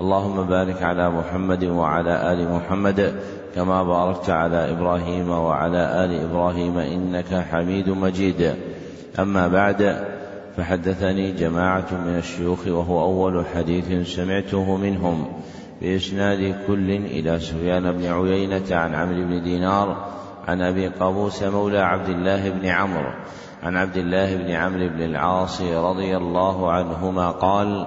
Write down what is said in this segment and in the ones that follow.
اللهم بارك على محمد وعلى آل محمد كما باركت على إبراهيم وعلى آل إبراهيم إنك حميد مجيد. أما بعد فحدثني جماعة من الشيوخ وهو أول حديث سمعته منهم بإسناد كل إلى سفيان بن عيينة عن عمرو بن دينار عن أبي قابوس مولى عبد الله بن عمرو عن عبد الله بن عمرو بن العاص رضي الله عنهما قال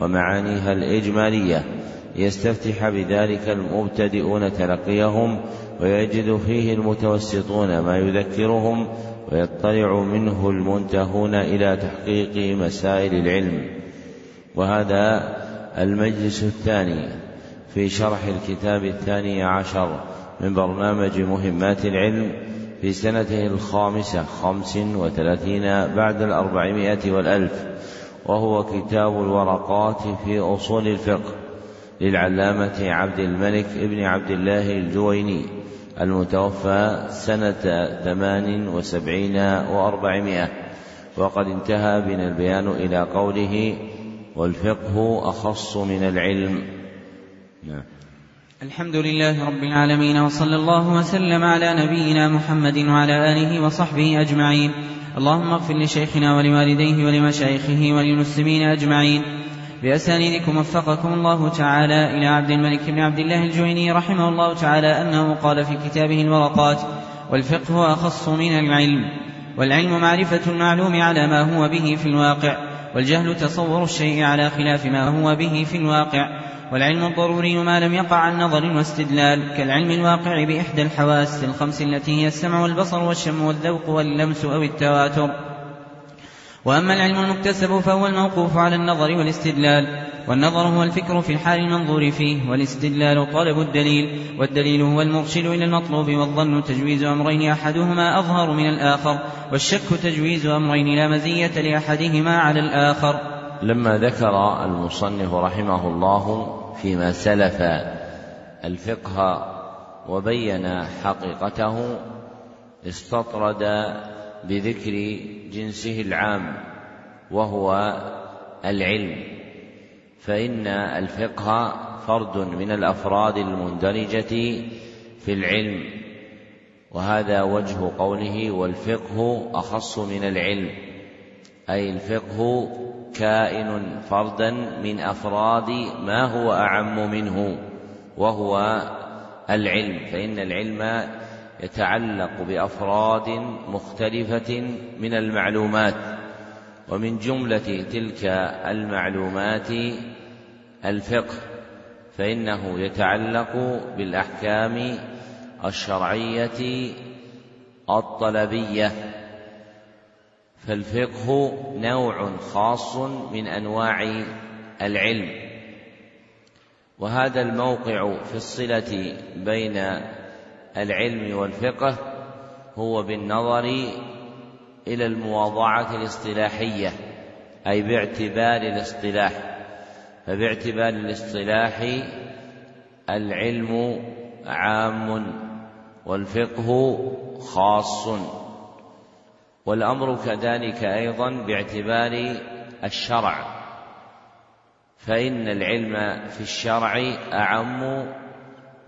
ومعانيها الإجمالية. يستفتح بذلك المبتدئون تلقيهم ويجد فيه المتوسطون ما يذكرهم ويطلع منه المنتهون إلى تحقيق مسائل العلم. وهذا المجلس الثاني في شرح الكتاب الثاني عشر من برنامج مهمات العلم في سنته الخامسة خمس وثلاثين بعد الأربعمائة والألف. وهو كتاب الورقات في أصول الفقه للعلامة عبد الملك ابن عبد الله الجويني المتوفى سنة ثمان وسبعين وأربعمائة. وقد انتهى بنا البيان إلى قوله والفقه أخص من العلم. نعم. الحمد لله رب العالمين وصلى الله وسلم على نبينا محمد وعلى آله وصحبه أجمعين. اللهم اغفر لشيخنا ولوالديه ولمشايخه وللمسلمين أجمعين. بأسانيدكم وفقكم الله تعالى إلى عبد الملك بن عبد الله الجويني رحمه الله تعالى أنه قال في كتابه الورقات والفقه أخص من العلم والعلم معرفة المعلوم على ما هو به في الواقع والجهل تصور الشيء على خلاف ما هو به في الواقع والعلم الضروري ما لم يقع عن نظر واستدلال. كالعلم الواقع بإحدى الحواس الخمس التي هي السمع والبصر والشم والذوق واللمس أو التواتر. وأما العلم المكتسب فهو الموقوف على النظر والاستدلال. والنظر هو الفكر في الحال المنظور فيه والاستدلال طلب الدليل. والدليل هو المرشد إلى المطلوب والظن تجويز أمرين أحدهما أظهر من الآخر. والشك تجويز أمرين لا مزية لأحدهما على الآخر. لما ذكر المصنف رحمه الله فيما سلف الفقه وبين حقيقته استطرد بذكر جنسه العام وهو العلم. فإن الفقه فرد من الأفراد المندرجة في العلم وهذا وجه قوله والفقه أخص من العلم أي الفقه كائن فردا من أفراد ما هو أعم منه وهو العلم. فإن العلم يتعلق بأفراد مختلفة من المعلومات ومن جملة تلك المعلومات الفقه. فإنه يتعلق بالأحكام الشرعية الطلبية. فالفقه نوع خاص من أنواع العلم. وهذا الموقع في الصلة بين العلم والفقه هو بالنظر إلى المواضعة الاصطلاحية أي باعتبار الاصطلاح. فباعتبار الاصطلاح العلم عام والفقه خاص. والأمر كذلك أيضا باعتبار الشرع. فإن العلم في الشرع أعم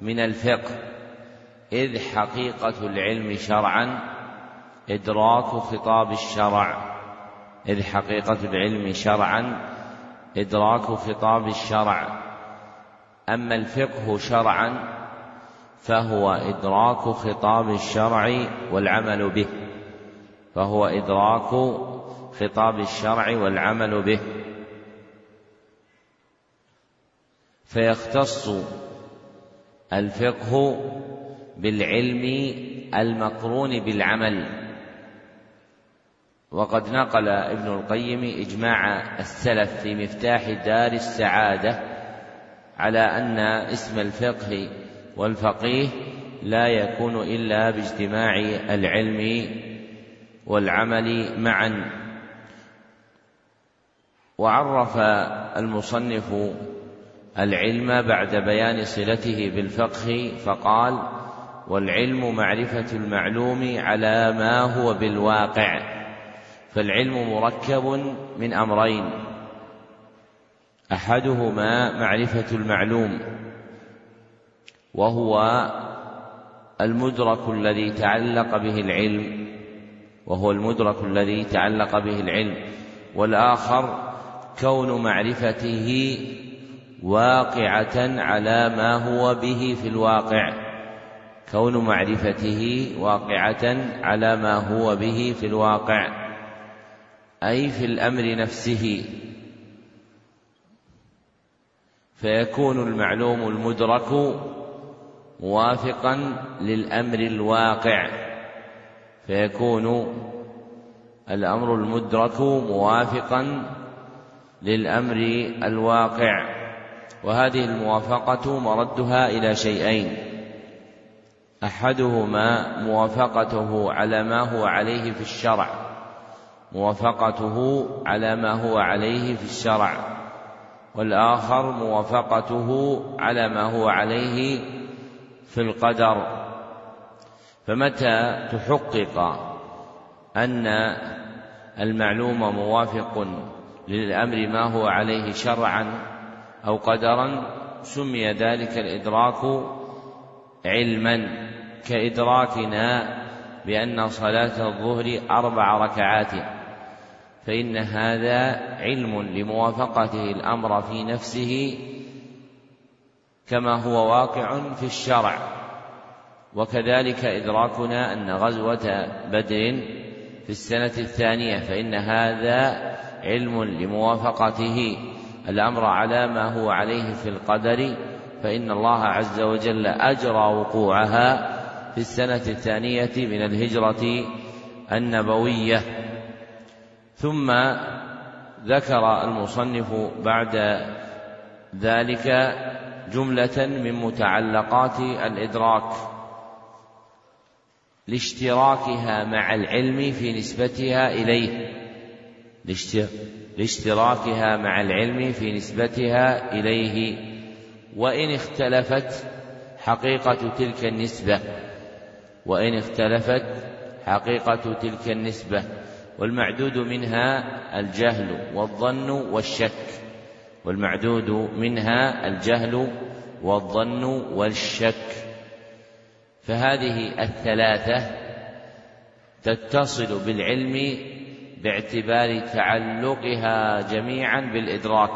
من الفقه إذ حقيقة العلم شرعا إدراك خطاب الشرع. إذ حقيقة العلم شرعا إدراك خطاب الشرع. أما الفقه شرعا فهو إدراك خطاب الشرع والعمل به. فهو إدراك خطاب الشرع والعمل به. فيختص الفقه بالعلم المقرون بالعمل. وقد نقل ابن القيم إجماع السلف في مفتاح دار السعادة على أن اسم الفقه والفقيه لا يكون إلا باجتماع العلم والعمل معا. وعرف المصنف العلم بعد بيان صلته بالفقه فقال والعلم معرفة المعلوم على ما هو بالواقع فالعلم مركب من أمرين أحدهما معرفة المعلوم وهو المدرك الذي تعلق به العلم وهو المدرك الذي تعلق به العلم والآخر كون معرفته واقعة على ما هو به في الواقع. كون معرفته واقعة على ما هو به في الواقع أي في الأمر نفسه. فيكون المعلوم المدرك موافقا للأمر الواقع. فيكون الأمر المدرك موافقا للأمر الواقع. وهذه الموافقة مردها إلى شيئين. أحدهما موافقته على ما هو عليه في الشرع. موافقته على ما هو عليه في الشرع. والآخر موافقته على ما هو عليه في القدر. فمتى تحقق أن المعلوم موافق للأمر ما هو عليه شرعا أو قدرا؟ سمي ذلك الإدراك علما كإدراكنا بأن صلاة الظهر أربع ركعات فإن هذا علم لموافقته الأمر في نفسه كما هو واقع في الشرع. وكذلك إدراكنا أن غزوة بدر في السنة الثانية فإن هذا علم لموافقته. الأمر على ما هو عليه في القدر فإن الله عز وجل أجرى وقوعها في السنة الثانية من الهجرة النبوية. ثم ذكر المصنف بعد ذلك جملة من متعلقات الإدراك. لاشتراكها مع العلم في نسبتها إليه. لاشتراكها مع العلم في نسبتها إليه. وإن اختلفت حقيقة تلك النسبة. وإن اختلفت حقيقة تلك النسبة. والمعدود منها الجهل والظن والشك. والمعدود منها الجهل والظن والشك. فهذه الثلاثة تتصل بالعلم باعتبار تعلقها جميعا بالإدراك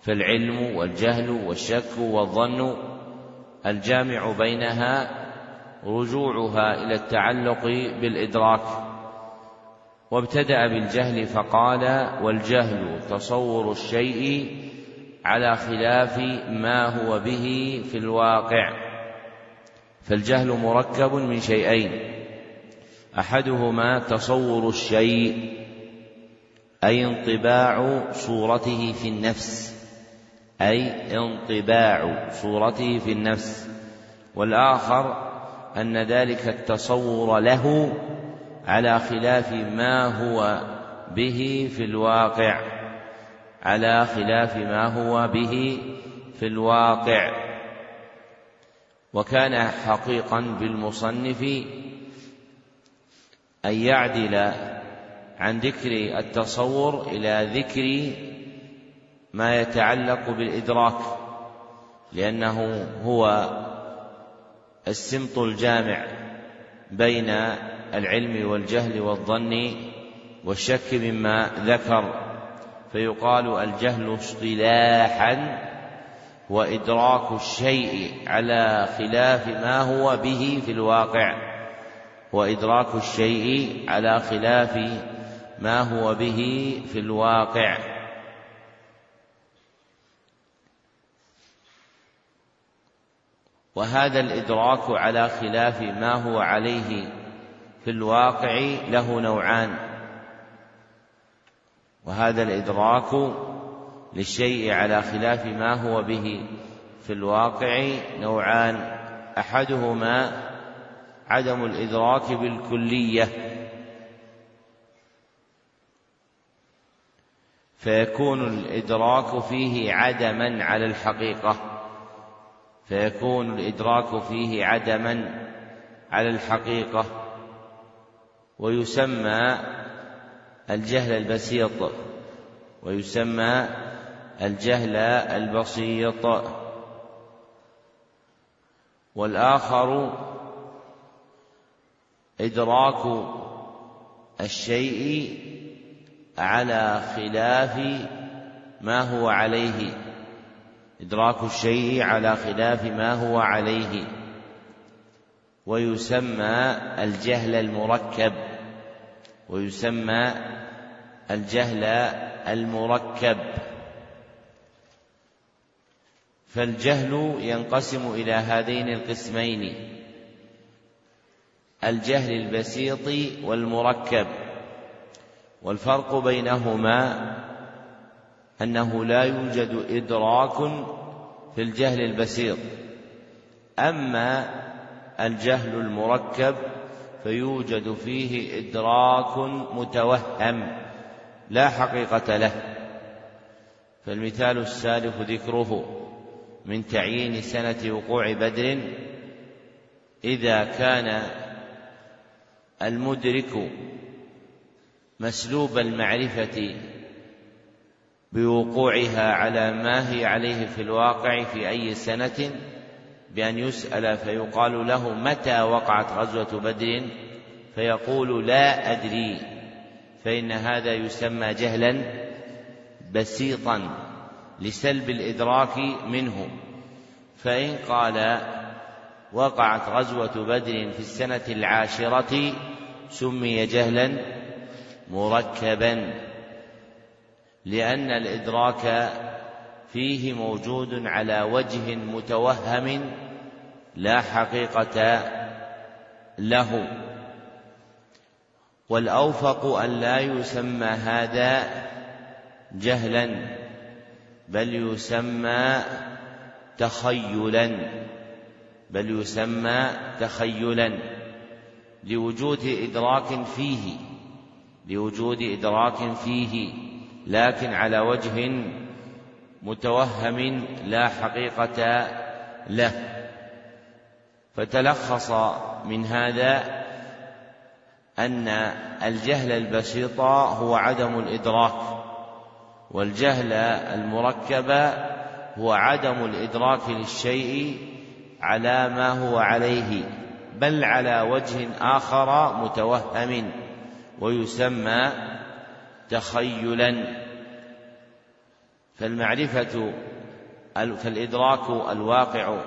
فالعلم والجهل والشك والظن الجامع بينها رجوعها إلى التعلق بالإدراك. وابتدأ بالجهل فقال والجهل تصور الشيء على خلاف ما هو به في الواقع. فالجهل مركب من شيئين. أحدهما تصور الشيء أي انطباع صورته في النفس. أي انطباع صورته في النفس. والآخر أن ذلك التصور له على خلاف ما هو به في الواقع. على خلاف ما هو به في الواقع. وكان حقيقا بالمصنف أن يعدل عن ذكر التصور إلى ذكر ما يتعلق بالإدراك لأنه هو السمط الجامع بين العلم والجهل والظن والشك مما ذكر فيقال الجهل اصطلاحا هو إدراك الشيء على خلاف ما هو به في الواقع. وإدراك الشيء على خلاف ما هو به في الواقع. وهذا الإدراك على خلاف ما هو عليه في الواقع له نوعان. وهذا الإدراك للشيء على خلاف ما هو به في الواقع نوعان. أحدهما عدم الإدراك بالكلية فيكون الإدراك فيه عدما على الحقيقة فيكون الإدراك فيه عدما على الحقيقة. ويسمى الجهل البسيط ويسمى الجهل البسيط. والآخر إدراك الشيء على خلاف ما هو عليه. إدراك الشيء على خلاف ما هو عليه. ويسمى الجهل المركب. ويسمى الجهل المركب. فالجهل ينقسم إلى هذين القسمين. الجهل البسيط والمركب. والفرق بينهما أنه لا يوجد إدراك في الجهل البسيط. أما الجهل المركب فيوجد فيه إدراك متوهم لا حقيقة له. فالمثال السالف ذكره. من تعيين سنة وقوع بدر إذا كان المدرك مسلوب المعرفة بوقوعها على ما هي عليه في الواقع في أي سنة بأن يسأل فيقال له متى وقعت غزوة بدر فيقول لا أدري فإن هذا يسمى جهلا بسيطا. لسلب الإدراك منه فإن قال وقعت غزوة بدر في السنة العاشرة سمي جهلا مركبا لأن الإدراك فيه موجود على وجه متوهم لا حقيقة له. والأوفق أن لا يسمى هذا جهلا. بل يسمى تخيلا بل يسمى تخيلا لوجود إدراك فيه لوجود إدراك فيه لكن على وجه متوهم لا حقيقة له. فتلخص من هذا أن الجهل البسيط هو عدم الإدراك. والجهل المركب هو عدم الإدراك للشيء على ما هو عليه بل على وجه آخر متوهم ويسمى تخيلا. فالمعرفة فالإدراك الواقع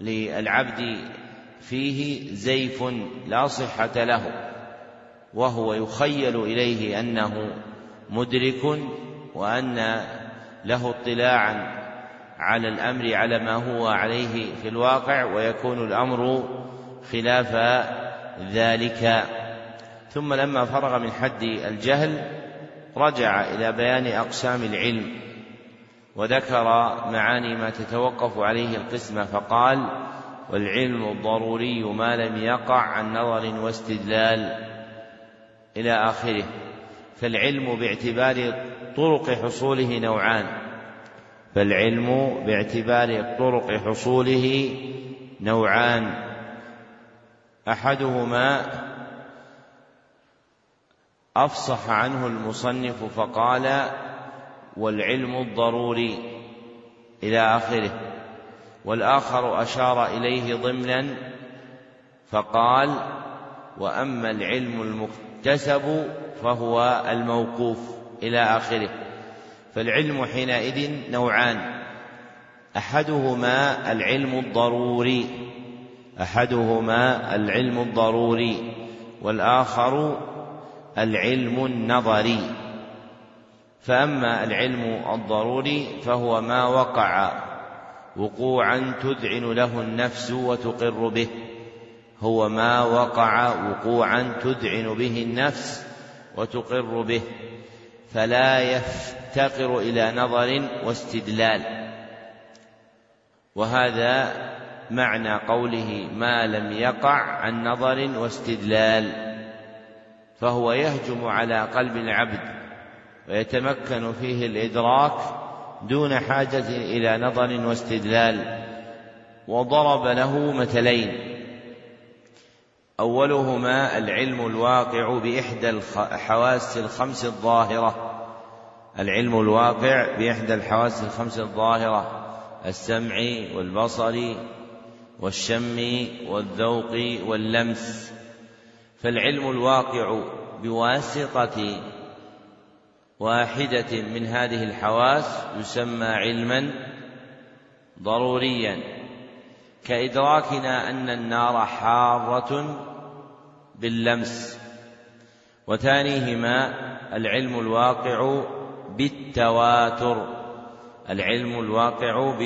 للعبد فيه زيف لا صحة له وهو يخيل إليه أنه مدرك وأن له اطلاعا على الأمر على ما هو عليه في الواقع ويكون الأمر خلاف ذلك. ثم لما فرغ من حد الجهل رجع إلى بيان أقسام العلم وذكر معاني ما تتوقف عليه القسمة فقال والعلم الضروري ما لم يقع عن نظر واستدلال إلى آخره. فالعلم باعتبار طرق حصوله نوعان. فالعلم باعتبار طرق حصوله نوعان. أحدهما أفصح عنه المصنف فقال والعلم الضروري إلى آخره. والآخر أشار إليه ضمنا فقال وأما العلم المكتسب فهو الموقوف إلى آخره. فالعلم حينئذ نوعان. أحدهما العلم الضروري. أحدهما العلم الضروري. والآخر العلم النظري. فأما العلم الضروري فهو ما وقع. وقوعا تذعن له النفس وتقر به. هو ما وقع وقوعا تذعن به النفس وتقر به فلا يفتقر إلى نظر واستدلال. وهذا معنى قوله ما لم يقع عن نظر واستدلال فهو يهجم على قلب العبد ويتمكن فيه الإدراك دون حاجة إلى نظر واستدلال وضرب له مثلين. أولهما العلم الواقع بإحدى الحواس الخمس الظاهرة. العلم الواقع بإحدى الحواس الخمس الظاهرة السمع والبصر والشم والذوق واللمس. فالعلم الواقع بواسطة واحدة من هذه الحواس يسمى علما ضروريا. كإدراكنا أن النار حارة باللمس. وثانيهما العلم الواقع بالتواتر. العلم الواقع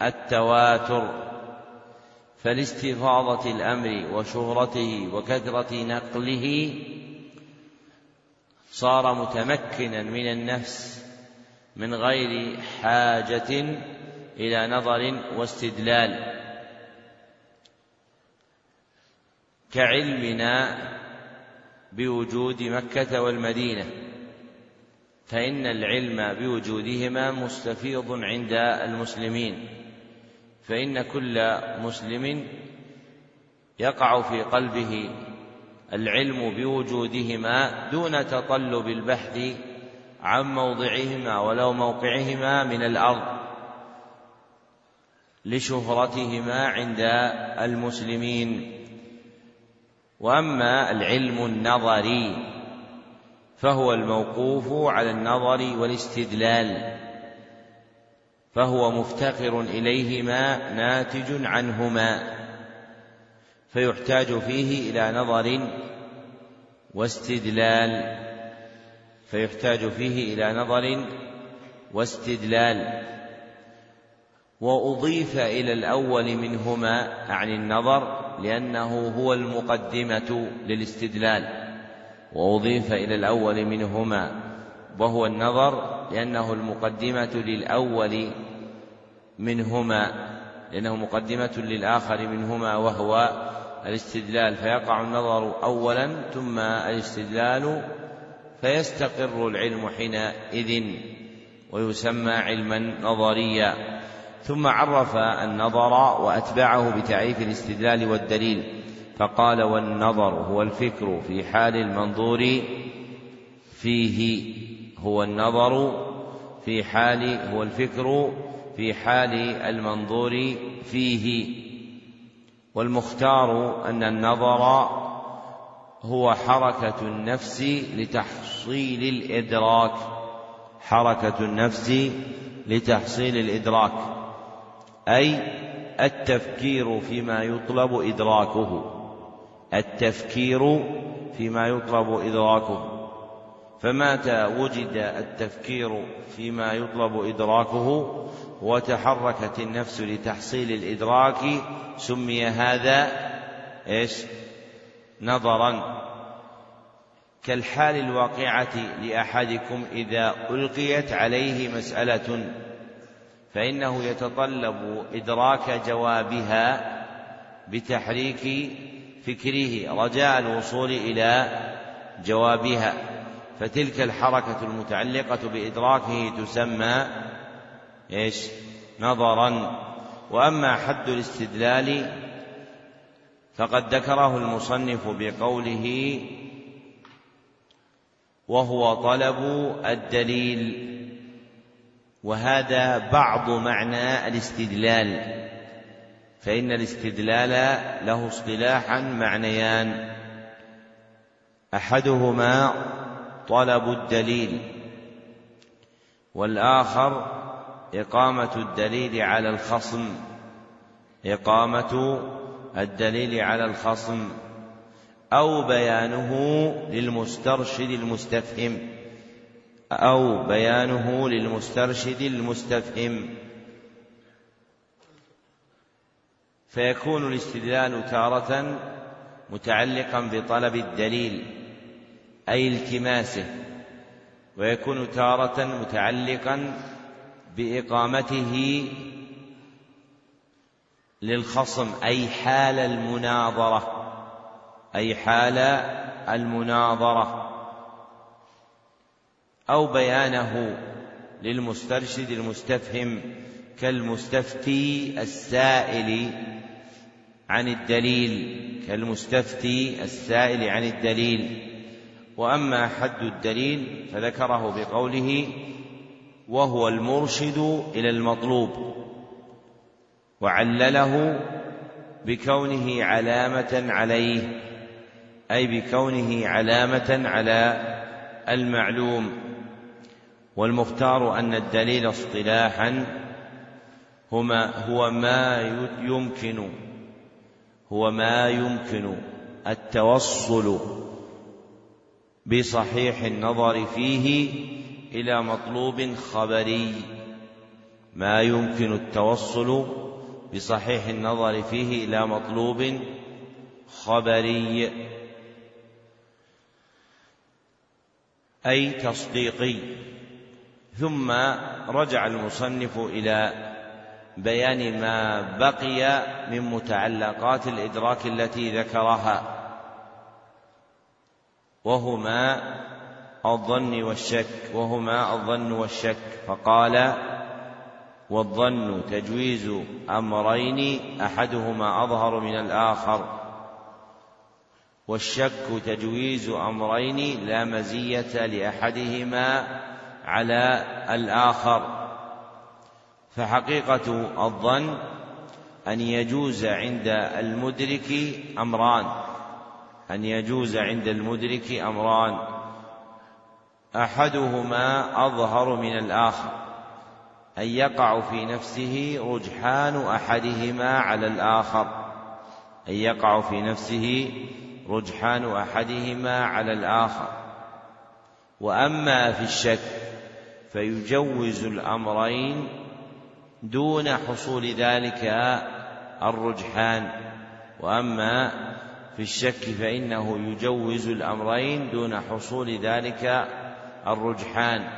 بالتواتر. فلاستفاضة الأمر وشهرته وكثرة نقله صار متمكنا من النفس من غير حاجة إلى نظر واستدلال. كعلمنا بوجود مكة والمدينة فإن العلم بوجودهما مستفيض عند المسلمين فإن كل مسلم يقع في قلبه العلم بوجودهما دون تطلب البحث عن موضعهما ولو موقعهما من الأرض لشهرتهما عند المسلمين. وأما العلم النظري فهو الموقوف على النظر والاستدلال فهو مفتقر إليهما ناتج عنهما فيحتاج فيه إلى نظر واستدلال فيحتاج فيه إلى نظر واستدلال. وأضيف إلى الأول منهما عن النظر لأنه هو المقدمة للاستدلال. وأضيف إلى الأول منهما وهو النظر لأنه المقدمة للأول منهما لأنه مقدمة للآخر منهما وهو الاستدلال. فيقع النظر أولا ثم الاستدلال فيستقر العلم حينئذ ويسمى علما نظريا. ثم عرف النظر وأتبعه بتعريف الاستدلال والدليل فقال والنظر هو الفكر في حال المنظور فيه هو النظر في حال هو الفكر في حال المنظور فيه. والمختار أن النظر هو حركة النفس لتحصيل الإدراك حركة النفس لتحصيل الإدراك. أي التفكير فيما يطلب إدراكه. التفكير فيما يطلب إدراكه. فمتى وجد التفكير فيما يطلب إدراكه وتحركت النفس لتحصيل الإدراك سمي هذا إيش؟ نظرا. كالحال الواقعة لأحدكم إذا ألقيت عليه مسألة فإنه يتطلب إدراك جوابها بتحريك فكره رجاء الوصول إلى جوابها. فتلك الحركة المتعلقة بإدراكه تسمى إيش؟ نظرا. وأما حد الاستدلال فقد ذكره المصنف بقوله وهو طلب الدليل. وهذا بعض معنى الاستدلال. فإن الاستدلال له اصطلاحا معنيان. أحدهما طلب الدليل والآخر إقامة الدليل على الخصم. إقامة الدليل على الخصم أو بيانه للمسترشد المستفهم. أو بيانه للمسترشد المستفهم. فيكون الاستدلال تارة متعلقا بطلب الدليل أي التماسه ويكون تارة متعلقا بإقامته للخصم أي حال المناظرة أي حال المناظرة. أو بيانه للمسترشد المستفهم كالمستفتي السائل عن الدليل كالمستفتي السائل عن الدليل. وأما حد الدليل فذكره بقوله وهو المرشد إلى المطلوب وعلله بكونه علامة عليه أي بكونه علامة على المعلوم. والمختار أن الدليل اصطلاحا هما هو ما يمكن هو ما يمكن التوصل بصحيح النظر فيه إلى مطلوب خبري. ما يمكن التوصل بصحيح النظر فيه إلى مطلوب خبري. أي تصديقي. ثم رجع المصنف إلى بيان ما بقي من متعلقات الإدراك التي ذكرها وهما الظن والشك وهما الظن والشك. فقال والظن تجويز أمرين أحدهما أظهر من الآخر والشك تجويز أمرين لا مزية لأحدهما على الآخر. فحقيقة الظن أن يجوز عند المدرك أمران. أن يجوز عند المدرك أمران. أحدهما أظهر من الآخر. أن يقع في نفسه رجحان أحدهما على الآخر. أن يقع في نفسه رجحان أحدهما على الآخر. وأما في الشك فيجوز الأمرين دون حصول ذلك الرجحان. وأما في الشك فإنه يجوز الأمرين دون حصول ذلك الرجحان.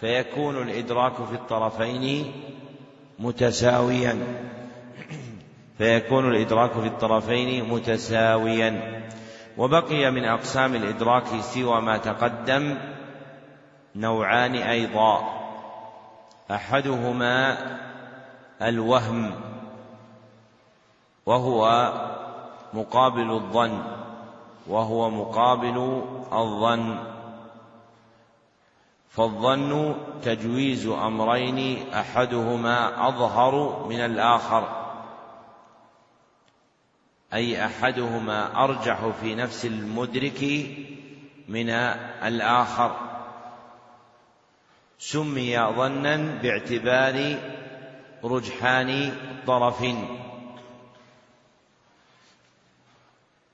فيكون الإدراك في الطرفين متساويا. فيكون الإدراك في الطرفين متساويا. وبقي من أقسام الإدراك سوى ما تقدم نوعان أيضا. أحدهما الوهم وهو مقابل الظن وهو مقابل الظن. فالظن تجويز أمرين أحدهما أظهر من الآخر. أي أحدهما أرجح في نفس المدرك من الآخر. سمي ظنا باعتبار رجحان طرف.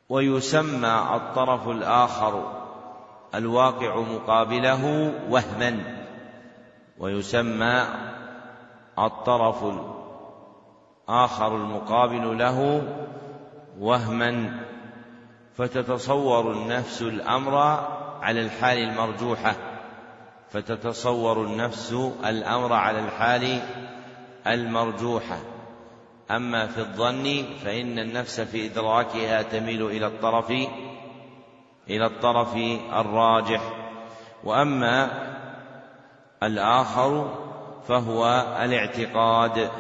ويسمى الطرف الآخر الواقع مقابله وهما. ويسمى الطرف الآخر المقابل له وهما فتتصور النفس الأمر على الحال المرجوحة فتتصور النفس الأمر على الحال المرجوحة. أما في الظن فإن النفس في إدراكها تميل إلى الطرف إلى الطرف الراجح. وأما الآخر فهو الاعتقاد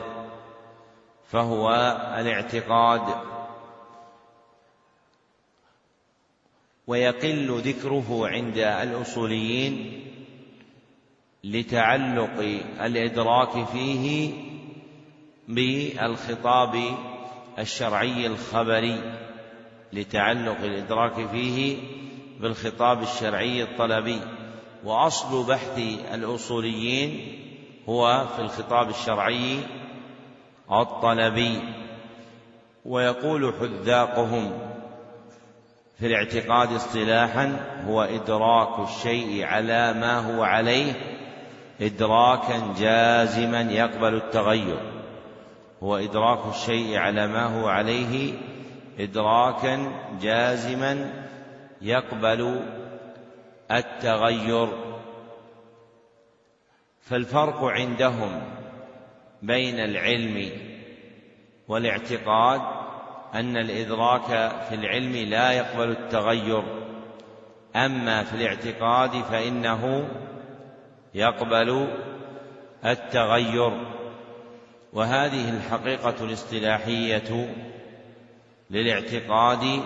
فهو الاعتقاد. ويقل ذكره عند الأصوليين لتعلق الإدراك فيه بالخطاب الشرعي الخبري لتعلق الإدراك فيه بالخطاب الشرعي الطلبي. وأصل بحث الأصوليين هو في الخطاب الشرعي الطلبي. ويقول حذاقهم في الاعتقاد اصطلاحا هو إدراك الشيء على ما هو عليه إدراكا جازما يقبل التغير. هو إدراك الشيء على ما هو عليه إدراكا جازما يقبل التغير. فالفرق عندهم بين العلم والاعتقاد أن الإدراك في العلم لا يقبل التغير. أما في الاعتقاد فإنه يقبل التغير. وهذه الحقيقة الاصطلاحية للاعتقاد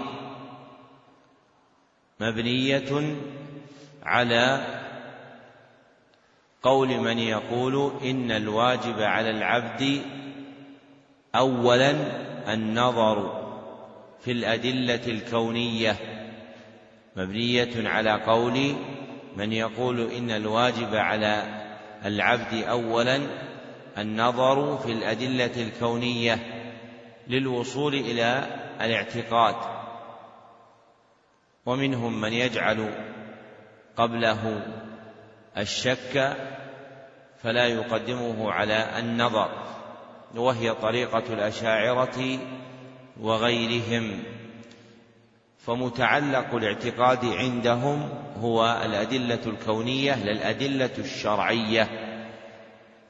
مبنية على قول من يقول إن الواجب على العبد أولا النظر. في الأدلة الكونية مبنية على قول من يقول إن الواجب على العبد أولا النظر في الأدلة الكونية للوصول إلى الاعتقاد ومنهم من يجعل قبله الشك فلا يقدمه على النظر وهي طريقة الأشاعرة وغيرهم فمتعلق الاعتقاد عندهم هو الأدلة الكونية للأدلة الشرعية.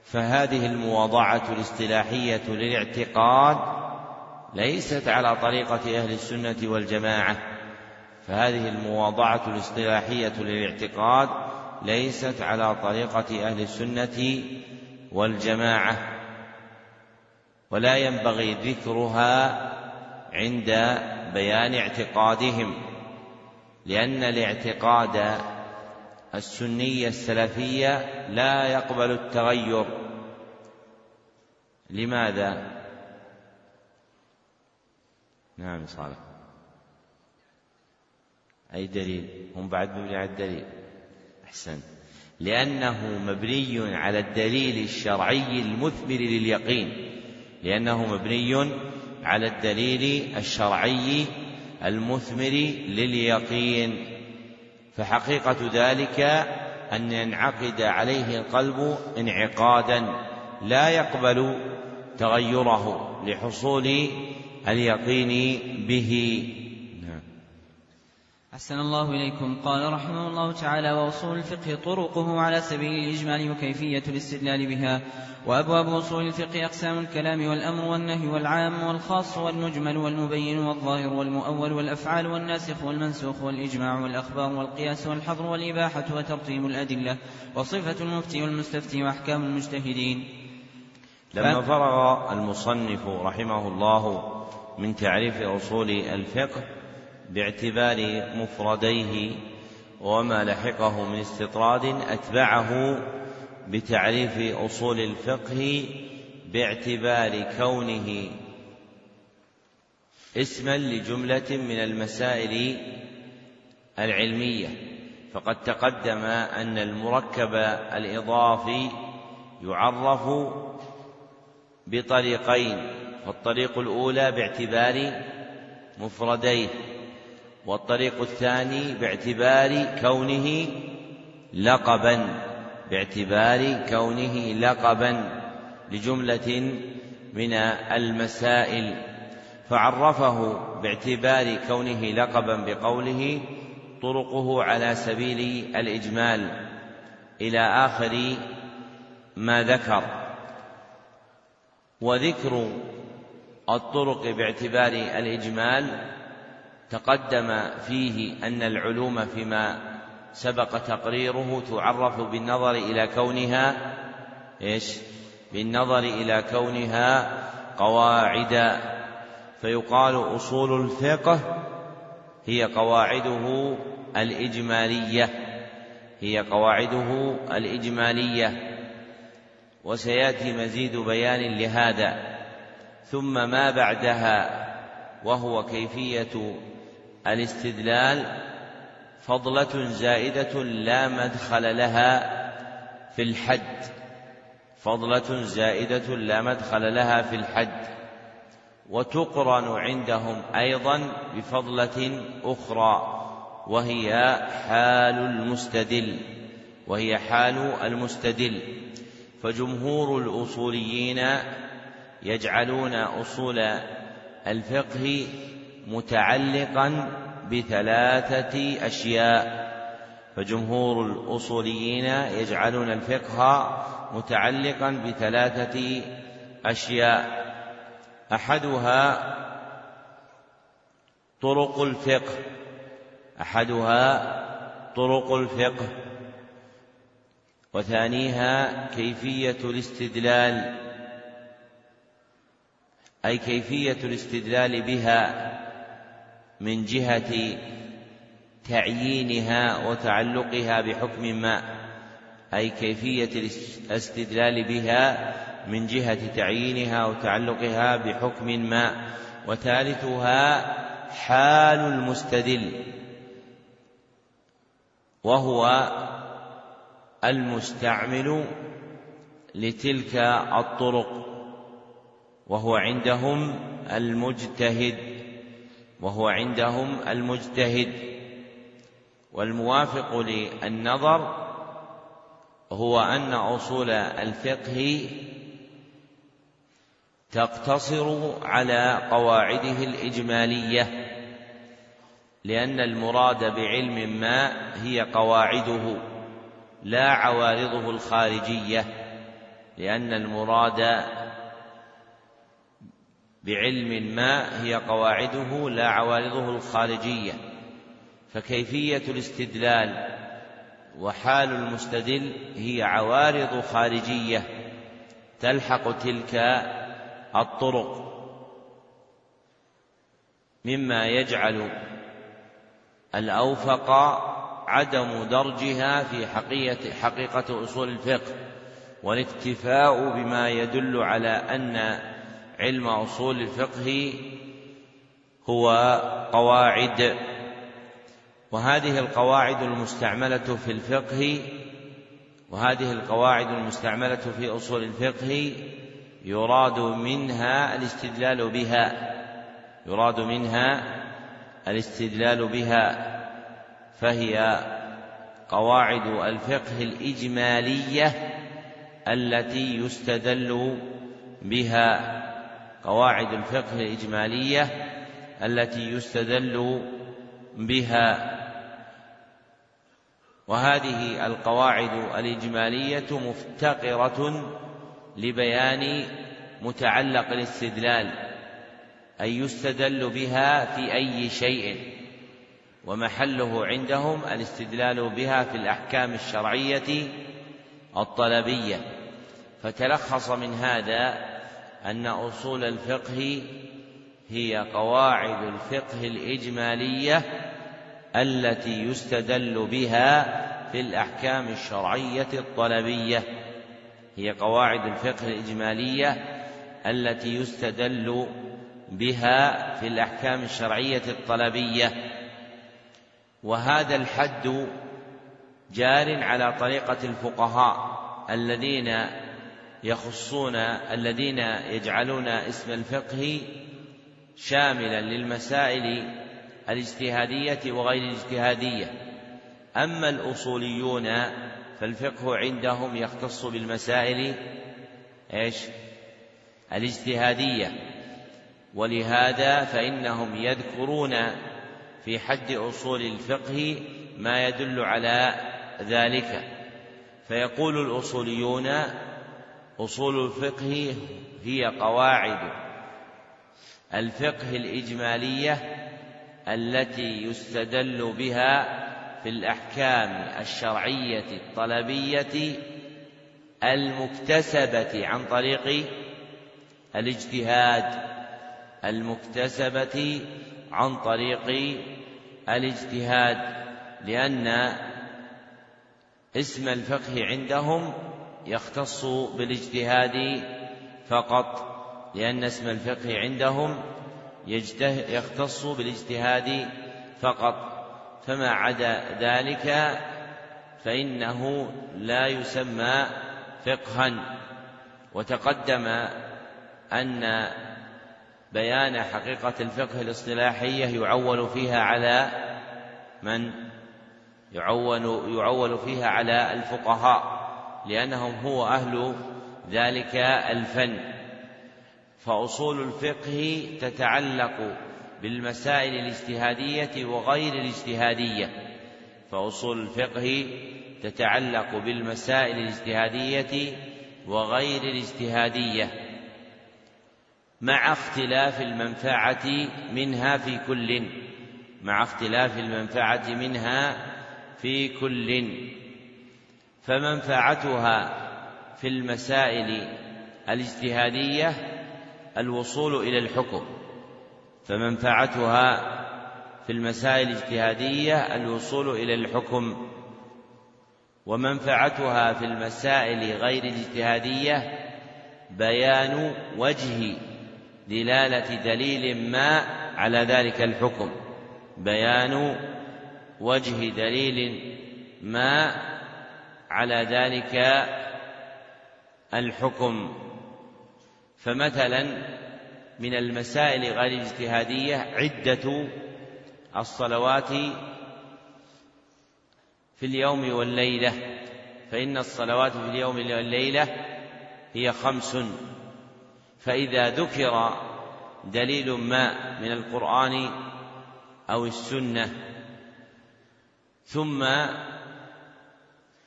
فهذه المواضعة الاصطلاحية للاعتقاد ليست على طريقة أهل السنة والجماعة. فهذه المواضعة الاصطلاحية للاعتقاد ليست على طريقة أهل السنة والجماعة ولا ينبغي ذكرها عند بيان اعتقادهم لأن الاعتقاد السنية السلفية لا يقبل التغير. لماذا؟ نعم صالح. أي دليل؟ هم بعد مبني على الدليل. أحسن. لأنه مبني على الدليل الشرعي المثمر لليقين. لأنه مبني على الدليل الشرعي المثمر لليقين. فحقيقة ذلك أن ينعقد عليه القلب انعقادا لا يقبل تغيره لحصول اليقين به. أحسن الله إليكم. قال رحمه الله تعالى وأصول الفقه طرقه على سبيل الإجمال وكيفية الاستدلال بها. وأبواب أصول الفقه أقسام الكلام والأمر والنهي والعام والخاص والمجمل والمبين والظاهر والمؤول والأفعال والناسخ والمنسوخ والإجماع والأخبار والقياس والحظر والإباحة وترتيب الأدلة وصفة المفتي والمستفتي وأحكام المجتهدين. لما فرغ المصنف رحمه الله من تعريف أصول الفقه باعتبار مفرديه وما لحقه من استطراد أتبعه بتعريف أصول الفقه باعتبار كونه اسما لجملة من المسائل العلمية. فقد تقدم أن المركب الإضافي يعرف بطريقين فالطريق الأولى باعتبار مفرديه. والطريق الثاني باعتبار كونه لقبا باعتبار كونه لقبا لجملة من المسائل. فعرفه باعتبار كونه لقبا بقوله طرقه على سبيل الإجمال إلى آخر ما ذكر. وذكر الطرق باعتبار الإجمال تقدم فيه أن العلوم فيما سبق تقريره تعرف بالنظر إلى كونها إيش؟ بالنظر إلى كونها قواعد. فيقال أصول الفقه هي قواعده الإجمالية هي قواعده الإجمالية. وسيأتي مزيد بيان لهذا. ثم ما بعدها وهو كيفية الاستدلال فضلة زائدة لا مدخل لها في الحد. فضلة زائدة لا مدخل لها في الحد. وتقرن عندهم أيضا بفضلة أخرى وهي حال المستدل وهي حال المستدل. فجمهور الأصوليين يجعلون أصول الفقه متعلقا بثلاثة أشياء. فجمهور الأصوليين يجعلون الفقه متعلقا بثلاثة أشياء. أحدها طرق الفقه. أحدها طرق الفقه. وثانيها كيفية الاستدلال. أي كيفية الاستدلال بها. من جهة تعيينها وتعلقها بحكم ما أي كيفية الاستدلال بها من جهة تعيينها وتعلقها بحكم ما وثالثها حال المستدل وهو المستعمل لتلك الطرق وهو عندهم المجتهد. وهو عندهم المجتهد والموافق للنظر هو أن أصول الفقه تقتصر على قواعده الإجمالية لأن المراد بعلم ما هي قواعده لا عوارضه الخارجية لأن المراد بعلم ما هي قواعده لا عوارضه الخارجية فكيفية الاستدلال وحال المستدل هي عوارض خارجية تلحق تلك الطرق. مما يجعل الأوفق عدم درجها في حقيقه حقيقة أصول الفقه والاكتفاء بما يدل على أن علم أصول الفقه هو قواعد وهذه القواعد المستعملة في الفقه وهذه القواعد المستعملة في أصول الفقه يراد منها الاستدلال بها يراد منها الاستدلال بها فهي قواعد الفقه الإجمالية التي يستدل بها قواعد الفقه الإجمالية التي يستدل بها. وهذه القواعد الإجمالية مفتقرة لبيان متعلق الاستدلال أي يستدل بها في أي شيء ومحله عندهم الاستدلال بها في الأحكام الشرعية الطلبية. فتلخص من هذا أن أصول الفقه هي قواعد الفقه الإجمالية التي يستدل بها في الأحكام الشرعية الطلبية. هي قواعد الفقه الإجمالية التي يستدل بها في الأحكام الشرعية الطلبية. وهذا الحد جار على طريقة الفقهاء الذين يخصون الذين يجعلون اسم الفقه شاملا للمسائل الاجتهادية وغير الاجتهادية. أما الأصوليون فالفقه عندهم يختص بالمسائل إيش؟ الاجتهادية. ولهذا فإنهم يذكرون في حد أصول الفقه ما يدل على ذلك. فيقول الأصوليون أصول الفقه هي قواعد الفقه الإجمالية التي يستدل بها في الأحكام الشرعية الطلبية المكتسبة عن طريق الاجتهاد المكتسبة عن طريق الاجتهاد لأن اسم الفقه عندهم يختص بالاجتهاد فقط لأن اسم الفقه عندهم يختص بالاجتهاد فقط. فما عدا ذلك فإنه لا يسمى فقها. وتقدم أن بيان حقيقة الفقه الاصطلاحية يعول فيها على من؟ يعول يعول فيها على الفقهاء. لأنهم هو أهل ذلك الفن. فأصول الفقه تتعلق بالمسائل الاجتهادية وغير الاجتهادية. فأصول الفقه تتعلق بالمسائل الاجتهادية وغير الاجتهادية مع اختلاف المنفعة منها في كل مع اختلاف المنفعة منها في كل. فمنفعتها في المسائل الاجتهادية الوصول إلى الحكم فمنفعتها في المسائل الاجتهادية الوصول إلى الحكم ومنفعتها في المسائل غير الاجتهادية بيان وجه دلالة دليل ما على ذلك الحكم بيان وجه دليل ما على ذلك الحكم. فمثلا من المسائل غير الاجتهادية عدة الصلوات في اليوم والليلة. فإن الصلوات في اليوم والليلة هي خمس. فإذا ذكر دليل ما من القرآن أو السنة ثم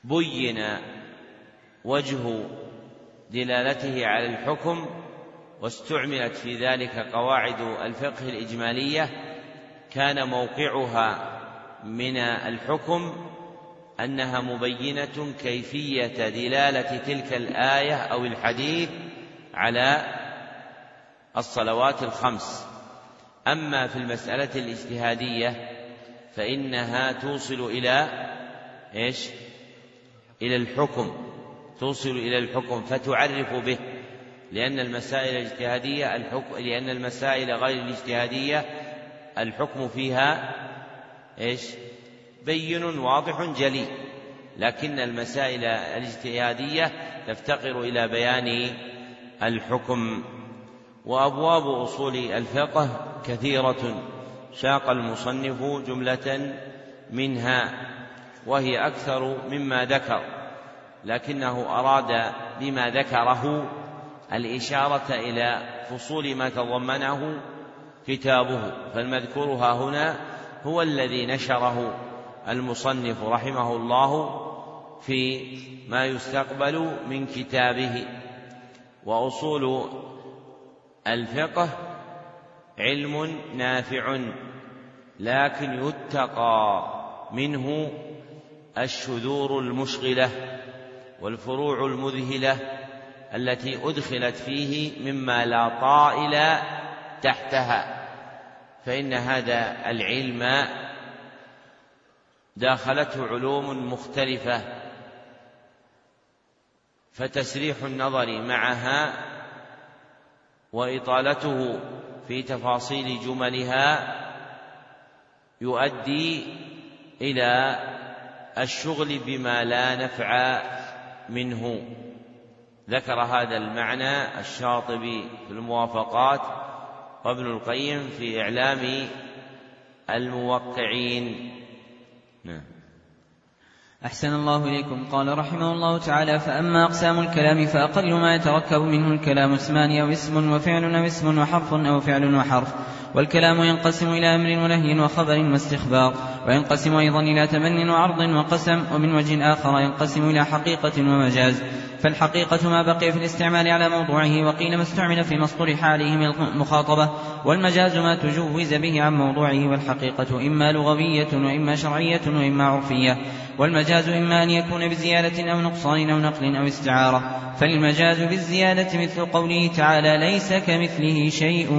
بين وجه دلالته على الحكم واستعملت في ذلك قواعد الفقه الإجمالية كان موقعها من الحكم أنها مبينة كيفية دلالة تلك الآية أو الحديث على الصلوات الخمس أما في المسألة الاجتهادية فإنها توصل إلى إيش؟ إلى الحكم توصل إلى الحكم فتعرف به لأن المسائل الاجتهادية الحكم لأن المسائل غير الاجتهادية الحكم فيها إيش؟ بين واضح جلي لكن المسائل الاجتهادية تفتقر إلى بيان الحكم وأبواب أصول الفقه كثيرة ساق المصنف جملة منها وهي أكثر مما ذكر لكنه أراد بما ذكره الإشارة إلى فصول ما تضمنه كتابه. فالمذكور ها هنا هو الذي نشره المصنف رحمه الله في ما يستقبل من كتابه. وأصول الفقه علم نافع لكن يتقى منه الشذور المشغلة والفروع المذهلة التي أدخلت فيه مما لا طائل تحتها فإن هذا العلم داخلته علوم مختلفة فتسريح النظر معها وإطالته في تفاصيل جملها يؤدي إلى الشغل بما لا نفع منه. ذكر هذا المعنى الشاطبي في الموافقات وابن القيم في إعلام الموقعين. نعم. أحسن الله إليكم. قال رحمه الله تعالى فأما أقسام الكلام فأقل ما يتركب منه الكلام اسمان أو اسم وفعل أو اسم وحرف أو فعل وحرف. والكلام ينقسم إلى أمر ونهي وخبر واستخبار. وينقسم أيضا إلى تمن وعرض وقسم ومن وجه آخر ينقسم إلى حقيقة ومجاز. فالحقيقة ما بقي في الاستعمال على موضوعه وقيل ما استعمل في مصدر حاله من المخاطبة. والمجاز ما تجوز به عن موضوعه والحقيقة إما لغوية وإما شرعية وإما عرفية. والمجاز إما أن يكون بزيادة أو نقصان أو نقل أو استعارة. فالمجاز بالزيادة مثل قوله تعالى ليس كمثله شيء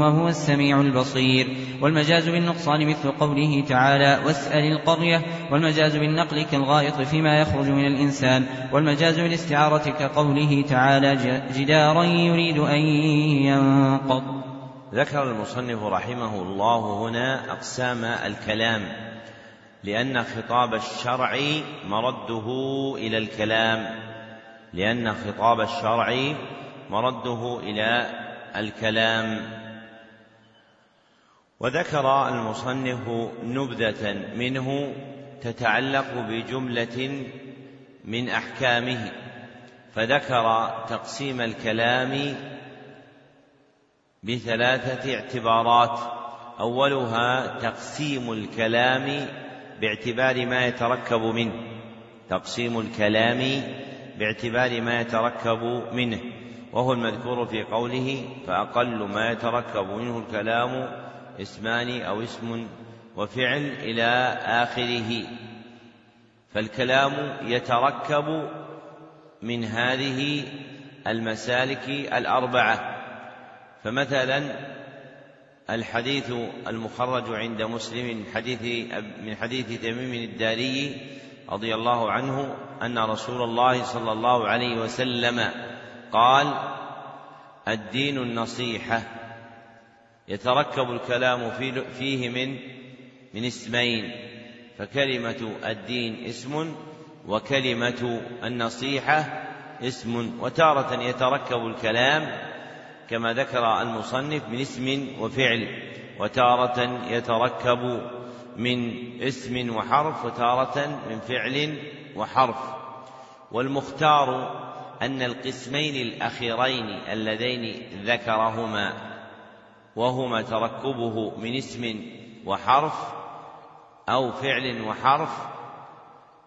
وهو السميع البصير. والمجاز بالنقصان مثل قوله تعالى واسأل القرية. والمجاز بالنقل كالغائط فيما يخرج من الإنسان. والمجاز بالاستعارة كقوله تعالى جدارا يريد أن ينقض. ذكر المصنف رحمه الله هنا أقسام الكلام. لأن خطاب الشرع مرده إلى الكلام لأن خطاب الشرع مرده إلى الكلام. وذكر المصنف نبذة منه تتعلق بجملة من أحكامه فذكر تقسيم الكلام بثلاثة اعتبارات. أولها تقسيم الكلام باعتبار ما يتركب منه. تقسيم الكلام باعتبار ما يتركب منه. وهو المذكور في قوله فأقل ما يتركب منه الكلام اسمان أو اسم وفعل إلى آخره. فالكلام يتركب من هذه المسالك الأربعة. فمثلا الحديث المخرج عند مسلم من حديث من حديث تميم الداري رضي الله عنه أن رسول الله صلى الله عليه وسلم قال الدين النصيحة. يتركب الكلام فيه من من اسمين فكلمة الدين اسم وكلمة النصيحة اسم. وتارة يتركب الكلام كما ذكر المصنف من اسم وفعل وتارة يتركب من اسم وحرف وتارة من فعل وحرف. والمختار أن القسمين الأخيرين اللذين ذكرهما وهما تركبه من اسم وحرف أو فعل وحرف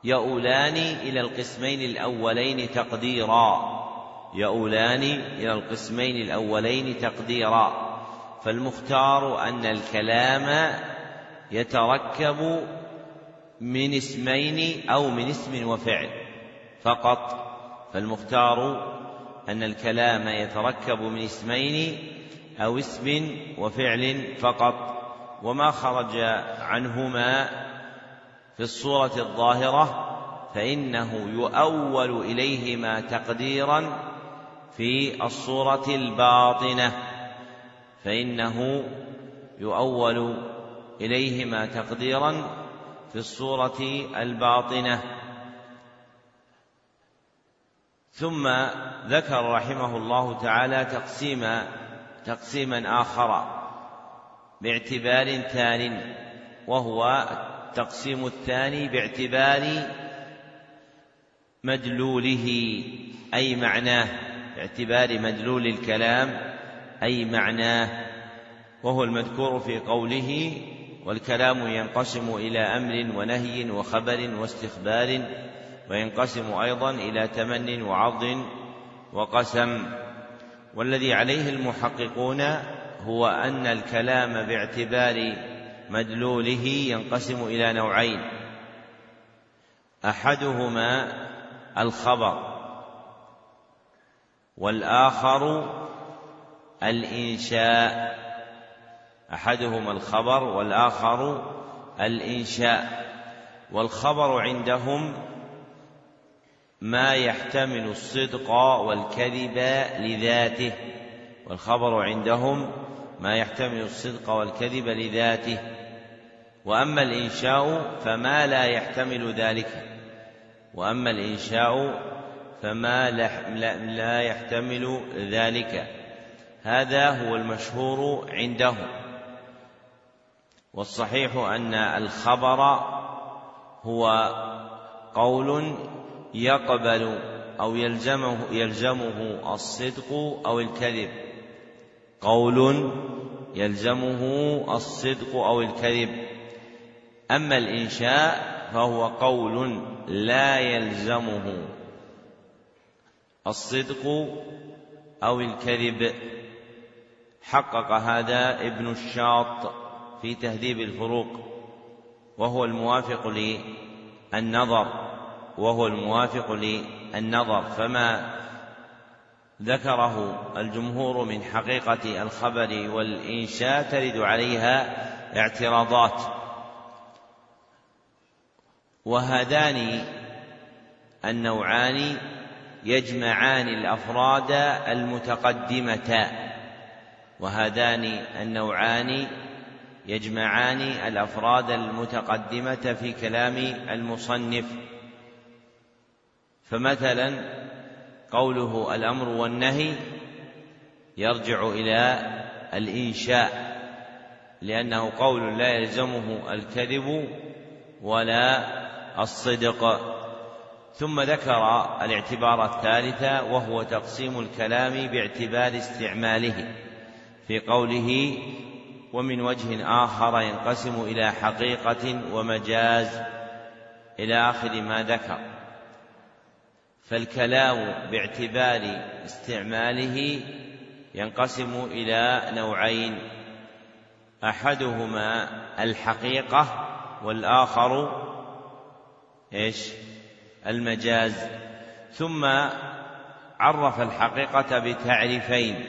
يؤولان إلى القسمين الأولين تقديرا. يؤولان إلى القسمين الأولين تقديرا. فالمختار أن الكلام يتركب من اسمين أو من اسم وفعل فقط. فالمختار أن الكلام يتركب من اسمين أو اسم وفعل فقط. وما خرج عنهما في الصورة الظاهرة فإنه يؤول إليهما تقديرا في الصورة الباطنة فإنه يؤول إليهما تقديرا في الصورة الباطنة. ثم ذكر رحمه الله تعالى تقسيم تقسيما آخر باعتبار ثان وهو التقسيم الثاني باعتبار مدلوله أي معناه. باعتبار مدلول الكلام أي معناه وهو المذكور في قوله والكلام ينقسم إلى أمر ونهي وخبر واستخبار وينقسم أيضا إلى تمن وعض وقسم. والذي عليه المحققون هو أن الكلام باعتبار مدلوله ينقسم إلى نوعين. أحدهما الخبر والآخر الإنشاء. أحدهما الخبر والآخر الإنشاء. والخبر عندهم ما يحتمل الصدق والكذب لذاته. والخبر عندهم ما يحتمل الصدق والكذب لذاته. وأما الإنشاء فما لا يحتمل ذلك. وأما الإنشاء فما لا يحتمل ذلك. هذا هو المشهور عندهم. والصحيح أن الخبر هو قول يقبل أو يلزمه يلزمه الصدق أو الكذب. قول يلزمه الصدق أو الكذب. أما الإنشاء فهو قول لا يلزمه. الصدق أو الكذب. حقق هذا ابن الشاط في تهذيب الفروق وهو الموافق للنظر وهو الموافق للنظر. فما ذكره الجمهور من حقيقة الخبر والإنشاء ترد عليها اعتراضات. وهذان النوعان يجمعان الأفراد المتقدمة وهذان النوعان يجمعان الأفراد المتقدمة في كلام المصنف. فمثلا قوله الأمر والنهي يرجع إلى الإنشاء لأنه قول لا يلزمه الكذب ولا الصدق. ثم ذكر الاعتبار الثالث وهو تقسيم الكلام باعتبار استعماله في قوله ومن وجه آخر ينقسم إلى حقيقة ومجاز إلى آخر ما ذكر فالكلام باعتبار استعماله ينقسم إلى نوعين أحدهما الحقيقة والآخر إيش؟ المجاز ثم عرف الحقيقة بتعريفين.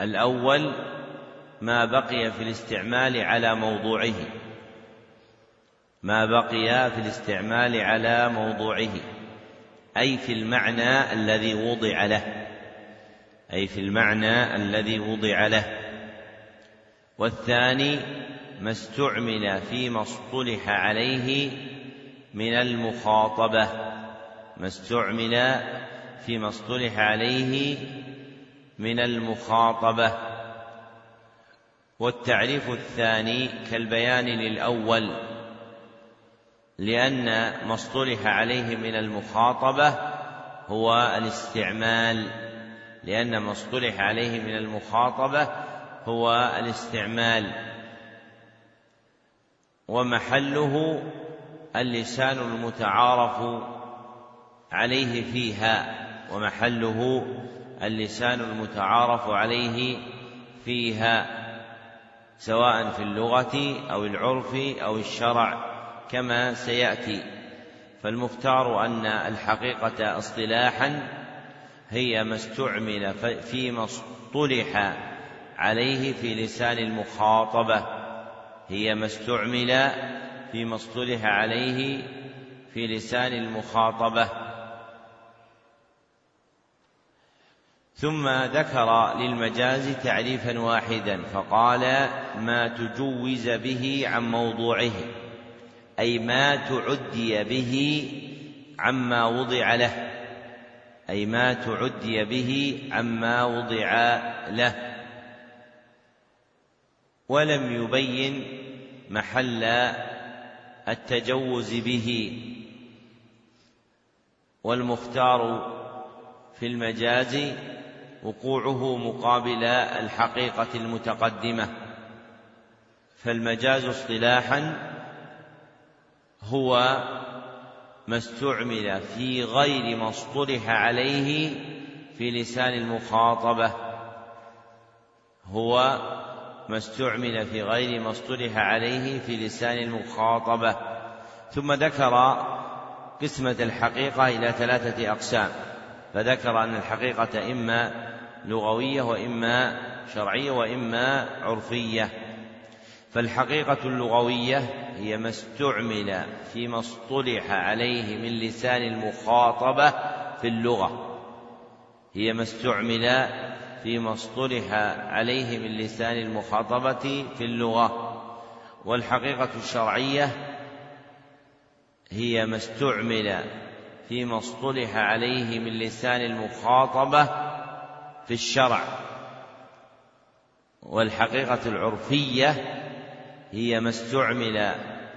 الأول ما بقي في الاستعمال على موضوعه. ما بقي في الاستعمال على موضوعه. أي في المعنى الذي وضع له. أي في المعنى الذي وضع له. والثاني ما استعمل فيما اصطلح عليه من المخاطبة ما استعمل فيما اصطلح عليه من المخاطبة. والتعريف الثاني كالبيان للأول لأن ما اصطلح عليه من المخاطبة هو الاستعمال لأن ما اصطلح عليه من المخاطبة هو الاستعمال. ومحله اللسان المتعارف عليه فيها ومحله اللسان المتعارف عليه فيها سواء في اللغة أو العرف أو الشرع كما سيأتي. فالمختار أن الحقيقة اصطلاحا هي ما استعمل فيما اصطلح عليه في لسان المخاطبة هي ما استعمل فيما اصطلح عليه في لسان المخاطبة. ثم ذكر للمجاز تعريفا واحدا فقال ما تجوز به عن موضوعه أي ما تعدي به عما وضع له أي ما تعدي به عما وضع له. ولم يبين محل التجوز به والمختار في المجاز وقوعه مقابل الحقيقة المتقدمة. فالمجاز اصطلاحا هو ما استعمل في غير ما اصطلح عليه في لسان المخاطبة. هو ما استعمل في غير ما اصطلح عليه في لسان المخاطبة. ثم ذكر قسمة الحقيقة إلى ثلاثة أقسام. فذكر أن الحقيقة إما لغوية وإما شرعية وإما عرفية. فالحقيقة اللغوية هي ما استعمل فيما اصطلح عليه من لسان المخاطبة في اللغة. هي ما استعمل فيما اصطلح عليه من لسان المخاطبة في اللغة والحقيقة الشرعية هي ما استعمل فيما اصطلح عليه من لسان المخاطبة في الشرع. والحقيقة العرفية هي ما استعمل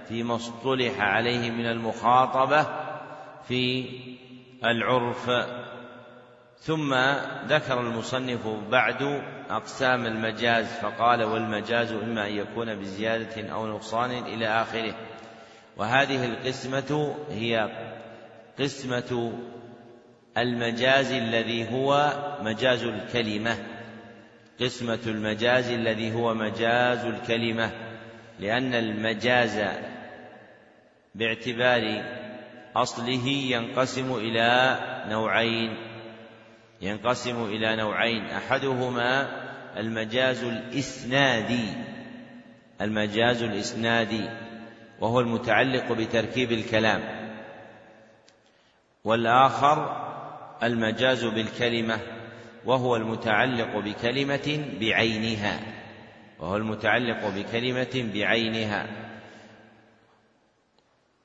فيما اصطلح عليه من المخاطبة في العرف ثم ذكر المصنف بعد أقسام المجاز فقال والمجاز إما أن يكون بزيادة أو نقصان إلى آخره. وهذه القسمة هي قسمة المجاز الذي هو مجاز الكلمة. قسمة المجاز الذي هو مجاز الكلمة لأن المجاز باعتبار أصله ينقسم إلى نوعين. ينقسم إلى نوعين. أحدهما المجاز الإسنادي المجاز الإسنادي وهو المتعلق بتركيب الكلام. والآخر المجاز بالكلمة وهو المتعلق بكلمة بعينها وهو المتعلق بكلمة بعينها.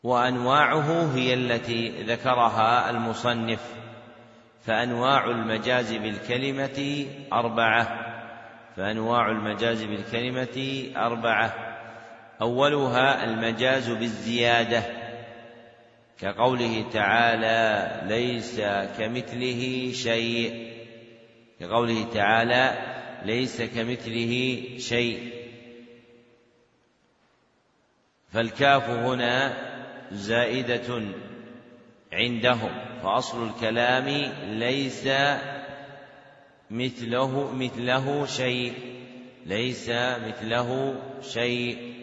وأنواعه هي التي ذكرها المصنف. فأنواع المجاز بالكلمة أربعة. فأنواع المجاز بالكلمة أربعة. أولها المجاز بالزيادة. كقوله تعالى ليس كمثله شيء. كقوله تعالى ليس كمثله شيء. فالكاف هنا زائدة. عندهم. فأصل الكلام ليس مثله مثله شيء. ليس مثله شيء.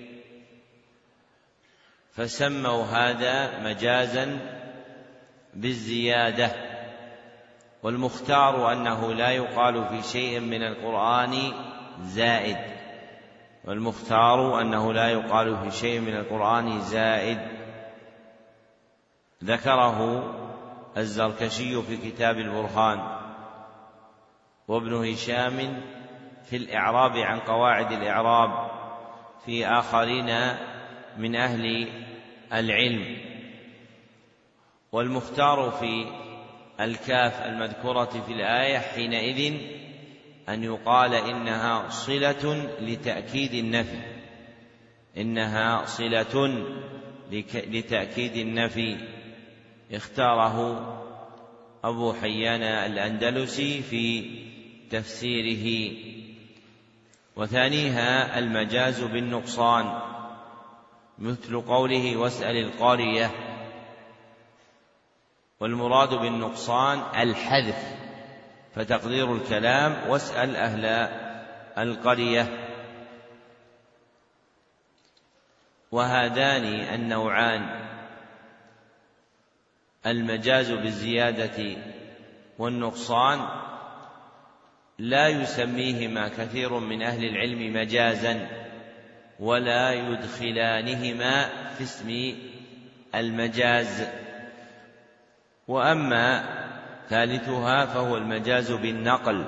فسموا هذا مجازا بالزيادة. والمختار أنه لا يقال في شيء من القرآن زائد. والمختار أنه لا يقال في شيء من القرآن زائد. ذكره الزركشي في كتاب البرهان وابن هشام في الإعراب عن قواعد الإعراب في آخرين من أهل العلم. والمختار في الكاف المذكورة في الآية حينئذ أن يقال إنها صلة لتأكيد النفي. إنها صلة لتأكيد النفي. اختاره أبو حيان الأندلسي في تفسيره. وثانيها المجاز بالنقصان مثل قوله واسأل القرية والمراد بالنقصان الحذف فتقدير الكلام واسأل أهل القرية وهذان النوعان المجاز بالزيادة والنقصان لا يسميهما كثير من أهل العلم مجازا ولا يدخلانهما في اسم المجاز. وأما ثالثها فهو المجاز بالنقل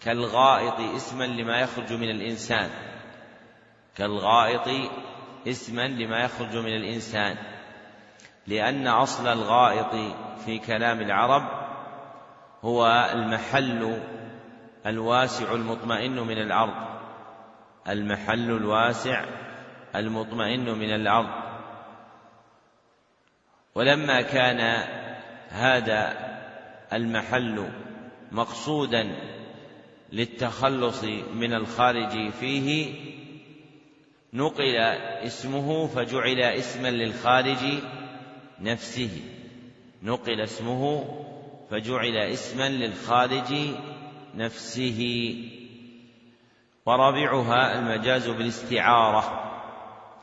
كالغائط اسما لما يخرج من الإنسان. كالغائط اسما لما يخرج من الإنسان. لأن أصل الغائط في كلام العرب هو المحل الواسع المطمئن من الأرض. المحل الواسع المطمئن من الأرض. ولما كان هذا المحل مقصودا للتخلص من الخارج فيه نقل اسمه فجعل اسما للخارج نفسه نقل اسمه فجعل اسما للخارج نفسه. ورابعها المجاز بالاستعارة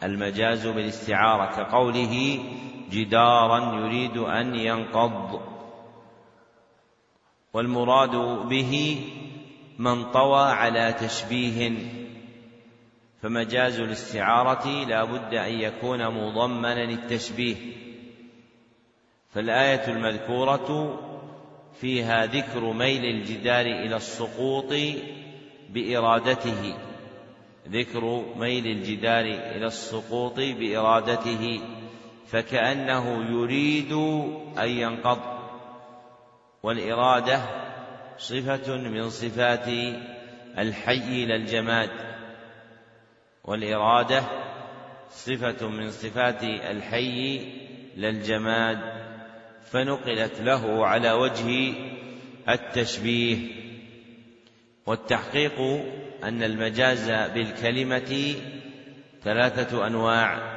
المجاز بالاستعارة كقوله جدارا يريد أن ينقض. والمراد به من طوى على تشبيه فمجاز الاستعارة لا بد أن يكون مضمنا للتشبيه. فالآية المذكورة فيها ذكر ميل الجدار إلى السقوط بإرادته. ذكر ميل الجدار إلى السقوط بإرادته. فكأنه يريد أن ينقض. والإرادة صفة من صفات الحي إلى الجماد. والإرادة صفة من صفات الحي للجماد فنقلت له على وجه التشبيه. والتحقيق أن المجاز بالكلمة ثلاثة أنواع.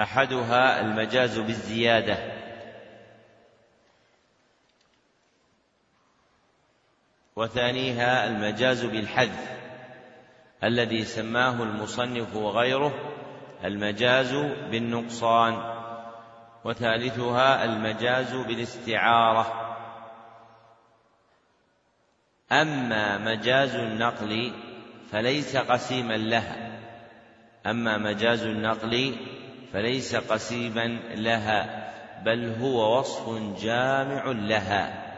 أحدها المجاز بالزيادة. وثانيها المجاز بالحذف الذي سماه المصنف وغيره المجاز بالنقصان. وثالثها المجاز بالاستعارة. أما مجاز النقل فليس قسيما لها. أما مجاز النقل فليس قسيما لها بل هو وصف جامع لها.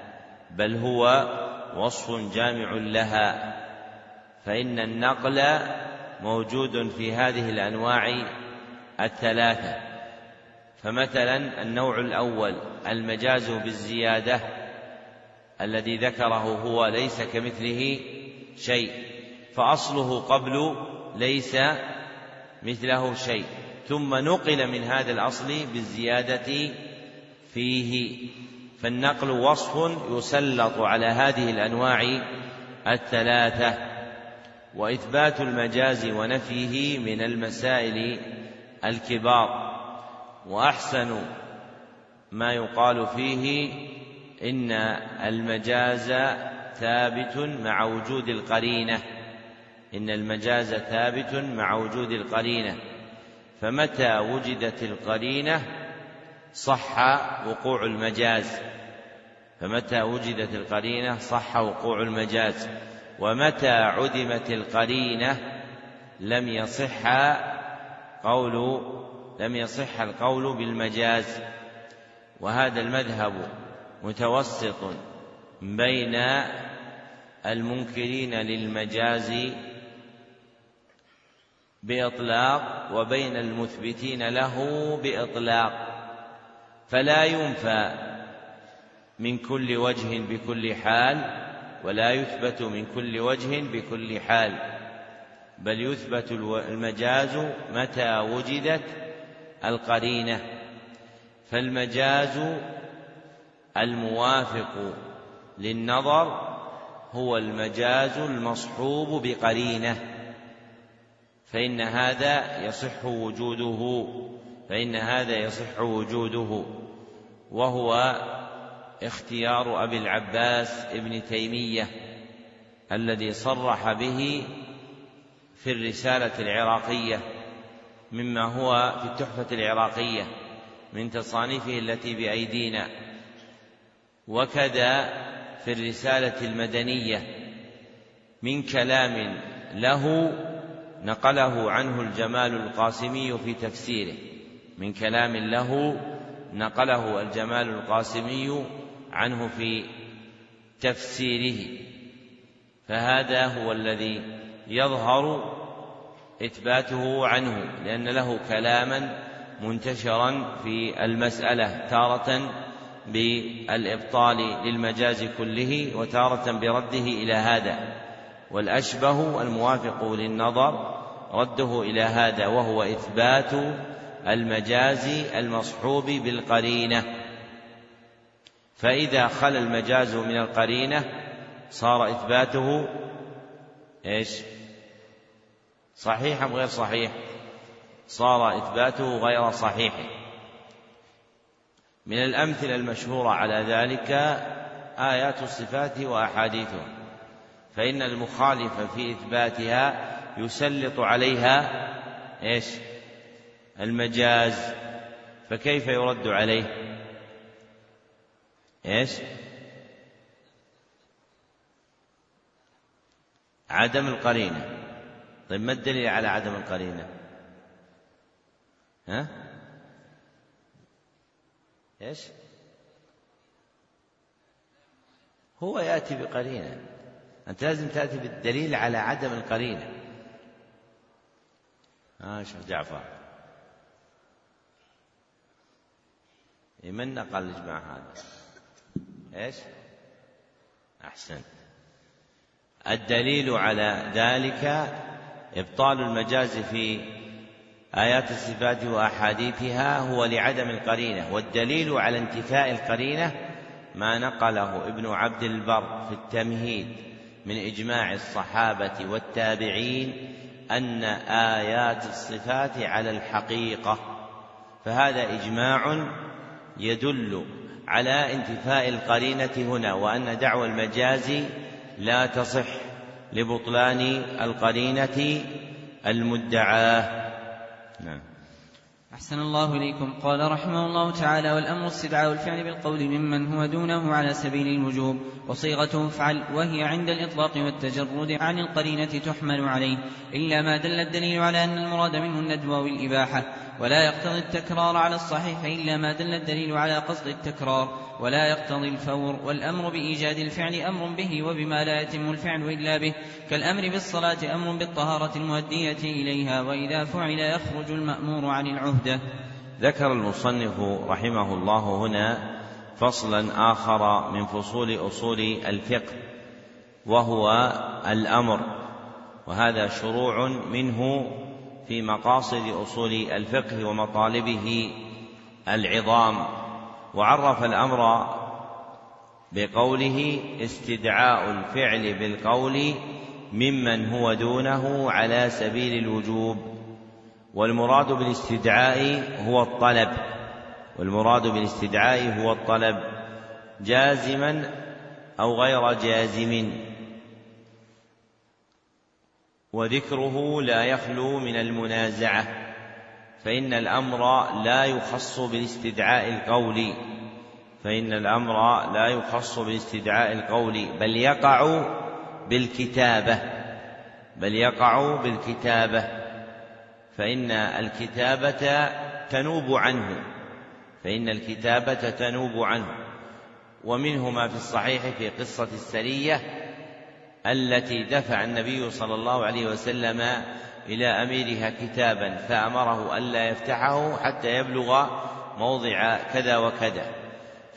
بل هو وصف جامع لها. فإن النقل موجود في هذه الأنواع الثلاثة. فمثلا النوع الأول المجاز بالزيادة الذي ذكره هو ليس كمثله شيء فأصله قبل ليس مثله شيء ثم نقل من هذا الأصل بالزيادة فيه. فالنقل وصف يسلط على هذه الأنواع الثلاثة وإثبات المجاز ونفيه من المسائل الكبار. وأحسن ما يقال فيه إن المجاز ثابت مع وجود القرينة. إن المجاز ثابت مع وجود القرينة. فمتى وجدت القرينة صح وقوع المجاز؟ فمتى وجدت القرينة صح وقوع المجاز؟ ومتى عدمت القرينة لم يصح قول لم يصح القول بالمجاز. وهذا المذهب متوسط بين المنكرين للمجاز بإطلاق وبين المثبتين له بإطلاق. فلا ينفى من كل وجه بكل حال ولا يثبت من كل وجه بكل حال. بل يثبت المجاز متى وجدت القرينة فالمجاز الموافق للنظر هو المجاز المصحوب بقرينة فإن هذا يصح وجوده فإن هذا يصح وجوده وهو اختيار أبي العباس ابن تيمية الذي صرح به في الرسالة العراقية. مما هو في التحفة العراقية من تصانيفه التي بأيدينا. وكذا في الرسالة المدنية من كلام له نقله عنه الجمال القاسمي في تفسيره. من كلام له نقله الجمال القاسمي عنه في تفسيره. فهذا هو الذي يظهر إثباته عنه لأن له كلاما منتشرا في المسألة تارة بالإبطال للمجاز كله وتارة برده إلى هذا والأشبه الموافق للنظر رده إلى هذا وهو إثبات المجاز المصحوب بالقرينة فإذا خلا المجاز من القرينة صار إثباته إيش؟ صحيح أم غير صحيح؟ صار إثباته غير صحيح من الأمثلة المشهورة على ذلك آيات الصفات وأحاديثها فإن المخالف في إثباتها يسلط عليها إيش؟ المجاز فكيف يرد عليه؟ إيش عدم القرينة طيب ما الدليل على عدم القرينة؟ ها؟ إيش؟ هو يأتي بقرينة. أنت لازم تأتي بالدليل على عدم القرينة. ها آه شيخ جعفر. من نقل الإجماع هذا؟ إيش؟ أحسنت. الدليل على ذلك إبطال المجاز في آيات الصفات وأحاديثها هو لعدم القرينة والدليل على انتفاء القرينة ما نقله ابن عبد البر في التمهيد من إجماع الصحابة والتابعين أن آيات الصفات على الحقيقة فهذا إجماع يدل على انتفاء القرينة هنا وأن دعوى المجاز لا تصح. لبطلان القرينة المدعاة. نعم. أحسن الله إليكم. قال رحمه الله تعالى والأمر استدعاء الفعل بالقول ممن هو دونه على سبيل الوجوب وصيغته افعل وهي عند الإطلاق والتجرد عن القرينة تحمل عليه إلا ما دل الدليل على أن المراد منه الندب أو الإباحة ولا يقتضي التكرار على الصحيح إلا ما دل الدليل على قصد التكرار ولا يقتضي الفور والأمر بإيجاد الفعل أمر به وبما لا يتم الفعل إلا به كالأمر بالصلاة أمر بالطهارة المؤدية إليها وإذا فعل يخرج المأمور عن العهدة. ذكر المصنف رحمه الله هنا فصلا آخر من فصول أصول الفقه وهو الأمر وهذا شروع منه في مقاصد أصول الفقه ومطالبه العظام وعرف الأمر بقوله استدعاء الفعل بالقول ممن هو دونه على سبيل الوجوب والمراد بالاستدعاء هو الطلب والمراد بالاستدعاء هو الطلب جازما أو غير جازم. وذكره لا يخلو من المنازعة فإن الأمر لا يخص بالاستدعاء القولي فإن الأمر لا يخص بالاستدعاء القولي بل يقع بالكتابة بل يقع بالكتابة فإن الكتابة تنوب عنه فإن الكتابة تنوب عنه. ومنه ما في الصحيح في قصة السرية التي دفع النبي صلى الله عليه وسلم إلى أميرها كتابا فأمره ألا يفتحه حتى يبلغ موضع كذا وكذا.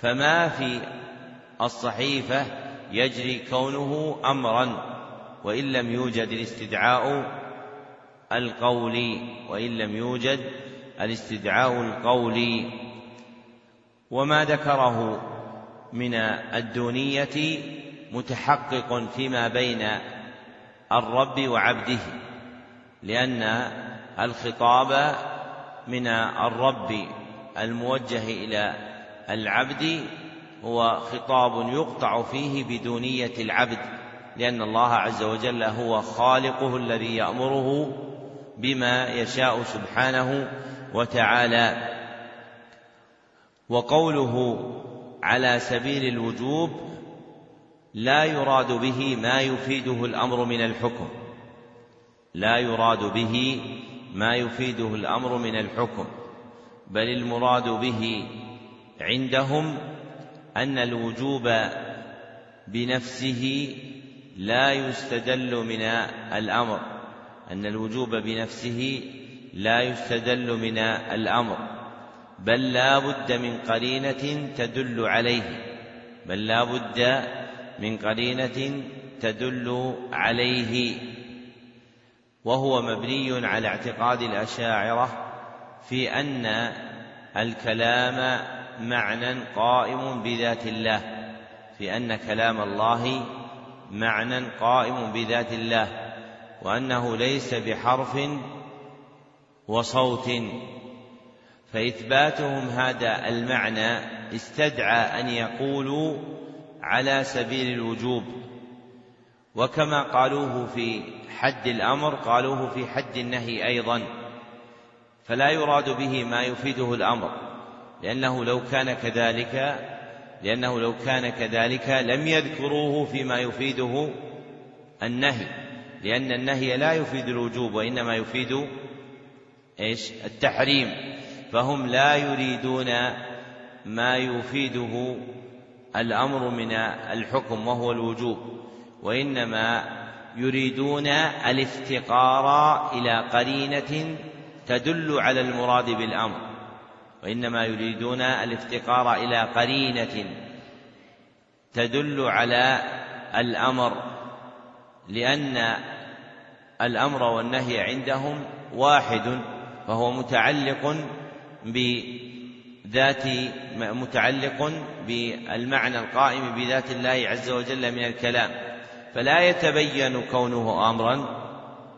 فما في الصحيفة يجري كونه أمرا وإن لم يوجد الاستدعاء القولي وإن لم يوجد الاستدعاء القولي وما ذكره من الدونية متحقق فيما بين الرب وعبده لأن الخطاب من الرب الموجه إلى العبد هو خطاب يقطع فيه بدونية العبد لأن الله عز وجل هو خالقه الذي يأمره بما يشاء سبحانه وتعالى. وقوله على سبيل الوجوب لا يراد به ما يفيده الأمر من الحكم. لا يراد به ما يفيده الأمر من الحكم. بل المراد به عندهم أن الوجوب بنفسه لا يستدل من الأمر. أن الوجوب بنفسه لا يستدل من الأمر. بل لا بد من قرينة تدل عليه. بل لا بد من قرينة تدل عليه وهو مبني على اعتقاد الأشاعرة في أن الكلام معنى قائم بذات الله في أن كلام الله معنى قائم بذات الله وأنه ليس بحرف وصوت. فإثباتهم هذا المعنى استدعى أن يقولوا على سبيل الوجوب. وكما قالوه في حد الأمر قالوه في حد النهي أيضا. فلا يراد به ما يفيده الأمر لأنه لو كان كذلك لأنه لو كان كذلك لم يذكروه فيما يفيده النهي. لأن النهي لا يفيد الوجوب وإنما يفيد إيش؟ التحريم. فهم لا يريدون ما يفيده الأمر من الحكم وهو الوجوب وإنما يريدون الافتقار إلى قرينة تدل على المراد بالأمر وإنما يريدون الافتقار إلى قرينة تدل على الأمر لأن الأمر والنهي عندهم واحد فهو متعلق ب ذات متعلق بالمعنى القائم بذات الله عز وجل من الكلام فلا يتبين كونه امرا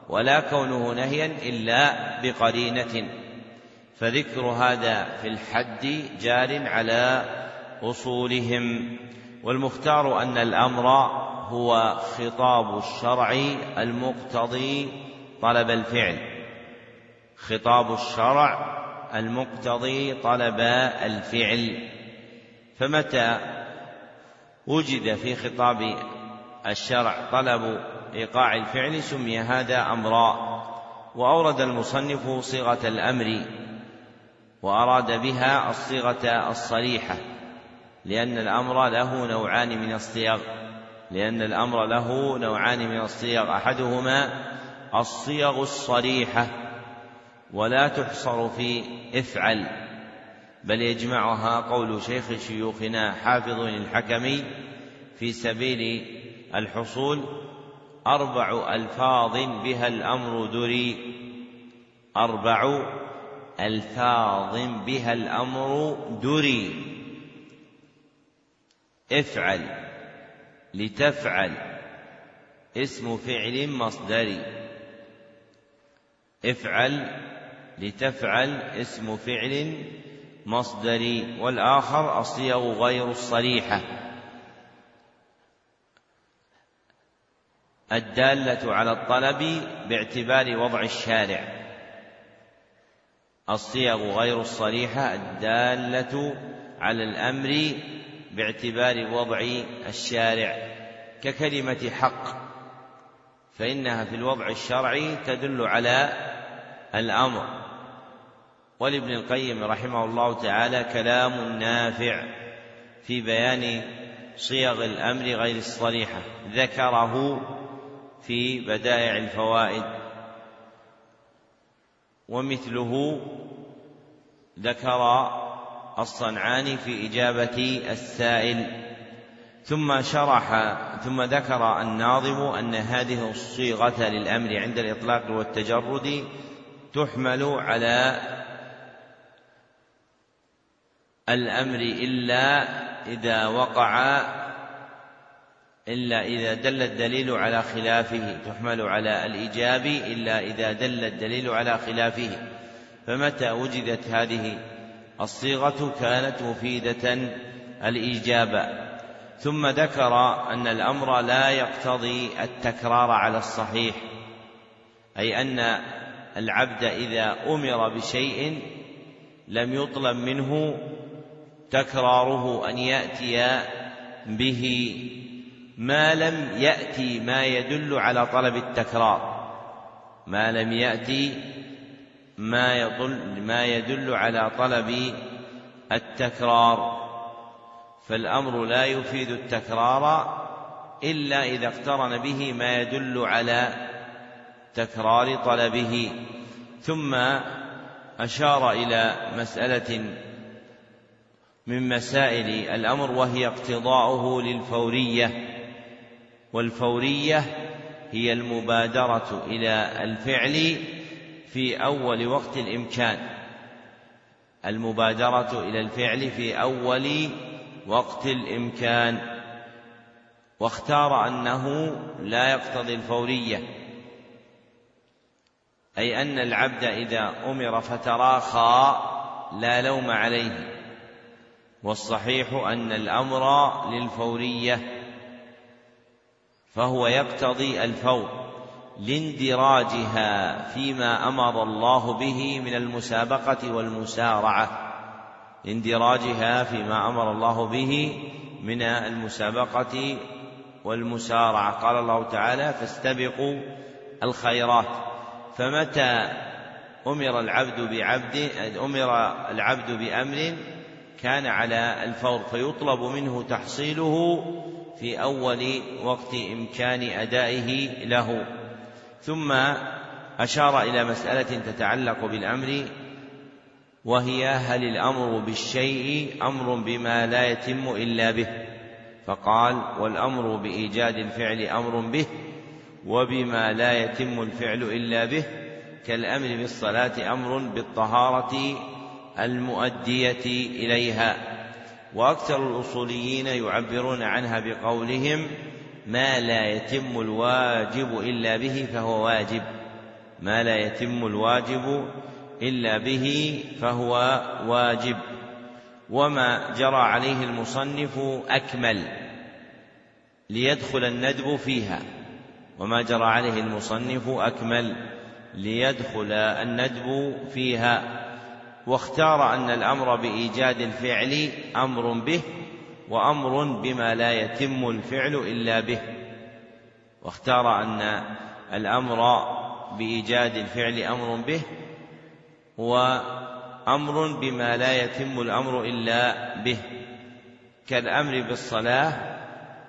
ولا كونه نهيا إلا بقرينة. فذكر هذا في الحد جار على أصولهم والمختار أن الأمر هو خطاب الشرع المقتضي طلب الفعل. خطاب الشرع المقتضي طلب الفعل. فمتى وجد في خطاب الشرع طلب إيقاع الفعل سمي هذا أمرا وأورد المصنف صيغة الأمر وأراد بها الصيغة الصريحة لأن الأمر له نوعان من الصيغ لأن الأمر له نوعان من الصيغ أحدهما الصيغ الصريحة ولا تحصر في افعل. بل يجمعها قول شيخ شيوخنا حافظ الحكمي في سبيل الحصول أربع ألفاظ بها الأمر دري. أربع ألفاظ بها الأمر دري. افعل لتفعل. اسم فعل مصدري. افعل لتفعل اسم فعل مصدري والآخر الصيغ غير الصريحة. الدالة على الطلب باعتبار وضع الشارع. الصيغ غير الصريحة الدالة على الأمر باعتبار وضع الشارع. ككلمة حق فإنها في الوضع الشرعي تدل على الأمر. ولابن القيم رحمه الله تعالى كلام نافع في بيان صيغ الأمر غير الصريحة ذكره في بدائع الفوائد. ومثله ذكر الصنعاني في إجابة السائل. ثم شرح ثم ذكر الناظم أن هذه الصيغة للأمر عند الإطلاق والتجرد تحمل على الأمر إلا إذا وقع إلا إذا دل الدليل على خلافه تحمل على الإيجاب إلا إذا دل الدليل على خلافه. فمتى وجدت هذه؟ الصيغة كانت مفيدة الإيجاب. ثم ذكر أن الأمر لا يقتضي التكرار على الصحيح أي أن العبد إذا أمر بشيء لم يطلب منه تكراره أن يأتي به ما لم يأتي ما يدل على طلب التكرار. ما لم يأتي ما يدل ما يدل على طلب التكرار. فالأمر لا يفيد التكرار إلا إذا اقترن به ما يدل على تكرار طلبه. ثم أشار إلى مسألة من مسائل الأمر وهي اقتضاؤه للفورية. والفورية هي المبادرة إلى الفعل في أول وقت الإمكان. المبادرة إلى الفعل في أول وقت الإمكان. واختار أنه لا يقتضي الفورية. أي أن العبد إذا أمر فتراخى لا لوم عليه. والصحيح أن الأمر للفورية فهو يقتضي الفور لاندراجها فيما أمر الله به من المسابقة والمسارعة لاندراجها فيما أمر الله به من المسابقة والمسارعة. قال الله تعالى فاستبقوا الخيرات فمتى أمر العبد بعبد أمر العبد بأمر كان على الفور فيطلب منه تحصيله في أول وقت إمكان أدائه له. ثم أشار إلى مسألة تتعلق بالأمر وهي هل الأمر بالشيء أمر بما لا يتم إلا به؟ فقال والأمر بإيجاد الفعل أمر به وبما لا يتم الفعل إلا به كالأمر بالصلاة أمر بالطهارة المؤدية إليها. وأكثر الأصوليين يعبرون عنها بقولهم ما لا يتم الواجب إلا به فهو واجب. ما لا يتم الواجب إلا به فهو واجب. وما جرى عليه المصنف أكمل ليدخل الندب فيها. وما جرى عليه المصنف أكمل ليدخل الندب فيها. واختار أن الأمر بإيجاد الفعل أمر به وأمر بما لا يتم الفعل إلا به. واختار أن الأمر بإيجاد الفعل أمر به وأمر بما لا يتم الأمر إلا به. كالأمر بالصلاة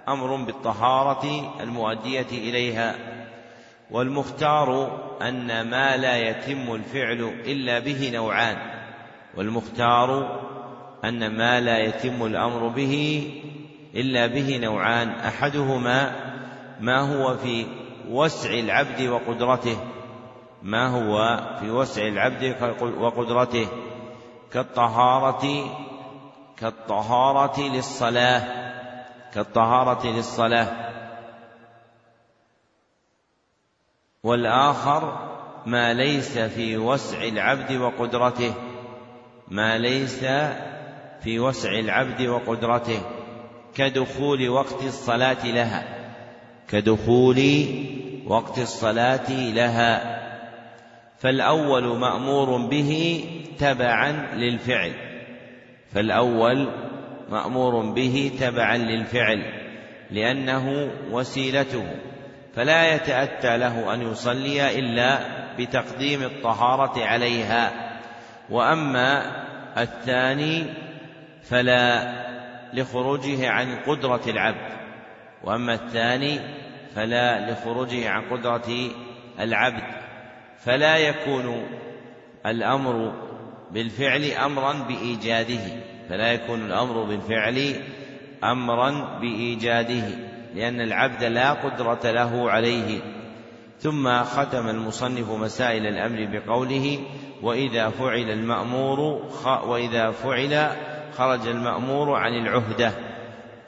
أمر بالطهارة المؤدية إليها والمختار أن ما لا يتم الفعل إلا به نوعان. والمختار أن ما لا يتم الأمر به إلا به نوعان. أحدهما ما هو في وسع العبد وقدرته ما هو في وسع العبد وقدرته كالطهارة كالطهارة للصلاة كالطهارة للصلاة. والآخر ما ليس في وسع العبد وقدرته. ما ليس في وسع العبد وقدرته كدخول وقت الصلاة لها. كدخول وقت الصلاة لها. فالأول مأمور به تبعا للفعل. فالأول مأمور به تبعا للفعل لأنه وسيلته. فلا يتأتى له أن يصلي إلا بتقديم الطهارة عليها. وأما الثاني فلا لخروجه عن قدرة العبد وأما الثاني فلا لخروجه عن قدرة العبد. فلا يكون الأمر بالفعل أمرا بإيجاده فلا يكون الأمر بالفعل أمرا بإيجاده لأن العبد لا قدرة له عليه. ثم ختم المصنف مسائل الأمر بقوله وإذا فعل المأمور وإذا فعل خرج المأمور عن العهدة.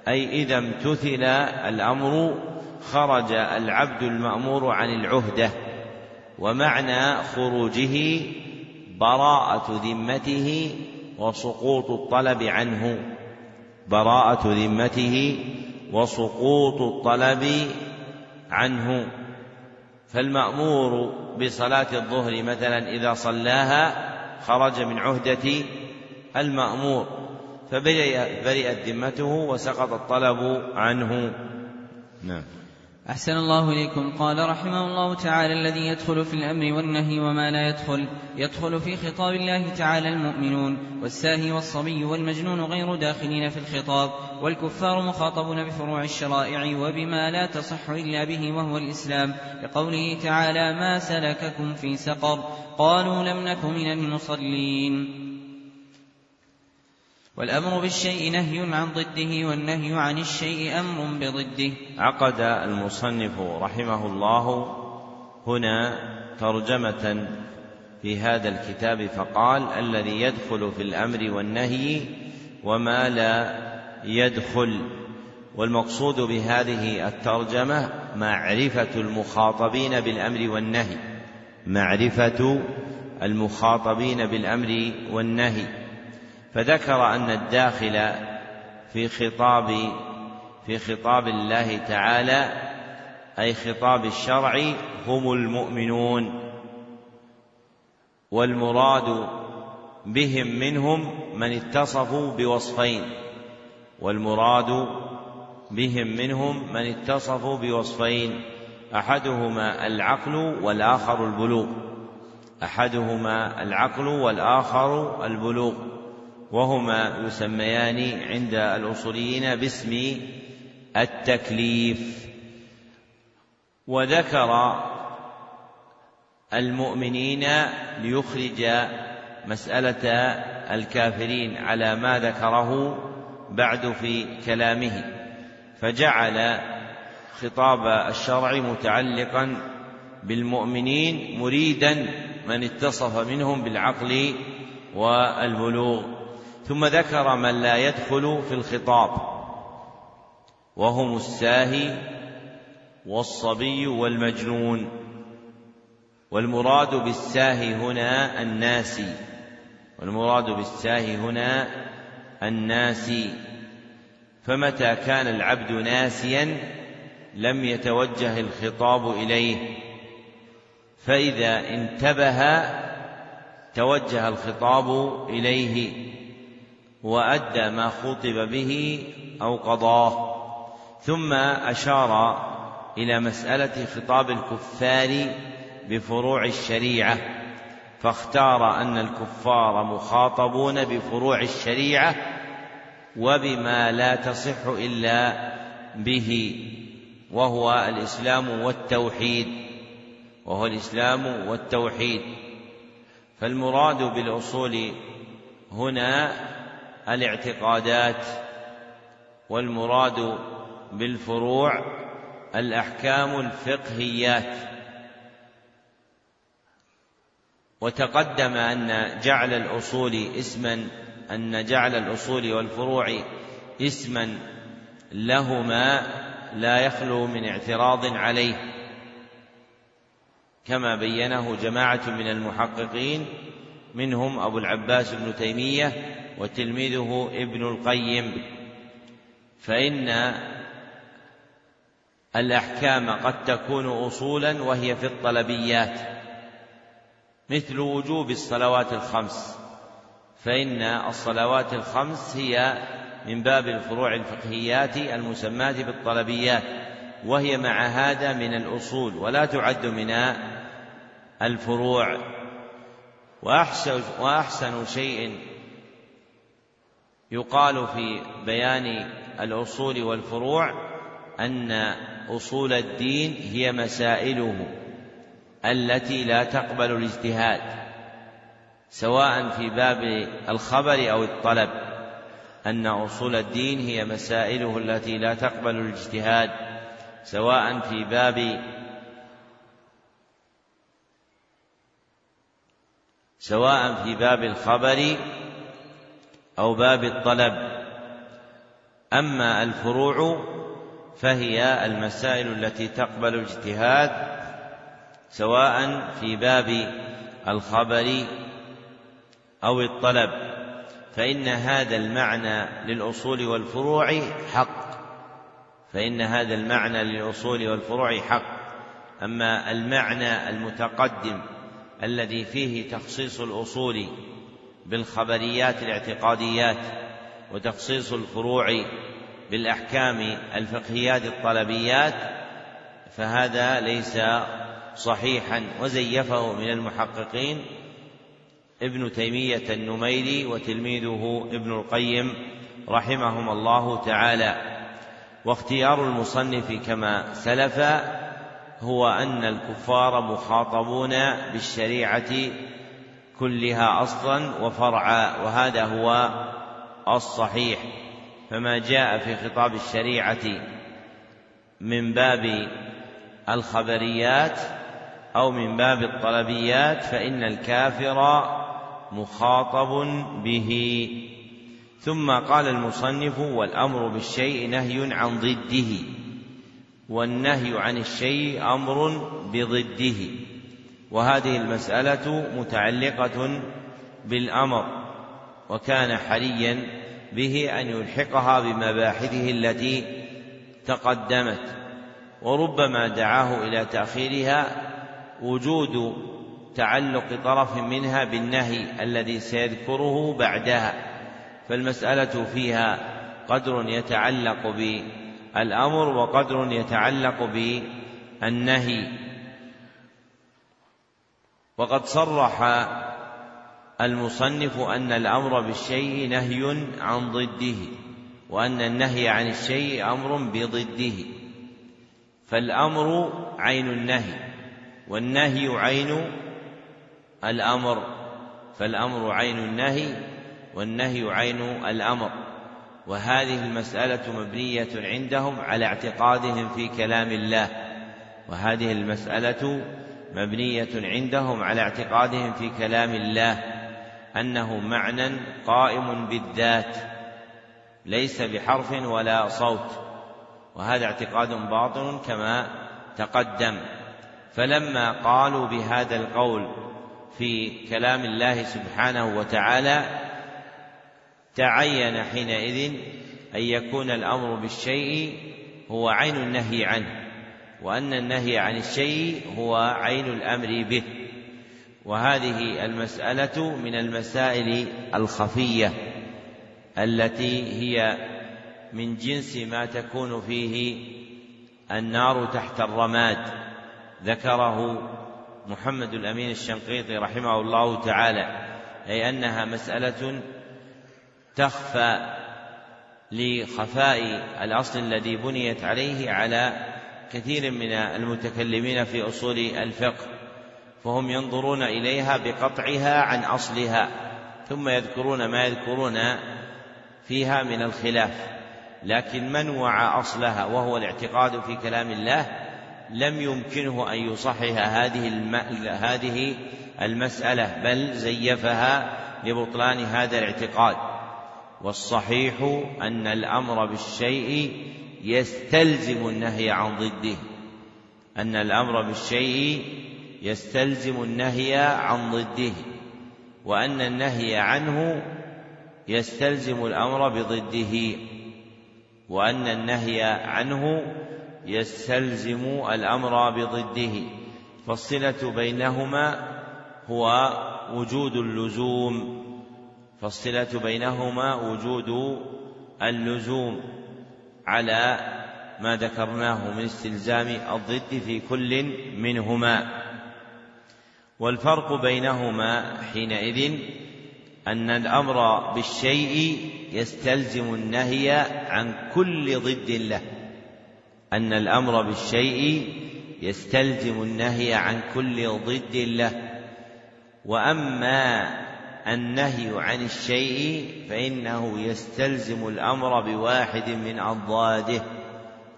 أي إذا امتثل الأمر خرج العبد المأمور عن العهدة. ومعنى خروجه براءة ذمته وسقوط الطلب عنه. براءة ذمته وسقوط الطلب عنه. فالمأمور بصلاة الظهر مثلا إذا صلاها خرج من عهدة المأمور فبرئت ذمته وسقط الطلب عنه. نعم. أحسن الله إليكم. قال رحمه الله تعالى الذي يدخل في الأمر والنهي وما لا يدخل يدخل في خطاب الله تعالى المؤمنون والساهي والصبي والمجنون غير داخلين في الخطاب والكفار مخاطبون بفروع الشرائع وبما لا تصح إلا به وهو الإسلام لقوله تعالى ما سلككم في سقر قالوا لم نك من المصلين. والأمر بالشيء نهي عن ضده والنهي عن الشيء أمر بضده. عقد المصنف رحمه الله هنا ترجمة في هذا الكتاب فقال الذي يدخل في الأمر والنهي وما لا يدخل. والمقصود بهذه الترجمة معرفة المخاطبين بالأمر والنهي. معرفة المخاطبين بالأمر والنهي. فذكر أن الداخل في خطاب في خطاب الله تعالى أي خطاب الشرع هم المؤمنون والمراد بهم منهم من اتصفوا بوصفين والمراد بهم منهم من اتصفوا بوصفين أحدهما العقل والآخر البلوغ أحدهما العقل والآخر البلوغ. وهما يسميان عند الأصوليين باسم التكليف. وذكر المؤمنين ليخرج مسألة الكافرين على ما ذكره بعد في كلامه فجعل خطاب الشرع متعلقا بالمؤمنين مريدا من اتصف منهم بالعقل والبلوغ. ثم ذكر من لا يدخل في الخطاب وهم الساهي والصبي والمجنون. والمراد بالساهي هنا الناسي. والمراد بالساهي هنا الناسي. فمتى كان العبد ناسيا لم يتوجه الخطاب إليه. فإذا انتبه توجه الخطاب إليه. وأدى ما خطب به أو قضاه. ثم أشار إلى مسألة خطاب الكفار بفروع الشريعة فاختار أن الكفار مخاطبون بفروع الشريعة وبما لا تصح إلا به وهو الإسلام والتوحيد وهو الإسلام والتوحيد. فالمراد بالأصول هنا الاعتقادات والمراد بالفروع الأحكام الفقهيات وتقدم أن جعل الأصول اسما أن جعل الأصول والفروع اسما لهما لا يخلو من اعتراض عليه. كما بينه جماعة من المحققين منهم أبو العباس بن تيمية وتلميذه ابن القيم فإن الأحكام قد تكون اصولا وهي في الطلبيات مثل وجوب الصلوات الخمس فإن الصلوات الخمس هي من باب الفروع الفقهيات المسماة بالطلبيات وهي مع هذا من الأصول ولا تعد من الفروع. وأحسن شيء يقال في بيان الأصول والفروع أن أصول الدين هي مسائله التي لا تقبل الاجتهاد سواء في باب الخبر أو الطلب. أن أصول الدين هي مسائله التي لا تقبل الاجتهاد سواء في باب سواء في باب الخبر أو باب الطلب. أما الفروع فهي المسائل التي تقبل الاجتهاد سواء في باب الخبر أو الطلب. فإن هذا المعنى للأصول والفروع حق. فإن هذا المعنى للأصول والفروع حق. أما المعنى المتقدم الذي فيه تخصيص الأصول بالخبريات الاعتقاديات وتخصيص الفروع بالأحكام الفقهيات الطلبيات فهذا ليس صحيحا وزيفه من المحققين ابن تيمية النميري وتلميذه ابن القيم رحمهم الله تعالى. واختيار المصنف كما سلف هو أن الكفار مخاطبون بالشريعة كلها أصلا وفرعا وهذا هو الصحيح. فما جاء في خطاب الشريعة من باب الخبريات أو من باب الطلبيات فإن الكافر مخاطب به. ثم قال المصنف والأمر بالشيء نهي عن ضده والنهي عن الشيء أمر بضده. وهذه المسألة متعلقة بالأمر وكان حريا به أن يلحقها بمباحثه التي تقدمت وربما دعاه إلى تأخيرها وجود تعلق طرف منها بالنهي الذي سيذكره بعدها. فالمسألة فيها قدر يتعلق بالأمر وقدر يتعلق بالنهي. وقد صرح المصنف أن الأمر بالشيء نهي عن ضده وأن النهي عن الشيء أمر بضده. فالأمر عين النهي والنهي عين الأمر. فالأمر عين النهي والنهي عين الأمر. وهذه المسألة مبنية عندهم على اعتقادهم في كلام الله. وهذه المسألة مبنية عندهم على اعتقادهم في كلام الله أنه معنى قائم بالذات ليس بحرف ولا صوت وهذا اعتقاد باطل كما تقدم. فلما قالوا بهذا القول في كلام الله سبحانه وتعالى تعين حينئذ أن يكون الأمر بالشيء هو عين النهي عنه. وأن النهي عن الشيء هو عين الأمر به. وهذه المسألة من المسائل الخفية التي هي من جنس ما تكون فيه النار تحت الرماد. ذكره محمد الأمين الشنقيطي رحمه الله تعالى أي أنها مسألة تخفى لخفاء الأصل الذي بنيت عليه على كثير من المتكلمين في أصول الفقه فهم ينظرون إليها بقطعها عن أصلها ثم يذكرون ما يذكرون فيها من الخلاف. لكن من وعى أصلها وهو الاعتقاد في كلام الله لم يمكنه أن يصحح هذه هذه المسألة بل زيفها لبطلان هذا الاعتقاد. والصحيح أن الأمر بالشيء يستلزم النهي عن ضده. أن الأمر بالشيء يستلزم النهي عن ضده. وأن النهي عنه يستلزم الأمر بضده. وأن النهي عنه يستلزم الأمر بضده. فالصلة بينهما هو وجود اللزوم. فالصلة بينهما وجود اللزوم. على ما ذكرناه من استلزام الضد في كل منهما. والفرق بينهما حينئذ أن الأمر بالشيء يستلزم النهي عن كل ضد له. أن الأمر بالشيء يستلزم النهي عن كل ضد له. وأما النهي عن الشيء فإنه يستلزم الأمر بواحد من أضداده.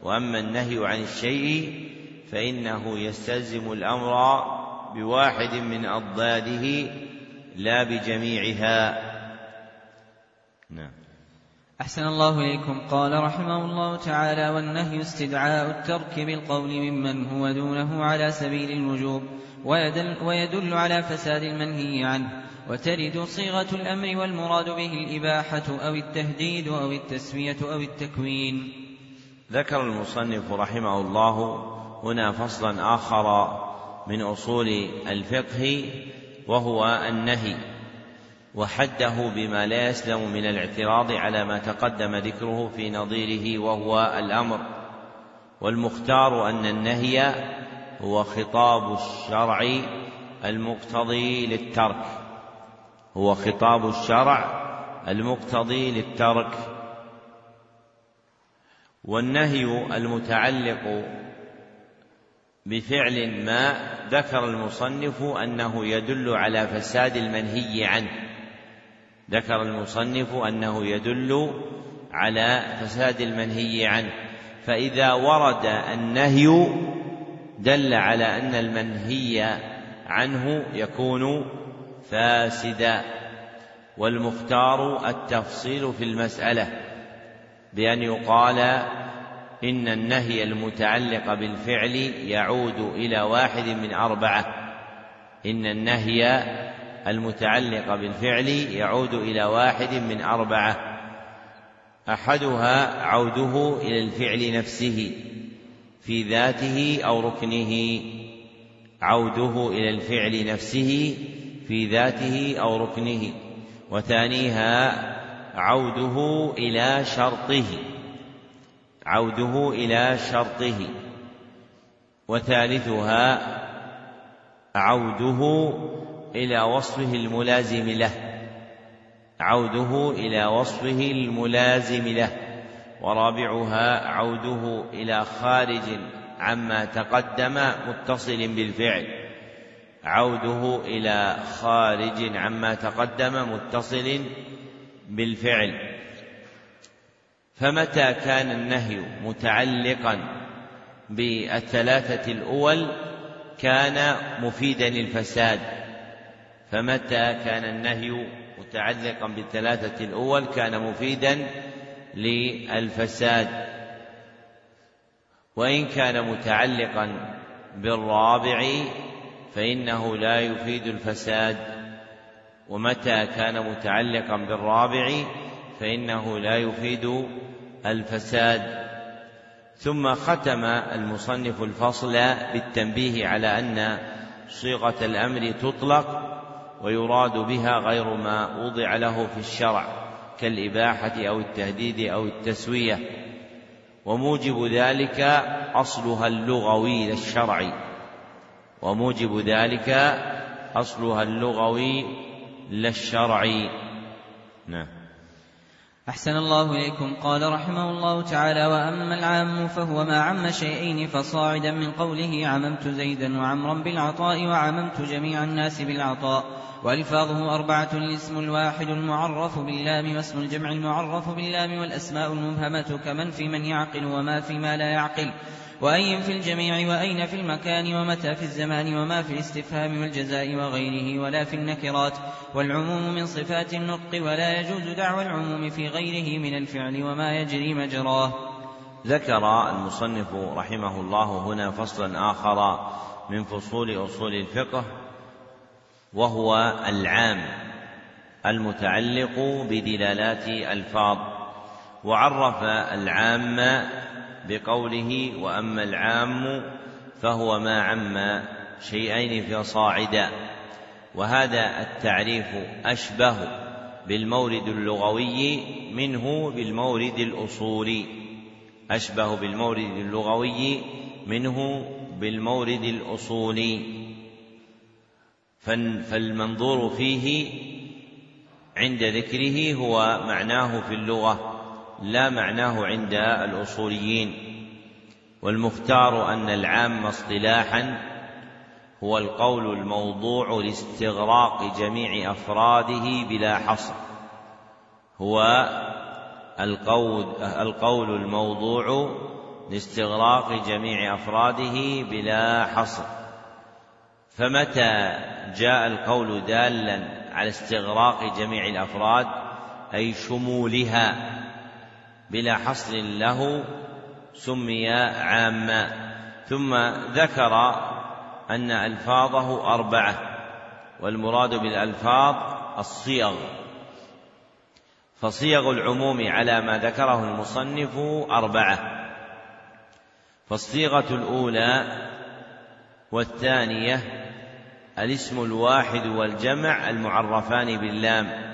وأما النهي عن الشيء فإنه يستلزم الأمر بواحد من أضداده لا بجميعها. نعم. أحسن الله إليكم. قال رحمه الله تعالى والنهي استدعاء الترك بالقول ممن هو دونه على سبيل الوجوب ويدل, ويدل على فساد المنهي عنه. وترد صيغة الأمر والمراد به الإباحة أو التهديد أو التسمية أو التكوين. ذكر المصنف رحمه الله هنا فصلا آخر من أصول الفقه وهو النهي وحده بما لا يسلم من الاعتراض على ما تقدم ذكره في نظيره وهو الأمر. والمختار أن النهي هو خطاب الشرع المقتضي للترك. هو خطاب الشرع المقتضي للترك والنهي المتعلق بفعل ما ذكر المصنف أنه يدل على فساد المنهي عنه. ذكر المصنف أنه يدل على فساد المنهي عنه. فإذا ورد النهي دل على أن المنهي عنه يكون فاسدا والمختار التفصيل في المسألة بأن يقال إن النهي المتعلق بالفعل يعود إلى واحد من أربعة. إن النهي المتعلق بالفعل يعود إلى واحد من أربعة. أحدها عوده إلى الفعل نفسه في ذاته أو ركنه عوده إلى الفعل نفسه في ذاته أو ركنه وثانيها عوده إلى شرطه عوده إلى شرطه وثالثها عوده إلى وصفه الملازم له عوده إلى وصفه الملازم له ورابعها عوده إلى خارج عما تقدم متصل بالفعل. عوده إلى خارج عما تقدم متصل بالفعل. فمتى كان النهي متعلقا بالثلاثة الأول كان مفيدا للفساد. فمتى كان النهي متعلقا بالثلاثة الأول كان مفيدا للفساد. وإن كان متعلقا بالرابع فإنه لا يفيد الفساد. ومتى كان متعلقا بالرابع فإنه لا يفيد الفساد. ثم ختم المصنف الفصل بالتنبيه على أن صيغة الأمر تطلق ويراد بها غير ما وضع له في الشرع كالإباحة أو التهديد أو التسوية. وموجب ذلك أصلها اللغوي للشرع. وموجب ذلك أصلها اللغوي للشرع نعم. أحسن الله إليكم. قال رحمه الله تعالى وأما العام فهو ما عم شيئين فصاعدا من قوله عممت زيدا وعمرا بالعطاء وعممت جميع الناس بالعطاء. وألفاظه أربعة الاسم الواحد المعرف باللام واسم الجمع المعرف باللام والأسماء المبهمة كمن في من يعقل وما في ما لا يعقل. وأي في الجميع وأين في المكان ومتى في الزمان وما في الاستفهام والجزاء وغيره ولا في النكرات والعموم من صفات النطق ولا يجوز دعوى العموم في غيره من الفعل وما يجري مجراه. ذكر المصنف رحمه الله هنا فصلا آخر من فصول أصول الفقه وهو العام المتعلق بدلالات ألفاظ وعرف العام بقوله وأما العام فهو ما عم شيئين فصاعدا وهذا التعريف أشبه بالمورد اللغوي منه بالمورد الأصولي. أشبه بالمورد اللغوي منه بالمورد الأصولي. فالمنظور فيه عند ذكره هو معناه في اللغة. لا معناه عند الأصوليين والمختار أن العام اصطلاحا هو القول الموضوع لاستغراق جميع أفراده بلا حصر هو القول الموضوع لاستغراق جميع أفراده بلا حصر. فمتى جاء القول دالا على استغراق جميع الأفراد أي شمولها؟ بلا حصر له سمي عاما. ثم ذكر أن ألفاظه أربعة والمراد بالألفاظ الصيغ. فصيغ العموم على ما ذكره المصنف أربعة. فالصيغة الأولى والثانية الاسم الواحد والجمع المعرفان باللام.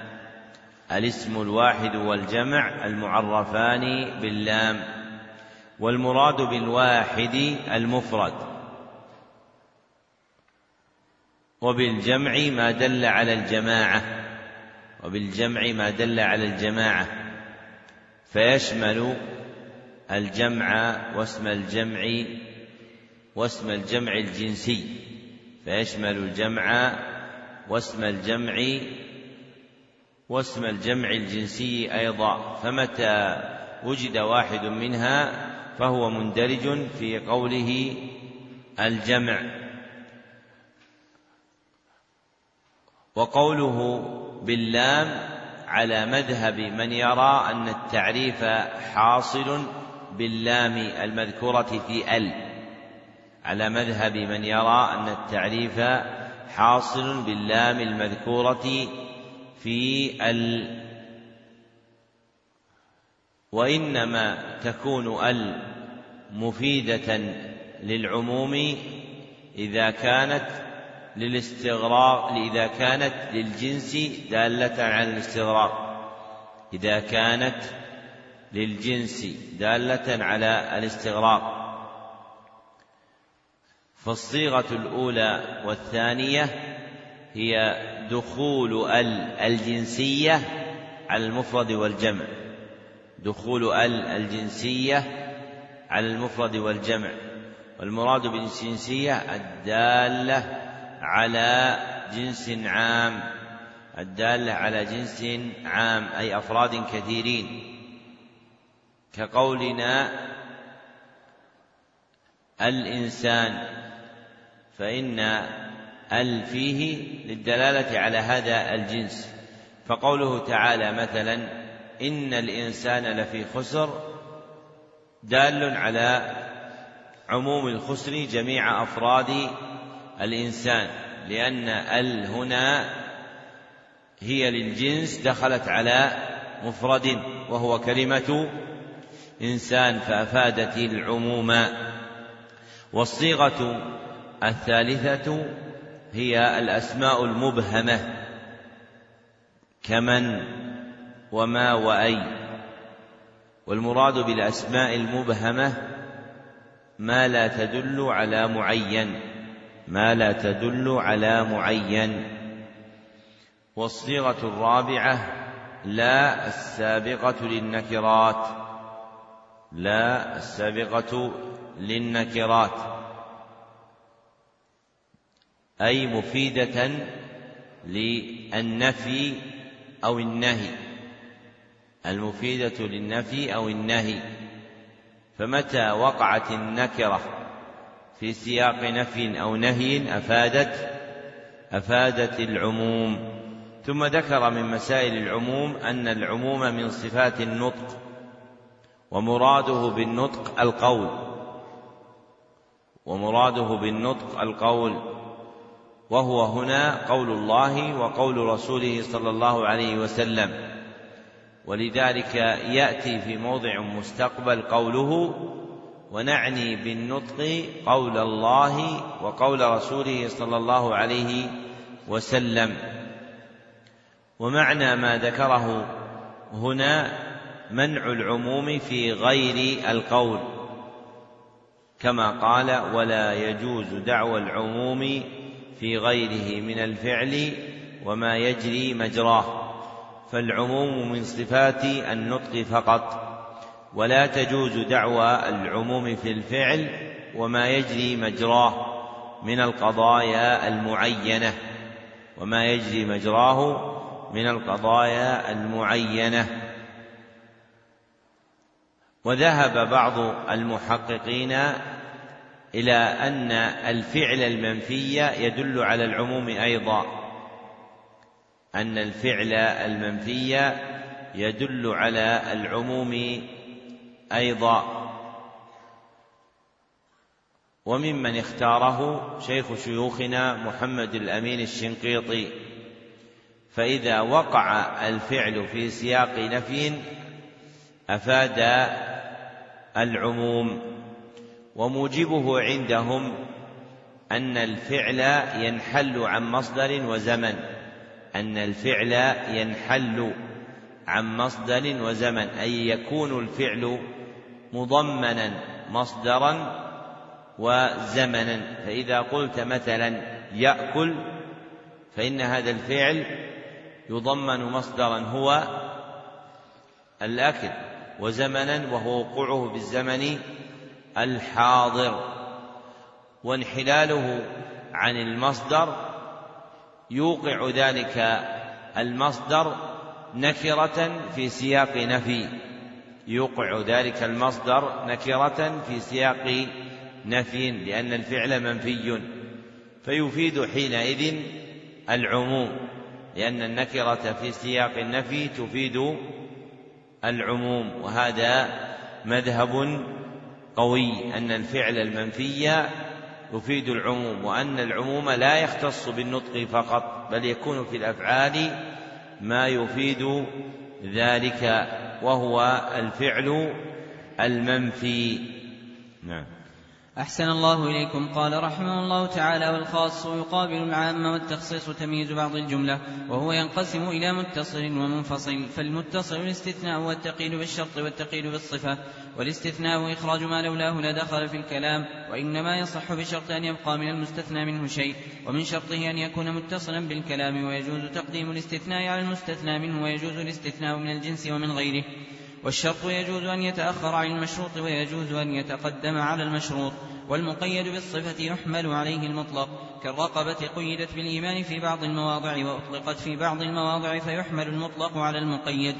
الاسم الواحد والجمع المعرفان باللام والمراد بالواحد المفرد. وبالجمع ما دل على الجماعة وبالجمع ما دل على الجماعة. فيشمل الجمع واسم الجمع واسم الجمع الجنسي فيشمل الجمع واسم الجمع واسم الجمع الجنسي أيضا فمتى وجد واحد منها فهو مندرج في قوله الجمع. وقوله باللام على مذهب من يرى أن التعريف حاصل باللام المذكورة في ال. على مذهب من يرى أن التعريف حاصل باللام المذكورة في ال وإنما تكون ال مفيدة للعموم إذا كانت للاستغراق إذا كانت للجنس دالة على الاستغراق. إذا كانت للجنس دالة على الاستغراق. فالصيغة الأولى والثانية هي دخول ال الجنسية على المفرد والجمع. دخول ال الجنسية على المفرد والجمع. والمراد بالجنسية الدالة على جنس عام. الدالة على جنس عام أي أفراد كثيرين. كقولنا الإنسان فإن أل فيه للدلالة على هذا الجنس. فقوله تعالى مثلا إن الإنسان لفي خسر دال على عموم الخسر جميع أفراد الإنسان لأن أل هنا هي للجنس دخلت على مفرد وهو كلمة إنسان فأفادت العموم. والصيغة الثالثة هي الأسماء المبهمة. كمن وما وأي. والمراد بالأسماء المبهمة ما لا تدل على معين. ما لا تدل على معين. والصيغة الرابعة لا السابقة للنكرات. لا السابقة للنكرات. أي مفيدة للنفي أو النهي. المفيدة للنفي أو النهي. فمتى وقعت النكرة في سياق نفي أو نهي أفادت؟ أفادت العموم. ثم ذكر من مسائل العموم أن العموم من صفات النطق ومراده بالنطق القول. ومراده بالنطق القول. وهو هنا قول الله وقول رسوله صلى الله عليه وسلم. ولذلك يأتي في موضع مستقبل قوله ونعني بالنطق قول الله وقول رسوله صلى الله عليه وسلم ومعنى ما ذكره هنا منع العموم في غير القول. كما قال ولا يجوز دعوى العموم في غيره من الفعل وما يجري مجراه فالعموم من صفات النطق فقط ولا تجوز دعوى العموم في الفعل وما يجري مجراه من القضايا المعينة وما يجري مجراه من القضايا المعينة. وذهب بعض المحققين إلى أن الفعل المنفي يدل على العموم أيضا. أن الفعل المنفي يدل على العموم أيضا. وممن اختاره شيخ شيوخنا محمد الأمين الشنقيطي. فإذا وقع الفعل في سياق نفي أفاد العموم. وموجبه عندهم أن الفعل ينحل عن مصدر وزمن. أن الفعل ينحل عن مصدر وزمن. أي يكون الفعل مضمنا مصدرا وزمنا. فإذا قلت مثلا يأكل فإن هذا الفعل يضمن مصدرا هو الأكل وزمنا وهو وقوعه بالزمن الحاضر وانحلاله عن المصدر يوقع ذلك المصدر نكرة في سياق نفي يوقع ذلك المصدر نكرة في سياق نفي لأن الفعل منفي فيفيد حينئذ العموم لأن النكرة في سياق النفي تفيد العموم وهذا مذهب قوي أن الفعل المنفي يفيد العموم وأن العموم لا يختص بالنطق فقط بل يكون في الأفعال ما يفيد ذلك وهو الفعل المنفي. نعم. أحسن الله إليكم. قال رحمه الله تعالى والخاص يقابل العام والتخصيص تمييز بعض الجملة وهو ينقسم إلى متصل ومنفصل. فالمتصل الاستثناء والتقييد بالشرط والتقييد بالصفة والاستثناء إخراج ما لولاه لدخل في الكلام وإنما يصح بشرط أن يبقى من المستثنى منه شيء ومن شرطه أن يكون متصلا بالكلام ويجوز تقديم الاستثناء على المستثنى منه ويجوز الاستثناء من الجنس ومن غيره. والشرط يجوز أن يتأخر عن المشروط ويجوز أن يتقدم على المشروط. والمقيد بالصفة يحمل عليه المطلق. كالرقبة قيدت بالإيمان في بعض المواضع وأطلقت في بعض المواضع فيحمل المطلق على المقيد.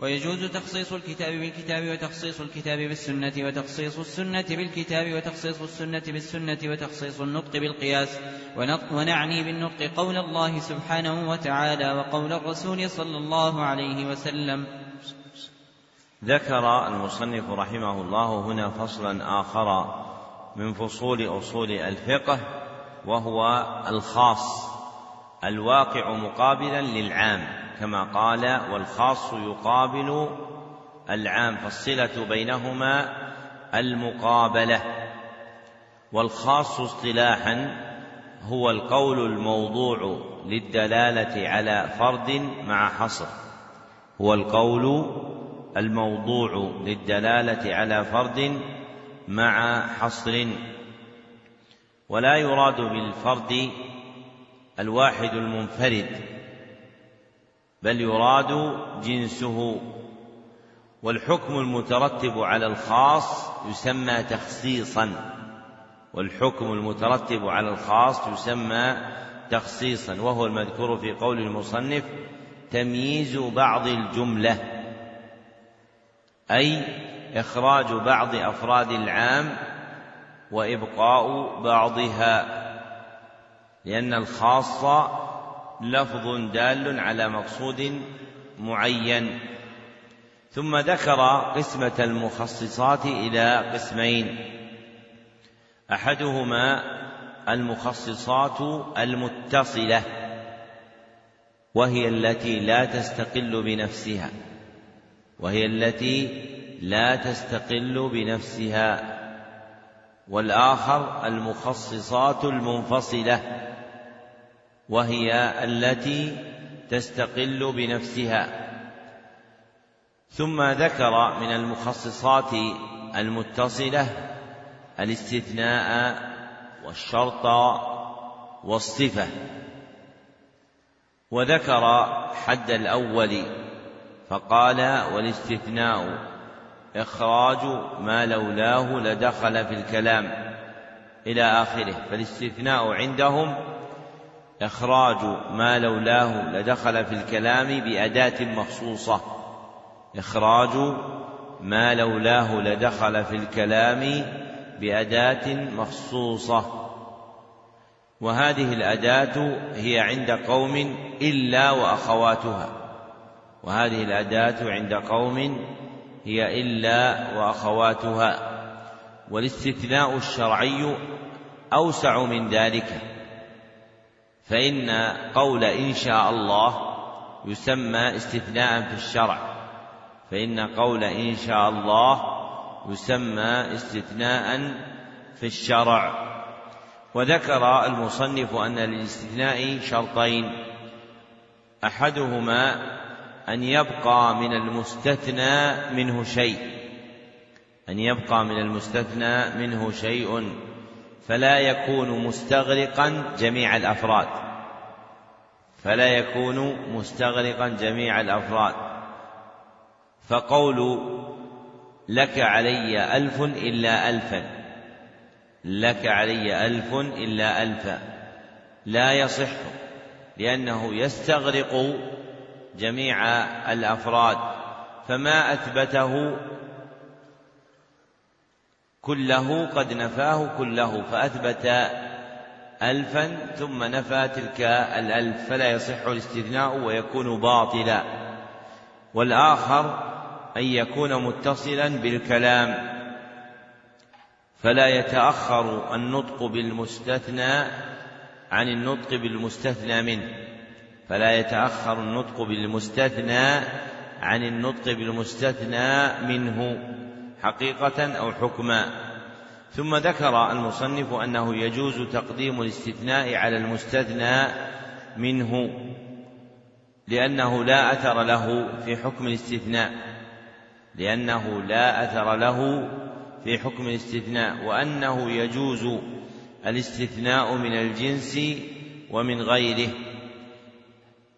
ويجوز تخصيص الكتاب بالكتاب وتخصيص الكتاب بالسنة وتخصيص السنة بالكتاب وتخصيص السنة بالسنة وتخصيص النطق بالقياس. ونعني بالنطق قول الله سبحانه وتعالى وقول الرسول صلى الله عليه وسلم. ذكر المصنف رحمه الله هنا فصلا آخر من فصول أصول الفقه وهو الخاص الواقع مقابلا للعام كما قال والخاص يقابل العام فالصلة بينهما المقابلة. والخاص اصطلاحا هو القول الموضوع للدلالة على فرد مع حصر. هو القول الموضوع للدلالة على فرد مع حصر ولا يراد بالفرد الواحد المنفرد بل يراد جنسه. والحكم المترتب على الخاص يسمى تخصيصا. والحكم المترتب على الخاص يسمى تخصيصا. وهو المذكور في قول المصنف تمييز بعض الجملة أي إخراج بعض أفراد العام وإبقاء بعضها لأن الخاص لفظ دال على مقصود معين. ثم ذكر قسمة المخصصات إلى قسمين. أحدهما المخصصات المتصلة وهي التي لا تستقل بنفسها وهي التي لا تستقل بنفسها والآخر المخصصات المنفصلة وهي التي تستقل بنفسها. ثم ذكر من المخصصات المتصلة الاستثناء والشرط والصفة. وذكر حد الأول فقال والاستثناء. إخراج ما لولاه لدخل في الكلام إلى آخره فالاستثناء عندهم إخراج ما لولاه لدخل في الكلام بأداة مخصوصة إخراج ما لولاه لدخل في الكلام بأداة مخصوصة. وهذه الأداة هي عند قوم إلا وأخواتها وهذه الأداة عند قوم هي إلا وأخواتها والاستثناء الشرعي أوسع من ذلك. فإن قول إن شاء الله يسمى استثناء في الشرع. فإن قول إن شاء الله يسمى استثناء في الشرع. وذكر المصنف أن للاستثناء شرطين أحدهما أن يبقى من المستثنى منه شيء. أن يبقى من المستثنى منه شيء. فلا يكون مستغرقا جميع الأفراد. فلا يكون مستغرقا جميع الأفراد. فقول لك علي ألف إلا الفا. لك علي ألف إلا ألفا. لا يصح لأنه يستغرق جميع الأفراد فما أثبته كله قد نفاه كله فأثبت ألفا ثم نفى تلك الألف فلا يصح الاستثناء ويكون باطلا. والآخر أن يكون متصلا بالكلام فلا يتأخر النطق بالمستثنى عن النطق بالمستثنى منه. فلا يتأخر النطق بالمستثنى عن النطق بالمستثنى منه حقيقة أو حكما. ثم ذكر المصنف أنه يجوز تقديم الاستثناء على المستثنى منه لأنه لا أثر له في حكم الاستثناء لأنه لا أثر له في حكم الاستثناء وأنه يجوز الاستثناء من الجنس ومن غيره.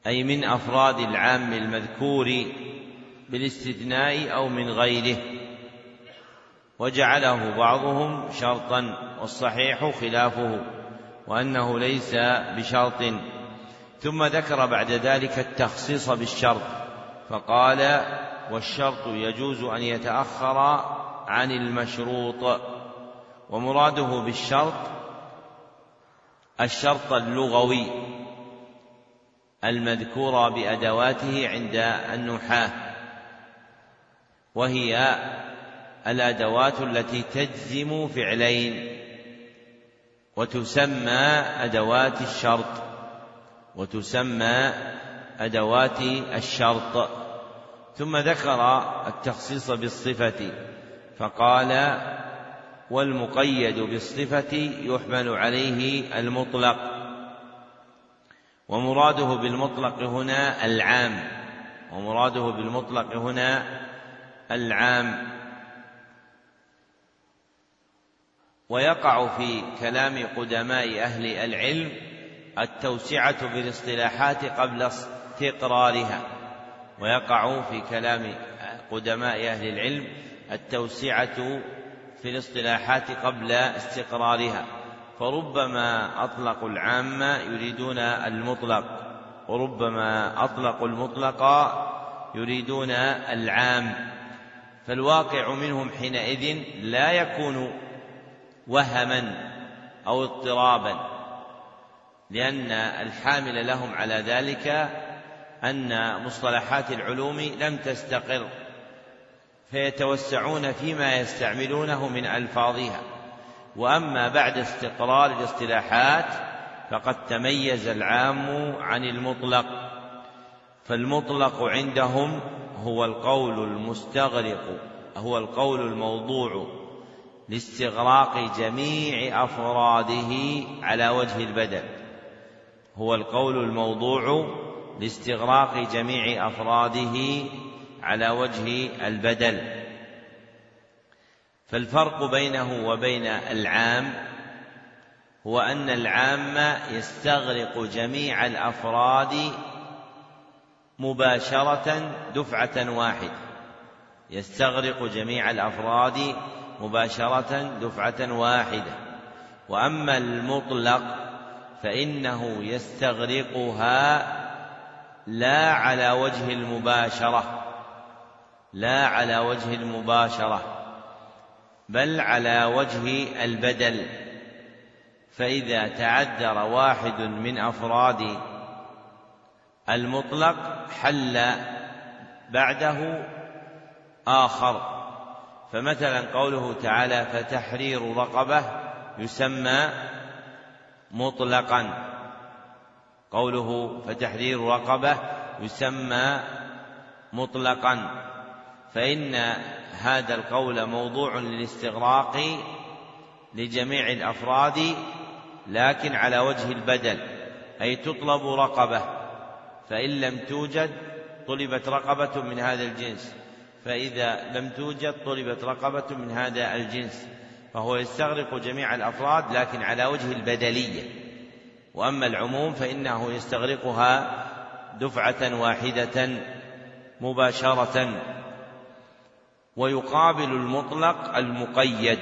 أي من أفراد العام المذكور بالاستثناء أو من غيره. وجعله بعضهم شرطا والصحيح خلافه وأنه ليس بشرط. ثم ذكر بعد ذلك التخصيص بالشرط فقال والشرط يجوز أن يتأخر عن المشروط. ومراده بالشرط الشرط اللغوي. المذكور بأدواته عند النحاة وهي الأدوات التي تجزم فعلين وتسمى أدوات الشرط وتسمى أدوات الشرط. ثم ذكر التخصيص بالصفة فقال والمقيد بالصفة يحمل عليه المطلق. ومراده بالمطلق هنا العام. ومراده بالمطلق هنا العام. ويقع في كلام قدماء أهل العلم التوسعة في الاصطلاحات قبل استقرارها. ويقع في كلام قدماء أهل العلم التوسعة في الاصطلاحات قبل استقرارها. فربما أطلقوا العام يريدون المطلق وربما أطلقوا المطلق يريدون العام. فالواقع منهم حينئذ لا يكون وهما أو اضطرابا لأن الحامل لهم على ذلك أن مصطلحات العلوم لم تستقر فيتوسعون فيما يستعملونه من ألفاظها. وأما بعد استقرار الاصطلاحات فقد تميز العام عن المطلق. فالمطلق عندهم هو القول المستغرق هو القول الموضوع لاستغراق جميع أفراده على وجه البدل هو القول الموضوع لاستغراق جميع أفراده على وجه البدل فالفرق بينه وبين العام هو أن العام يستغرق جميع الأفراد مباشرة دفعة واحدة يستغرق جميع الأفراد مباشرة دفعة واحدة. وأما المطلق فإنه يستغرقها لا على وجه المباشرة. لا على وجه المباشرة. بل على وجه البدل. فإذا تعذر واحد من أفراد المطلق حل بعده آخر. فمثلا قوله تعالى فتحرير رقبة يسمى مطلقا. قوله فتحرير رقبة يسمى مطلقا. فإن هذا القول موضوع للاستغراق لجميع الأفراد لكن على وجه البدل أي تطلب رقبة. فإن لم توجد طلبت رقبة من هذا الجنس. فإذا لم توجد طلبت رقبة من هذا الجنس. فهو يستغرق جميع الأفراد لكن على وجه البدلية. وأما العموم فإنه يستغرقها دفعة واحدة مباشرة. ويقابل المطلق المقيد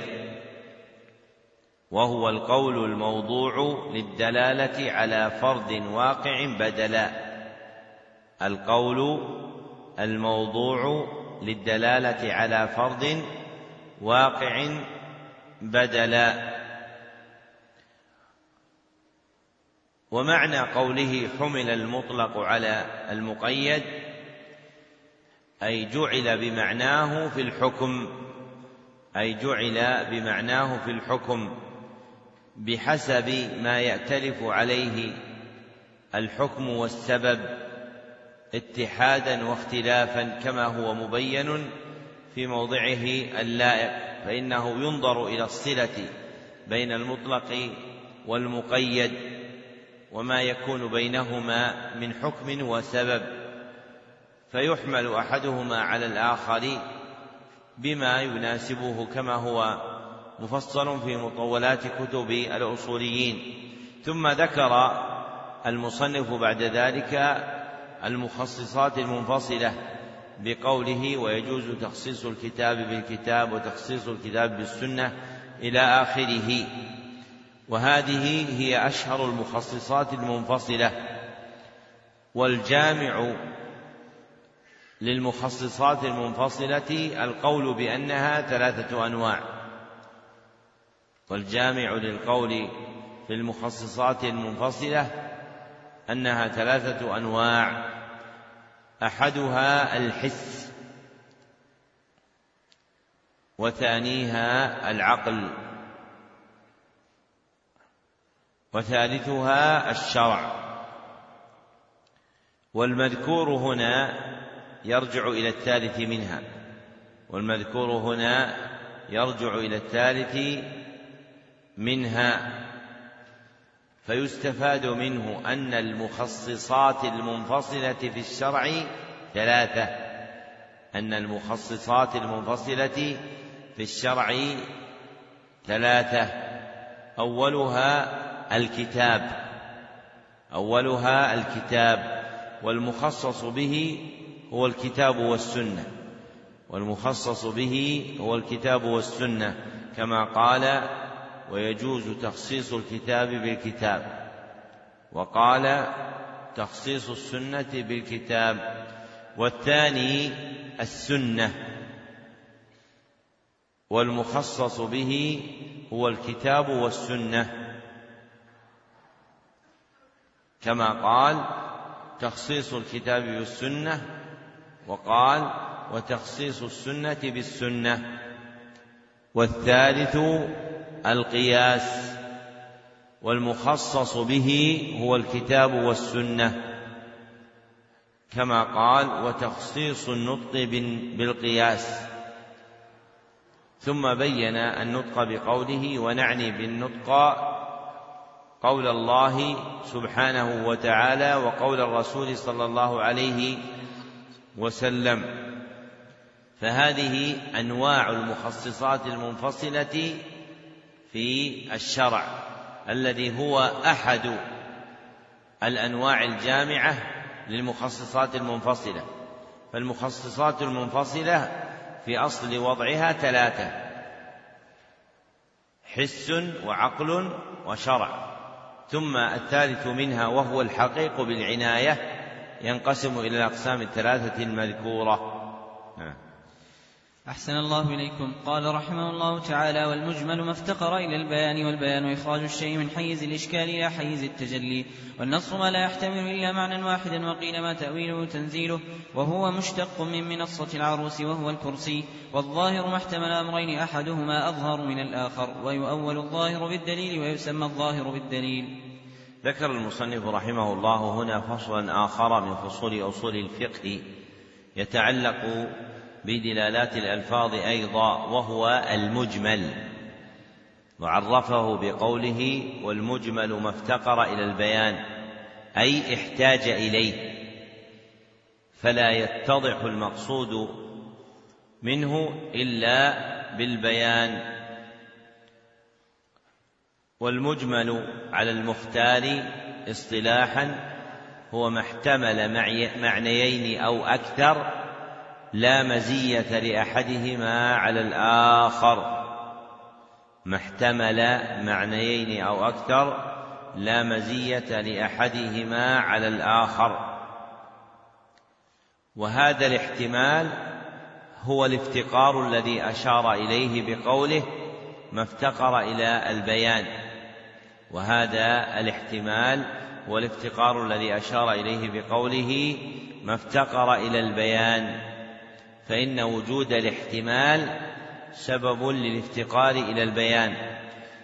وهو القول الموضوع للدلالة على فرد واقع بدلا القول الموضوع للدلالة على فرد واقع بدلا ومعنى قوله حمل المطلق على المقيد أي جعل بمعناه في الحكم أي جعل بمعناه في الحكم بحسب ما يأتلف عليه الحكم والسبب اتحادا واختلافا كما هو مبين في موضعه اللائق فإنه ينظر إلى الصلة بين المطلق والمقيد وما يكون بينهما من حكم وسبب. فيحمل أحدهما على الآخر بما يناسبه كما هو مفصل في مطولات كتب الأصوليين. ثم ذكر المصنف بعد ذلك المخصصات المنفصلة بقوله ويجوز تخصيص الكتاب بالكتاب وتخصيص الكتاب بالسنة إلى آخره. وهذه هي أشهر المخصصات المنفصلة. والجامع للمخصصات المنفصلة القول بأنها ثلاثة أنواع. والجامع للقول في المخصصات المنفصلة أنها ثلاثة أنواع. أحدها الحس وثانيها العقل وثالثها الشرع. والمذكور هنا يرجع إلى الثالث منها والمذكور هنا يرجع إلى الثالث منها فيستفاد منه أن المخصصات المنفصلة في الشرع ثلاثة أن المخصصات المنفصلة في الشرع ثلاثة أولها الكتاب أولها الكتاب والمخصص به هو الكتاب والسنة والمخصص به هو الكتاب والسنة كما قال ويجوز تخصيص الكتاب بالكتاب وقال تخصيص السنة بالكتاب والثاني السنة والمخصص به هو الكتاب والسنة. كما قال تخصيص الكتاب بالسنة وقال وتخصيص السنة بالسنة. والثالث القياس والمخصص به هو الكتاب والسنة. كما قال وتخصيص النطق بالقياس. ثم بين النطق بقوله ونعني بالنطق قول الله سبحانه وتعالى وقول الرسول صلى الله عليه فهذه أنواع المخصصات المنفصلة في الشرع الذي هو أحد الأنواع الجامعة للمخصصات المنفصلة. فالمخصصات المنفصلة في أصل وضعها ثلاثة حس وعقل وشرع. ثم الثالث منها وهو الحقيق بالعناية ينقسم إلى الأقسام الثلاثة المذكورة. نعم. أحسن الله إليكم. قال رحمه الله تعالى والمجمل ما افتقر إلى البيان والبيان إخراج الشيء من حيز الإشكال إلى حيز التجلي والنص ما لا يحتمل إلا معنى واحدا وقيل ما تأويله تنزيله وهو مشتق من منصة العروس وهو الكرسي والظاهر ما احتمل أمرين أحدهما أظهر من الآخر ويؤول الظاهر بالدليل ويسمى الظاهر بالدليل. ذكر المصنف رحمه الله هنا فصلا آخر من فصول أصول الفقه يتعلق بدلالات الألفاظ أيضا وهو المجمل. وعرفه بقوله والمجمل ما افتقر إلى البيان أي احتاج إليه فلا يتضح المقصود منه إلا بالبيان. والمجمل على المختار اصطلاحا هو ما احتمل معنيين أو أكثر لا مزية لأحدهما على الآخر. ما احتمل معنيين أو أكثر لا مزية لأحدهما على الآخر. وهذا الاحتمال هو الافتقار الذي أشار إليه بقوله ما افتقر إلى البيان. وهذا الاحتمال هو الافتقار الذي أشار إليه بقوله ما افتقر إلى البيان فإن وجود الاحتمال سبب للافتقار إلى البيان.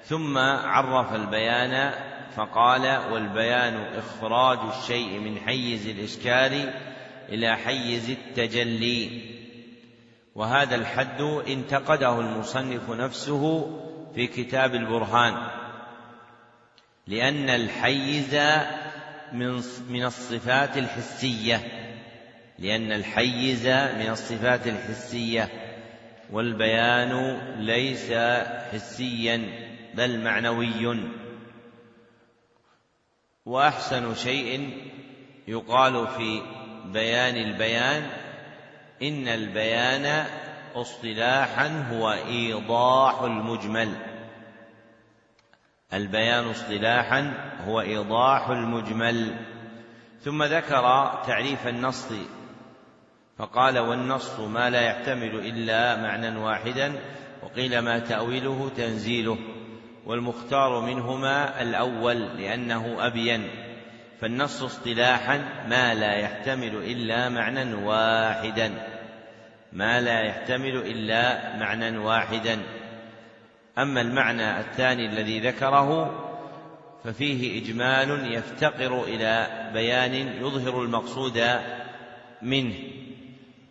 ثم عرف البيان فقال والبيان إخراج الشيء من حيز الإشكال إلى حيز التجلي وهذا الحد انتقده المصنف نفسه في كتاب البرهان. لأن الحيز من من الصفات الحسية. لأن الحيز من الصفات الحسية. والبيان ليس حسيا بل معنوي وأحسن شيء يقال في بيان البيان إن البيان اصطلاحا هو إيضاح المجمل. البيان اصطلاحا هو إيضاح المجمل. ثم ذكر تعريف النص فقال والنص ما لا يحتمل إلا معنى واحدا وقيل ما تأويله تنزيله والمختار منهما الأول لأنه أبين. فالنص اصطلاحا ما لا يحتمل إلا معنى واحدا. ما لا يحتمل إلا معنى واحدا. أما المعنى الثاني الذي ذكره ففيه إجمال يفتقر إلى بيان يظهر المقصود منه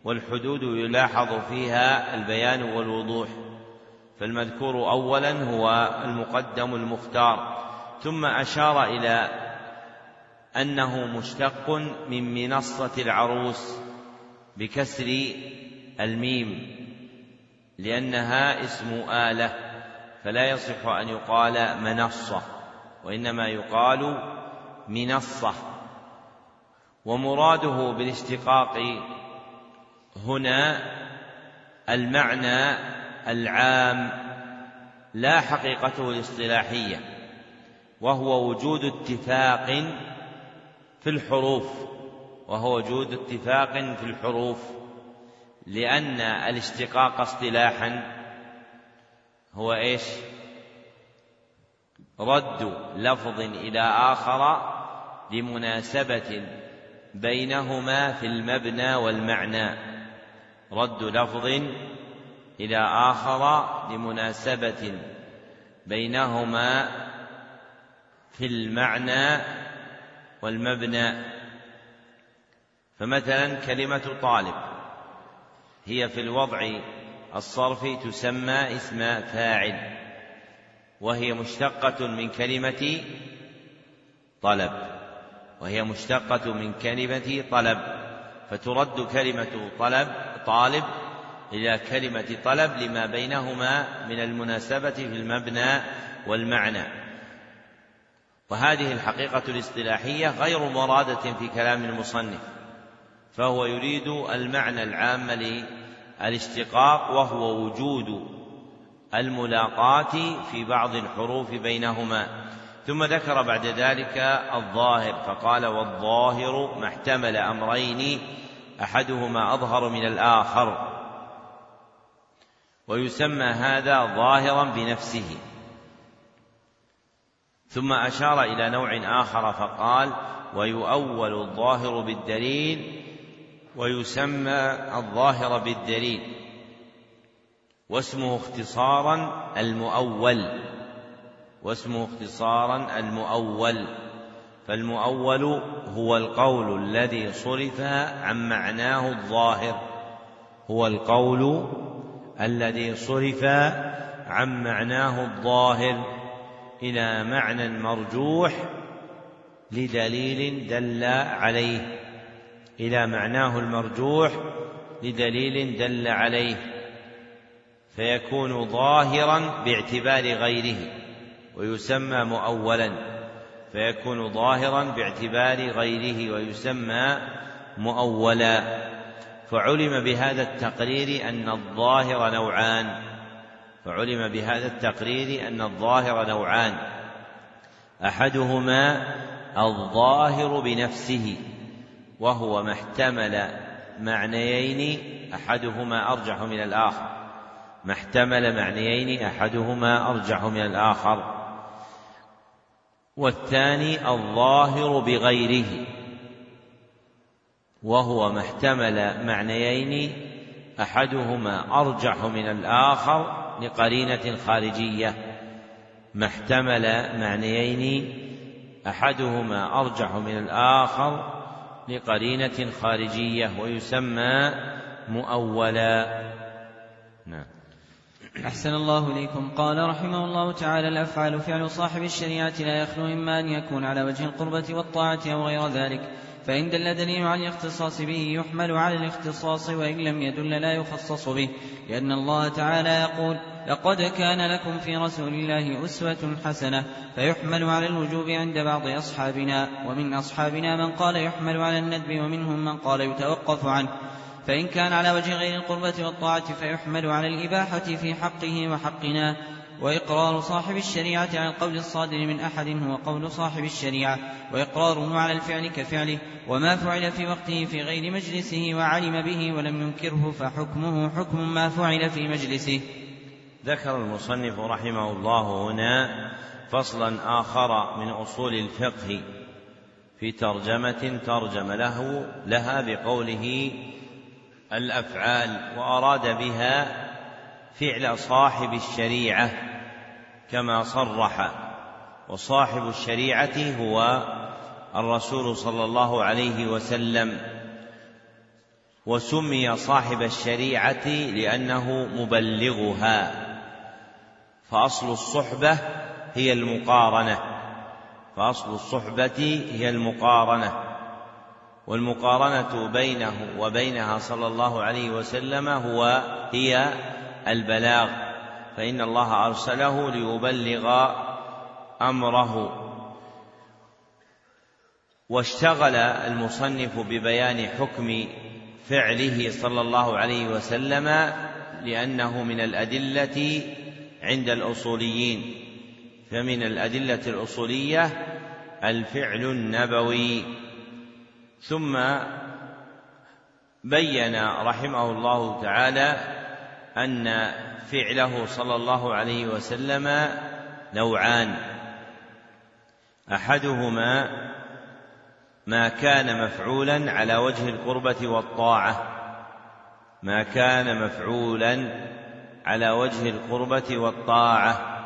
والحدود يلاحظ فيها البيان والوضوح فالمذكور اولا هو المقدم المختار ثم أشار إلى أنه مشتق من منصة العروس بكسر الميم لأنها اسم آلة. فلا يصح أن يقال منصة وإنما يقال منصة. ومراده بالاشتقاق هنا المعنى العام لا حقيقته الاصطلاحية وهو وجود اتفاق في الحروف وهو وجود اتفاق في الحروف لأن الاشتقاق اصطلاحا هو إيش؟ رد لفظ إلى آخر لمناسبة بينهما في المبنى والمعنى رد لفظ إلى آخر لمناسبة بينهما في المعنى والمبنى فمثلا كلمة طالب هي في الوضع الصرفي تسمى اسم فاعل وهي مشتقة من كلمة طلب وهي مشتقة من كلمة طلب فترد كلمة طلب طالب إلى كلمة طلب لما بينهما من المناسبة في المبنى والمعنى. وهذه الحقيقة الاصطلاحية غير مرادة في كلام المصنف فهو يريد المعنى العام للاشتقاق وهو وجود الملاقاة في بعض الحروف بينهما. ثم ذكر بعد ذلك الظاهر فقال والظاهر ما احتمل أمرين أحدهما أظهر من الآخر. ويسمى هذا ظاهرا بنفسه. ثم أشار إلى نوع آخر فقال ويؤول الظاهر بالدليل ويسمى الظاهر بالدليل واسمه اختصارا المؤول واسمه اختصارا المؤول فالمؤول هو القول الذي صرف عن معناه الظاهر هو القول الذي صرف عن معناه الظاهر إلى معنى مرجوح لدليل دل عليه. إلى معناه المرجوح لدليل دل عليه فيكون ظاهرا باعتبار غيره ويسمى مؤولا فيكون ظاهرا باعتبار غيره ويسمى مؤولا. فعلم بهذا التقرير أن الظاهر نوعان فعلم بهذا التقرير أن الظاهر نوعان أحدهما الظاهر بنفسه. وهو ما احتمل معنيين أحدهما أرجح من الآخر. ما احتمل معنيين أحدهما أرجح من الآخر. والثاني الظاهر بغيره. وهو ما احتمل معنيين أحدهما أرجح من الآخر لقرينة خارجية. ما احتمل معنيين أحدهما أرجح من الآخر لقرينة خارجية ويسمى مؤولا. نعم. أحسن الله إليكم. قال رحمه الله تعالى الأفعال فعل صاحب الشريعة لا يخلو إما أن يكون على وجه القربة والطاعة أو غير ذلك فإن دل دليل على الاختصاص به يحمل على الاختصاص وإن لم يدل لا يخصص به لأن الله تعالى يقول لقد كان لكم في رسول الله أسوة حسنة فيحمل على الوجوب عند بعض أصحابنا ومن أصحابنا من قال يحمل على الندب ومنهم من قال يتوقف عنه. فإن كان على وجه غير القربة والطاعة فيحمل على الإباحة في حقه وحقنا. وإقرار صاحب الشريعة على القول الصادر من أحد هو قول صاحب الشريعة. وإقراره على الفعل كفعله. وما فعل في وقته في غير مجلسه وعلم به ولم ينكره فحكمه حكم ما فعل في مجلسه. ذكر المصنف رحمه الله هنا فصلا آخر من أصول الفقه في ترجمة ترجم له لها بقوله الأفعال وأراد بها فعل صاحب الشريعة كما صرح. وصاحب الشريعة هو الرسول صلى الله عليه وسلم. وسمي صاحب الشريعة لأنه مبلغها. فأصل الصحبة هي المقارنة. فأصل الصحبة هي المقارنة. والمقارنة بينه وبينها صلى الله عليه وسلم هو هي البلاغ. فإن الله أرسله ليبلغ أمره. واشتغل المصنف ببيان حكم فعله صلى الله عليه وسلم لأنه من الأدلة عند الأصوليين فمن الأدلة الأصولية الفعل النبوي. ثم بين رحمه الله تعالى أن فعله صلى الله عليه وسلم نوعان. أحدهما ما كان مفعولا على وجه القربة والطاعة. ما كان مفعولا على وجه القربة والطاعة.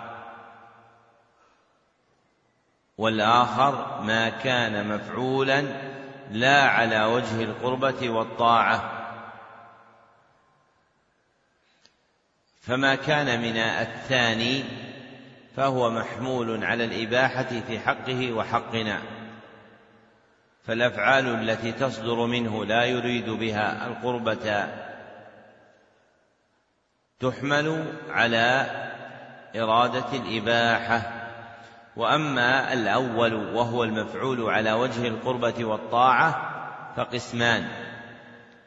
والآخر ما كان مفعولا لا على وجه القربة والطاعة. فما كان من الثاني فهو محمول على الإباحة في حقه وحقنا. فالأفعال التي تصدر منه لا يريد بها القربة تحمل على إرادة الإباحة. وأما الأول وهو المفعول على وجه القربة والطاعة فقسمان.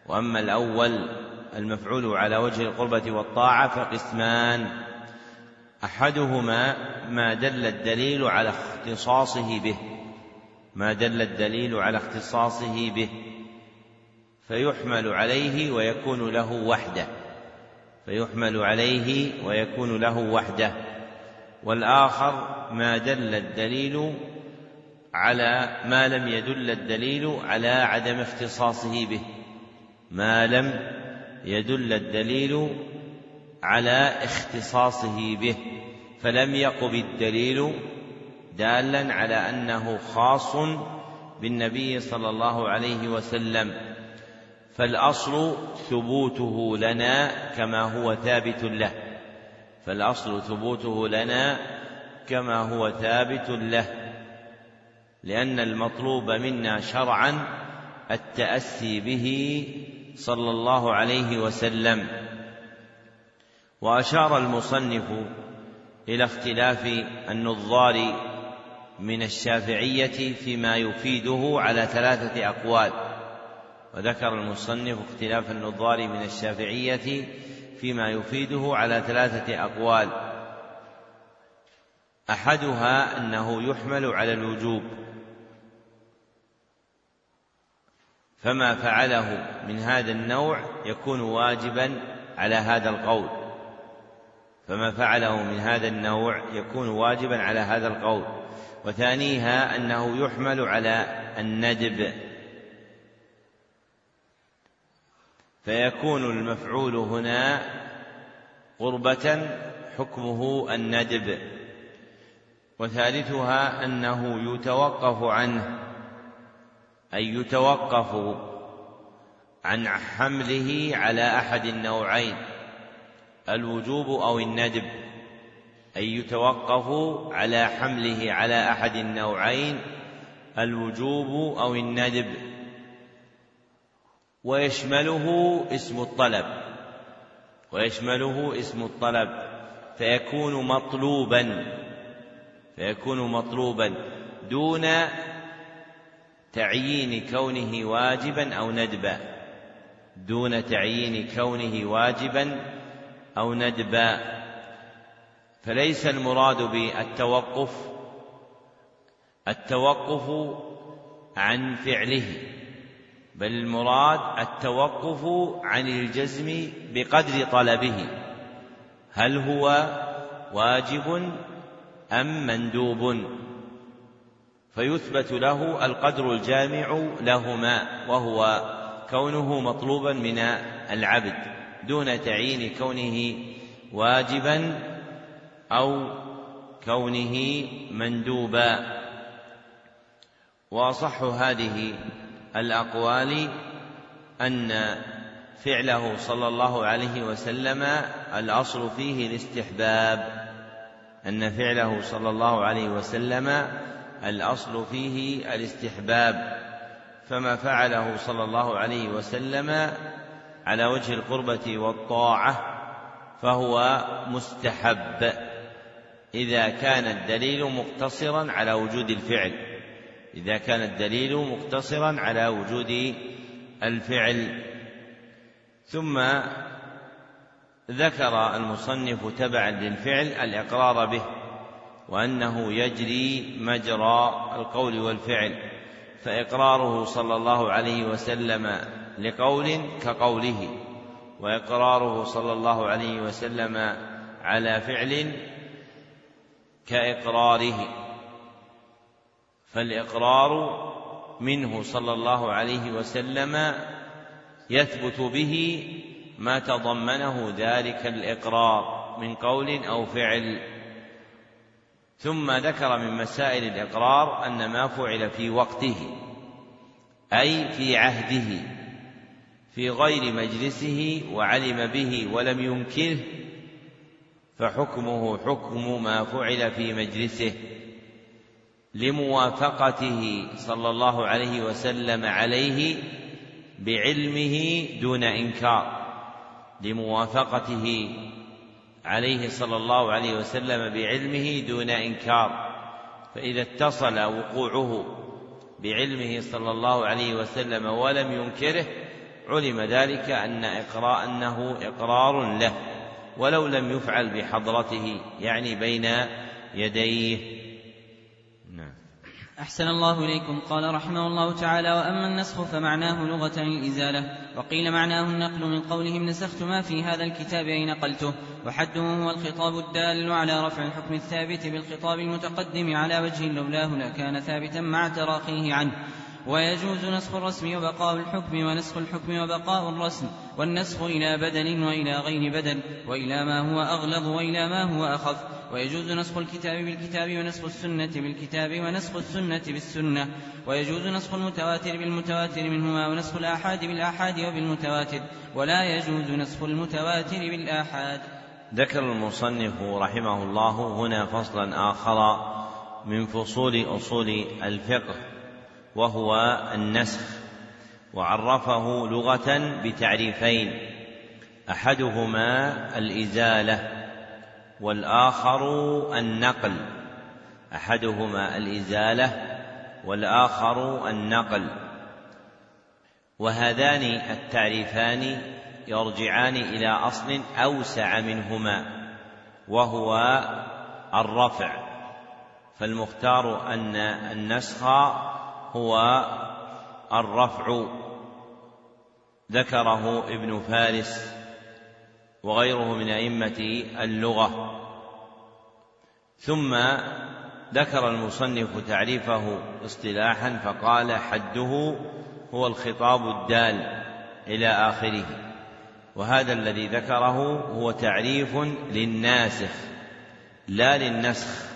وأما الأول المفعول على وجه القربة والطاعة فقسمان. أحدهما ما دل الدليل على اختصاصه به. ما دل الدليل على اختصاصه به. فيحمل عليه ويكون له وحده. فيحمل عليه ويكون له وحده. والآخر ما دل الدليل على ما لم يدل الدليل على عدم اختصاصه به. ما لم يدل الدليل على اختصاصه به. فلم يقب الدليل دالا على أنه خاص بالنبي صلى الله عليه وسلم. فالأصل ثبوته لنا كما هو ثابت له. فالأصل ثبوته لنا كما هو ثابت له. لأن المطلوب منا شرعا التأسي به صلى الله عليه وسلم. وأشار المصنف إلى اختلاف النظار من الشافعية فيما يفيده على ثلاثة أقوال. وذكر المصنف اختلاف النظار من الشافعية فيما يفيده على ثلاثة أقوال. أحدها أنه يحمل على الوجوب فما فعله من هذا النوع يكون واجبا على هذا القول. فما فعله من هذا النوع يكون واجبا على هذا القول. وثانيها أنه يحمل على الندب. فيكون المفعول هنا قربة حكمه الندب وثالثها أنه يتوقف عنه أي يتوقف عن حمله على أحد النوعين الوجوب أو الندب أي يتوقف على حمله على أحد النوعين الوجوب أو الندب. ويشمله اسم الطلب ويشمله اسم الطلب فيكون مطلوبا فيكون مطلوبا دون تعيين كونه واجبا أو ندبا دون تعيين كونه واجبا أو ندبا. فليس المراد بالتوقف التوقف عن فعله. بل المراد التوقف عن الجزم بقدر طلبه. هل هو واجب أم مندوب؟ فيثبت له القدر الجامع لهما وهو كونه مطلوبا من العبد دون تعيين كونه واجبا أو كونه مندوبا. واصح هذه الأقوال أن فعله صلى الله عليه وسلم الأصل فيه الاستحباب أن فعله صلى الله عليه وسلم الأصل فيه الاستحباب. فما فعله صلى الله عليه وسلم على وجه القربة والطاعة فهو مستحب إذا كان الدليل مقتصرا على وجود الفعل. إذا كان الدليل مقتصرا على وجود الفعل. ثم ذكر المصنف تبعا للفعل الإقرار به وأنه يجري مجرى القول والفعل فإقراره صلى الله عليه وسلم لقول كقوله وإقراره صلى الله عليه وسلم على فعل كإقراره. فالإقرار منه صلى الله عليه وسلم يثبت به ما تضمنه ذلك الإقرار من قول أو فعل. ثم ذكر من مسائل الإقرار أن ما فعل في وقته أي في عهده في غير مجلسه وعلم به ولم ينكره فحكمه حكم ما فعل في مجلسه. لموافقته صلى الله عليه وسلم عليه بعلمه دون إنكار لموافقته عليه صلى الله عليه وسلم بعلمه دون إنكار. فإذا اتصل وقوعه بعلمه صلى الله عليه وسلم ولم ينكره علم ذلك أن اقراء أنه إقرار له ولو لم يفعل بحضرته يعني بين يديه. أحسن الله إليكم. قال رحمه الله تعالى وأما النسخ فمعناه لغة الإزالة. وقيل معناه النقل من قولهم نسخت ما في هذا الكتاب أي نقلته وحده هو الخطاب الدال على رفع الحكم الثابت بالخطاب المتقدم على وجه لولاه لكان ثابتا مع تراخيه عنه. ويجوز نسخ الرسم وبقاء الحكم ونسخ الحكم وبقاء الرسم والنسخ إلى بدل وإلى غير بدل وإلى ما هو أغلظ وإلى ما هو أخف. ويجوز نسخ الكتاب بالكتاب ونسخ السنة بالكتاب ونسخ السنة بالسنة. ويجوز نسخ المتواتر بالمتواتر منهما ونسخ الآحاد بالآحاد وبالمتواتر. ولا يجوز نسخ المتواتر بالآحاد. ذكر المصنف رحمه الله هنا فصلا آخر من فصول أصول الفقه وهو النسخ. وعرفه لغة بتعريفين أحدهما الإزالة والآخر النقل أحدهما الإزالة والآخر النقل. وهذان التعريفان يرجعان إلى أصل أوسع منهما وهو الرفع. فالمختار أن النسخ هو الرفع. ذكره ابن فارس وغيره من أئمة اللغة. ثم ذكر المصنف تعريفه اصطلاحا فقال حده هو الخطاب الدال إلى آخره. وهذا الذي ذكره هو تعريف للناسخ لا للنسخ.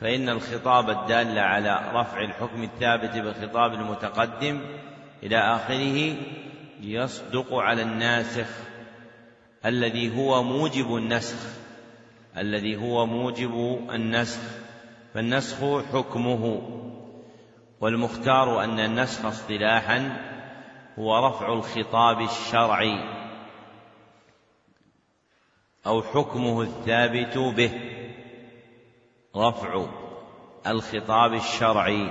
فإن الخطاب الدال على رفع الحكم الثابت بالخطاب المتقدم إلى آخره يصدق على الناسخ. الذي هو موجب النسخ الذي هو موجب النسخ فالنسخ حكمه والمختار أن النسخ اصطلاحا هو رفع الخطاب الشرعي أو حكمه الثابت به رفع الخطاب الشرعي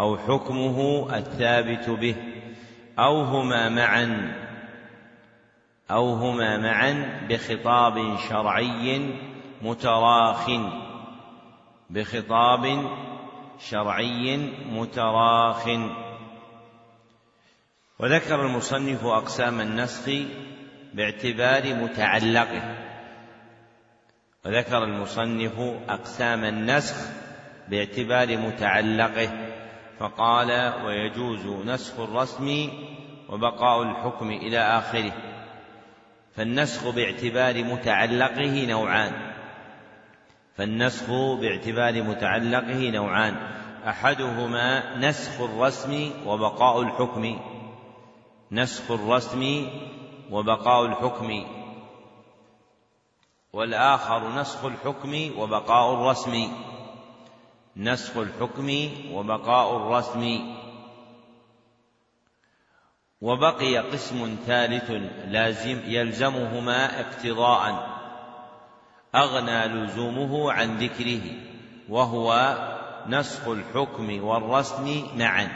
أو حكمه الثابت به أو هما معا. أو هما معا بخطاب شرعي متراخ. بخطاب شرعي متراخ. وذكر المصنف أقسام النسخ باعتبار متعلقه. وذكر المصنف أقسام النسخ باعتبار متعلقه. فقال ويجوز نسخ الرسم وبقاء الحكم إلى آخره. فالنسخ باعتبار متعلقه نوعان. فالنسخ باعتبار متعلقه نوعان. أحدهما نسخ الرسم وبقاء الحكم. نسخ الرسم وبقاء الحكم. والآخر نسخ الحكم وبقاء الرسم. نسخ الحكم وبقاء الرسم. وبقي قسم ثالث لازم يلزمهما اقتضاء. أغنى لزومه عن ذكره وهو نسخ الحكم والرسم معا.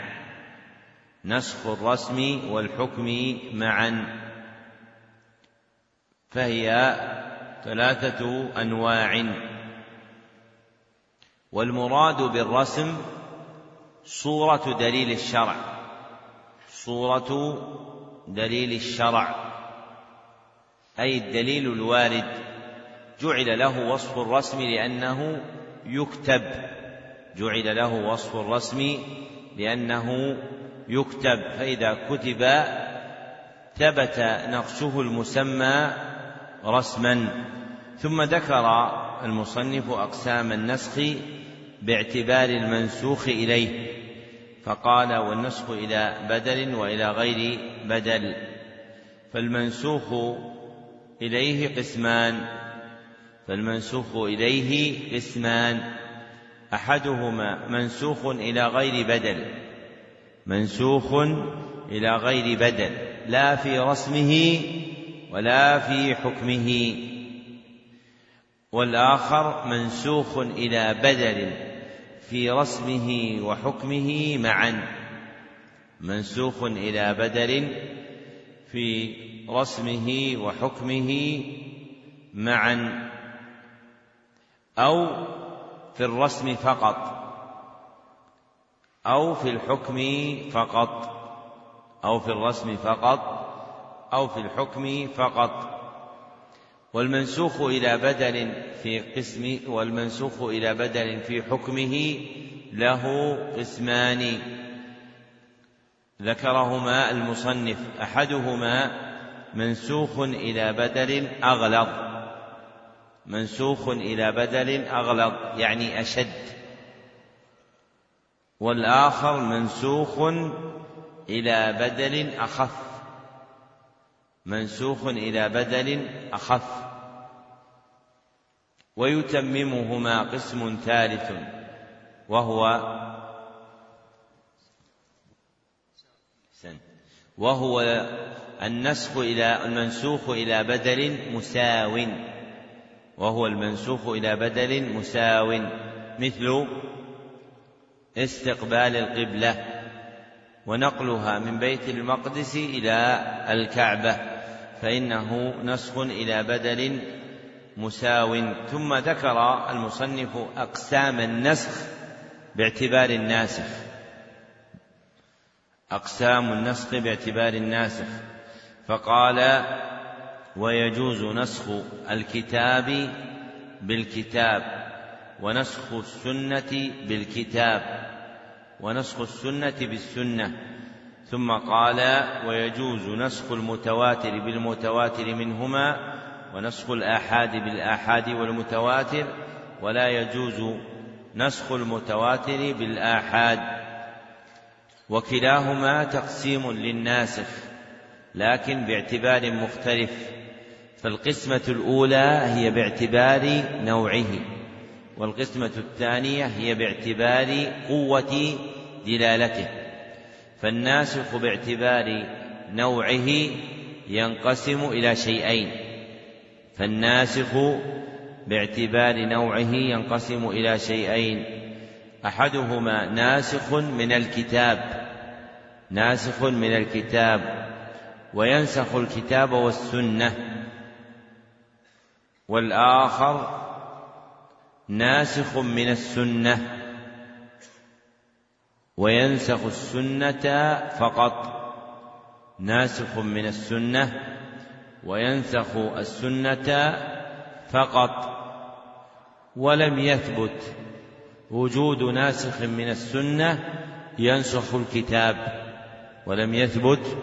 نسخ الرسم والحكم معا. فهي ثلاثة أنواع. والمراد بالرسم صورة دليل الشرع. صورة دليل الشرع أي الدليل الوارد جعل له وصف الرسم لأنه يكتب جعل له وصف الرسم لأنه يكتب فإذا كتب ثبت نقشه المسمى رسما. ثم ذكر المصنف أقسام النسخ باعتبار المنسوخ إليه. فقال والنسخ إلى بدل وإلى غير بدل فالمنسوخ إليه قسمان فالمنسوخ إليه قسمان أحدهما منسوخ إلى غير بدل منسوخ إلى غير بدل لا في رسمه ولا في حكمه والآخر منسوخ إلى بدل. في رسمه وحكمه معا. منسوخ إلى بدل في رسمه وحكمه معا. أو في الرسم فقط. أو في الحكم فقط. أو في الرسم فقط. أو في الحكم فقط. والمنسوخ إلى بدل في قسم والمنسوخ إلى بدل في حكمه له قسمان. ذكرهما المصنف. أحدهما منسوخ إلى بدل أغلظ. منسوخ إلى بدل أغلظ يعني أشد. والآخر منسوخ إلى بدل أخف. منسوخ إلى بدل أخف. ويتممهما قسم ثالث وهو وهو النسخ إلى المنسوخ إلى بدل مساو. وهو المنسوخ إلى بدل مساو. مثل استقبال القبلة ونقلها من بيت المقدس إلى الكعبة. فإنه نسخ إلى بدل مساو. ثم ذكر المصنف أقسام النسخ باعتبار الناسخ. أقسام النسخ باعتبار الناسخ. فقال ويجوز نسخ الكتاب بالكتاب ونسخ السنة بالكتاب ونسخ السنة بالسنة. ثم قال ويجوز نسخ المتواتر بالمتواتر منهما ونسخ الآحاد بالآحاد والمتواتر ولا يجوز نسخ المتواتر بالآحاد. وكلاهما تقسيم للناسخ لكن باعتبار مختلف. فالقسمة الأولى هي باعتبار نوعه والقسمة الثانية هي باعتبار قوة دلالته. فالناسخ باعتبار نوعه ينقسم إلى شيئين. فالناسخ باعتبار نوعه ينقسم إلى شيئين. أحدهما ناسخ من الكتاب ناسخ من الكتاب وينسخ الكتاب والسنة. والآخر ناسخ من السنة. وينسخ السنة فقط. ناسخ من السنة وينسخ السنة فقط. ولم يثبت وجود ناسخ من السنة ينسخ الكتاب. ولم يثبت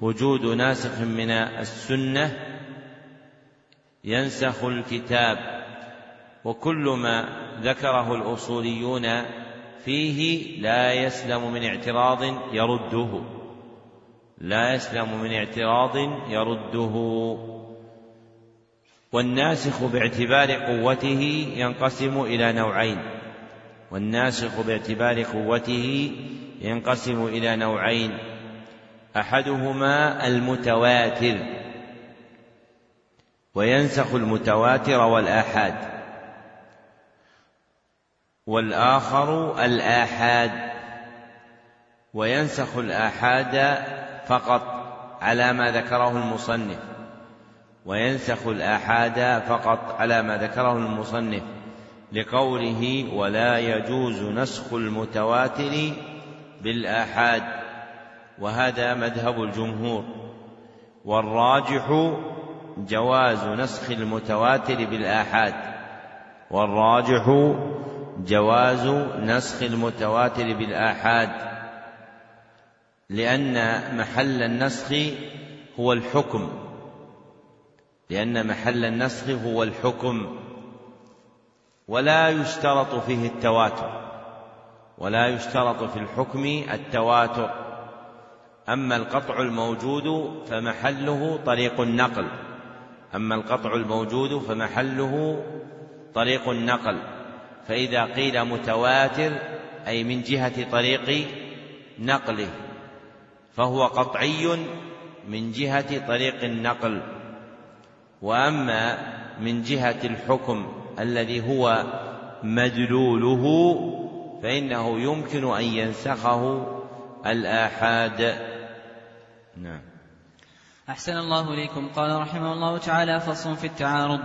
وجود ناسخ من السنة ينسخ الكتاب. وكل ما ذكره الأصوليون فيه لا يسلم من اعتراض يرده. لا يسلم من اعتراض يرده. والناسخ باعتبار قوته ينقسم إلى نوعين. والناسخ باعتبار قوته ينقسم إلى نوعين. أحدهما المتواتر. وينسخ المتواتر والآحاد. والآخر الآحاد وينسخ الآحاد فقط على ما ذكره المصنف وينسخ الآحاد فقط على ما ذكره المصنف لقوله ولا يجوز نسخ المتواتر بالآحاد وهذا مذهب الجمهور. والراجح جواز نسخ المتواتر بالآحاد. والراجح جواز نسخ المتواتر بالآحاد لأن محل النسخ هو الحكم لأن محل النسخ هو الحكم ولا يشترط فيه التواتر ولا يشترط في الحكم التواتر. أما القطع الموجود فمحله طريق النقل أما القطع الموجود فمحله طريق النقل. فإذا قيل متواتر أي من جهة طريق نقله فهو قطعي من جهة طريق النقل. وأما من جهة الحكم الذي هو مدلوله فإنه يمكن أن ينسخه الآحاد. نعم. أحسن الله إليكم. قال رحمه الله تعالى فصل في التعارض.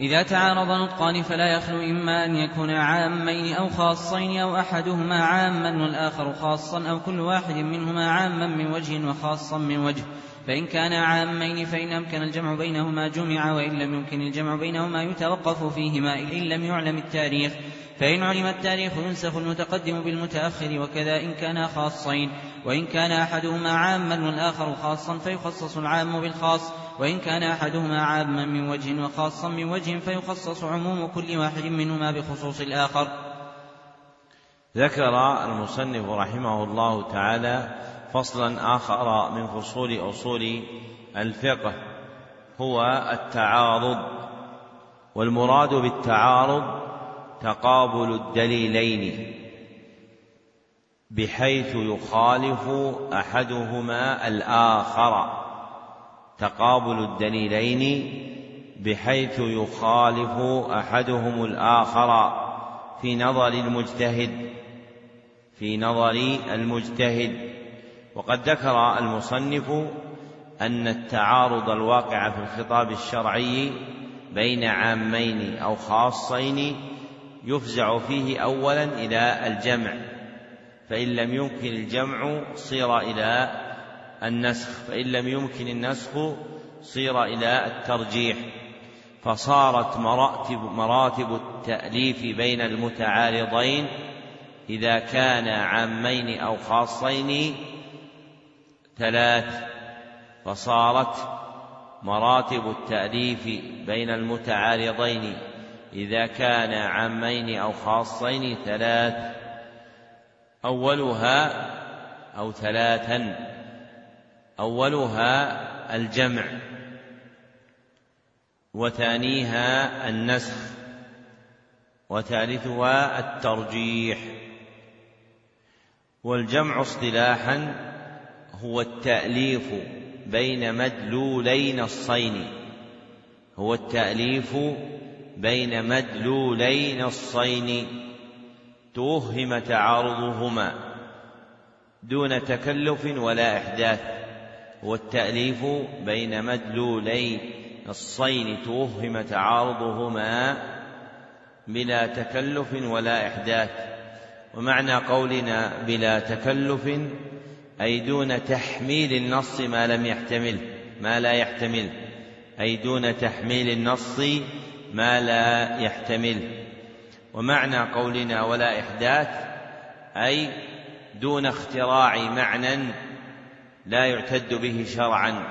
إذا تعارض نطقان فلا يخلو إما أن يكونا عامين أو خاصين أو أحدهما عاما والآخر خاصا أو كل واحد منهما عاما من وجه وخاصا من وجه. فإن كان عامين فإن أمكن الجمع بينهما جمع وإن لم يمكن الجمع بينهما يتوقف فيهما إن لم يعلم التاريخ. فإن علم التاريخ ينسخ المتقدم بالمتأخر وكذا إن كانا خاصين. وإن كان أحدهما عاما والآخر خاصا فيخصص العام بالخاص. وإن كان أحدهما عاما من وجه وخاصا من وجه فيخصص عموم كل واحد منهما بخصوص الآخر. ذكر المصنف رحمه الله تعالى فصلا آخر من فصول أصول الفقه هو التعارض والمراد بالتعارض تقابل الدليلين بحيث يخالف أحدهما الآخر. تقابل الدليلين بحيث يخالف أحدهم الآخر في نظر المجتهد في نظر المجتهد. وقد ذكر المصنف أن التعارض الواقع في الخطاب الشرعي بين عامين أو خاصين يفزع فيه اولا إلى الجمع فإن لم يمكن الجمع صير إلى النسخ فإن لم يمكن النسخ صير إلى الترجيح. فصارت مراتب مراتب التأليف بين المتعارضين إذا كان عامين أو خاصين ثلاث. فصارت مراتب التأليف بين المتعارضين إذا كان عامين أو خاصين ثلاث. أولها أو ثلاثا. أولها الجمع وثانيها النسخ وثالثها الترجيح. والجمع اصطلاحا هو التأليف بين مدلولي نصين هو التأليف بين مدلولي نصين توهم تعارضهما دون تكلف ولا إحداث. والتأليف بين مدلولي نصين توهم تعارضهما بلا تكلف ولا إحداث ومعنى قولنا بلا تكلف أي دون تحميل النص ما لم يحتمل ما لا يحتمل أي دون تحميل النص ما لا يحتمل ومعنى قولنا ولا إحداث أي دون اختراع معنى لا يعتد به شرعا.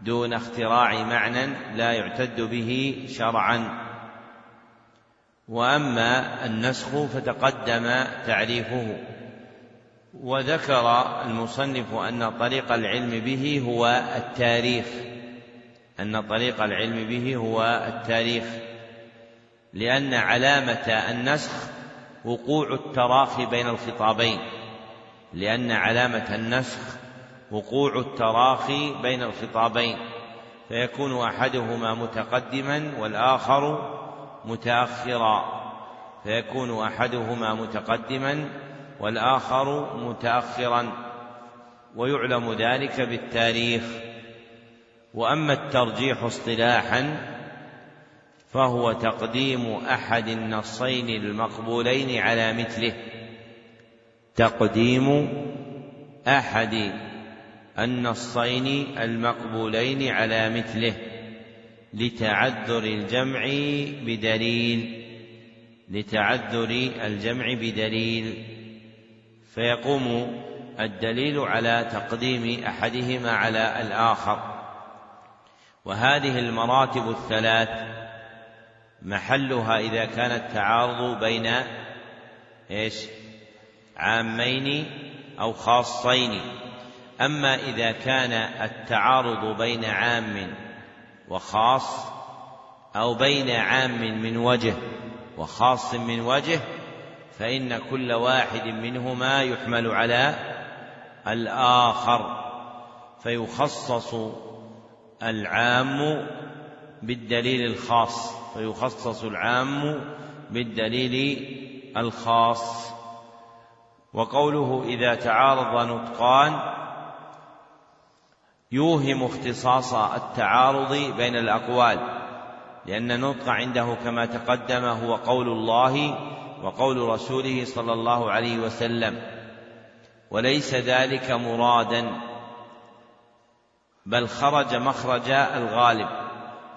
دون اختراع معنى لا يعتد به شرعا. وأما النسخ فتقدم تعريفه. وذكر المصنف أن طريق العلم به هو التاريخ. أن طريق العلم به هو التاريخ. لأن علامة النسخ وقوع التراخي بين الخطابين. لأن علامة النسخ وقوع التراخي بين الخطابين فيكون أحدهما متقدما والآخر متأخرا فيكون أحدهما متقدما والآخر متأخرا ويعلم ذلك بالتاريخ. وأما الترجيح اصطلاحا فهو تقديم أحد النصين المقبولين على مثله. تقديم أحد النصين المقبولين على مثله لتعذر الجمع بدليل لتعذر الجمع بدليل. فيقوم الدليل على تقديم أحدهما على الآخر. وهذه المراتب الثلاث محلها إذا كان التعارض بين إيش؟ عامين أو خاصين. أما إذا كان التعارض بين عام وخاص أو بين عام من وجه وخاص من وجه فإن كل واحد منهما يحمل على الآخر فيخصص العام بالدليل الخاص فيخصص العام بالدليل الخاص. وقوله إذا تعارض نطقان يوهم اختصاص التعارض بين الأقوال لأن النطق عنده كما تقدم هو قول الله وقول رسوله صلى الله عليه وسلم وليس ذلك مرادا بل خرج مخرج الغالب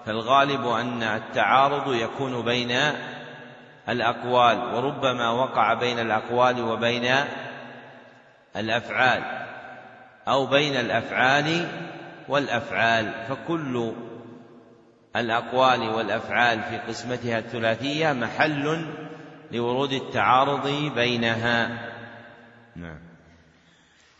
فالغالب أن التعارض يكون بين الأقوال وربما وقع بين الأقوال وبين الأفعال. أو بين الأفعال والأفعال فكل الأقوال والأفعال في قسمتها الثلاثية محل لورود التعارض بينها. نعم.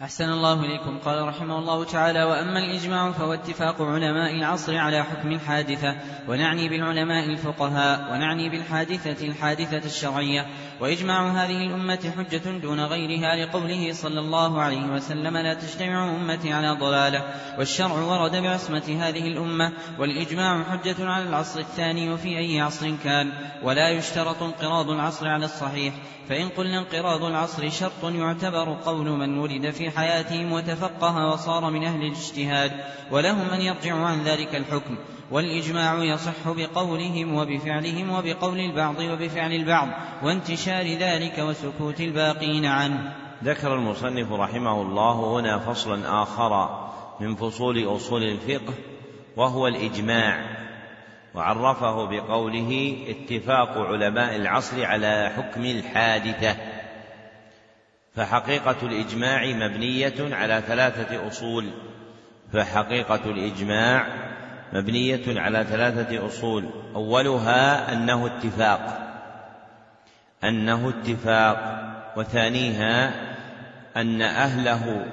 أحسن الله إليكم. قال رحمه الله تعالى وأما الإجماع فهو اتفاق علماء العصر على حكم الحادثة ونعني بالعلماء الفقهاء ونعني بالحادثة الحادثة الشرعية. وإجماع هذه الأمة حجة دون غيرها لقوله صلى الله عليه وسلم لا تجتمع أمتي على ضلالة والشرع ورد بعصمة هذه الأمة والإجماع حجة على العصر الثاني وفي أي عصر كان ولا يشترط انقراض العصر على الصحيح فإن قلنا انقراض العصر شرط يعتبر قول من ولد في حياتهم وتفقه وصار من أهل الاجتهاد ولهم من يرجع عن ذلك الحكم. والإجماع يصح بقولهم وبفعلهم وبقول البعض وبفعل البعض وانتشار ذلك وسكوت الباقين عنه. ذكر المصنف رحمه الله هنا فصلا آخر من فصول أصول الفقه وهو الإجماع وعرفه بقوله اتفاق علماء العصر على حكم الحادثة. فحقيقة الإجماع مبنية على ثلاثة أصول فحقيقة الإجماع مبنية على ثلاثة أصول. أولها أنه اتفاق. أنه اتفاق. وثانيها أن أهله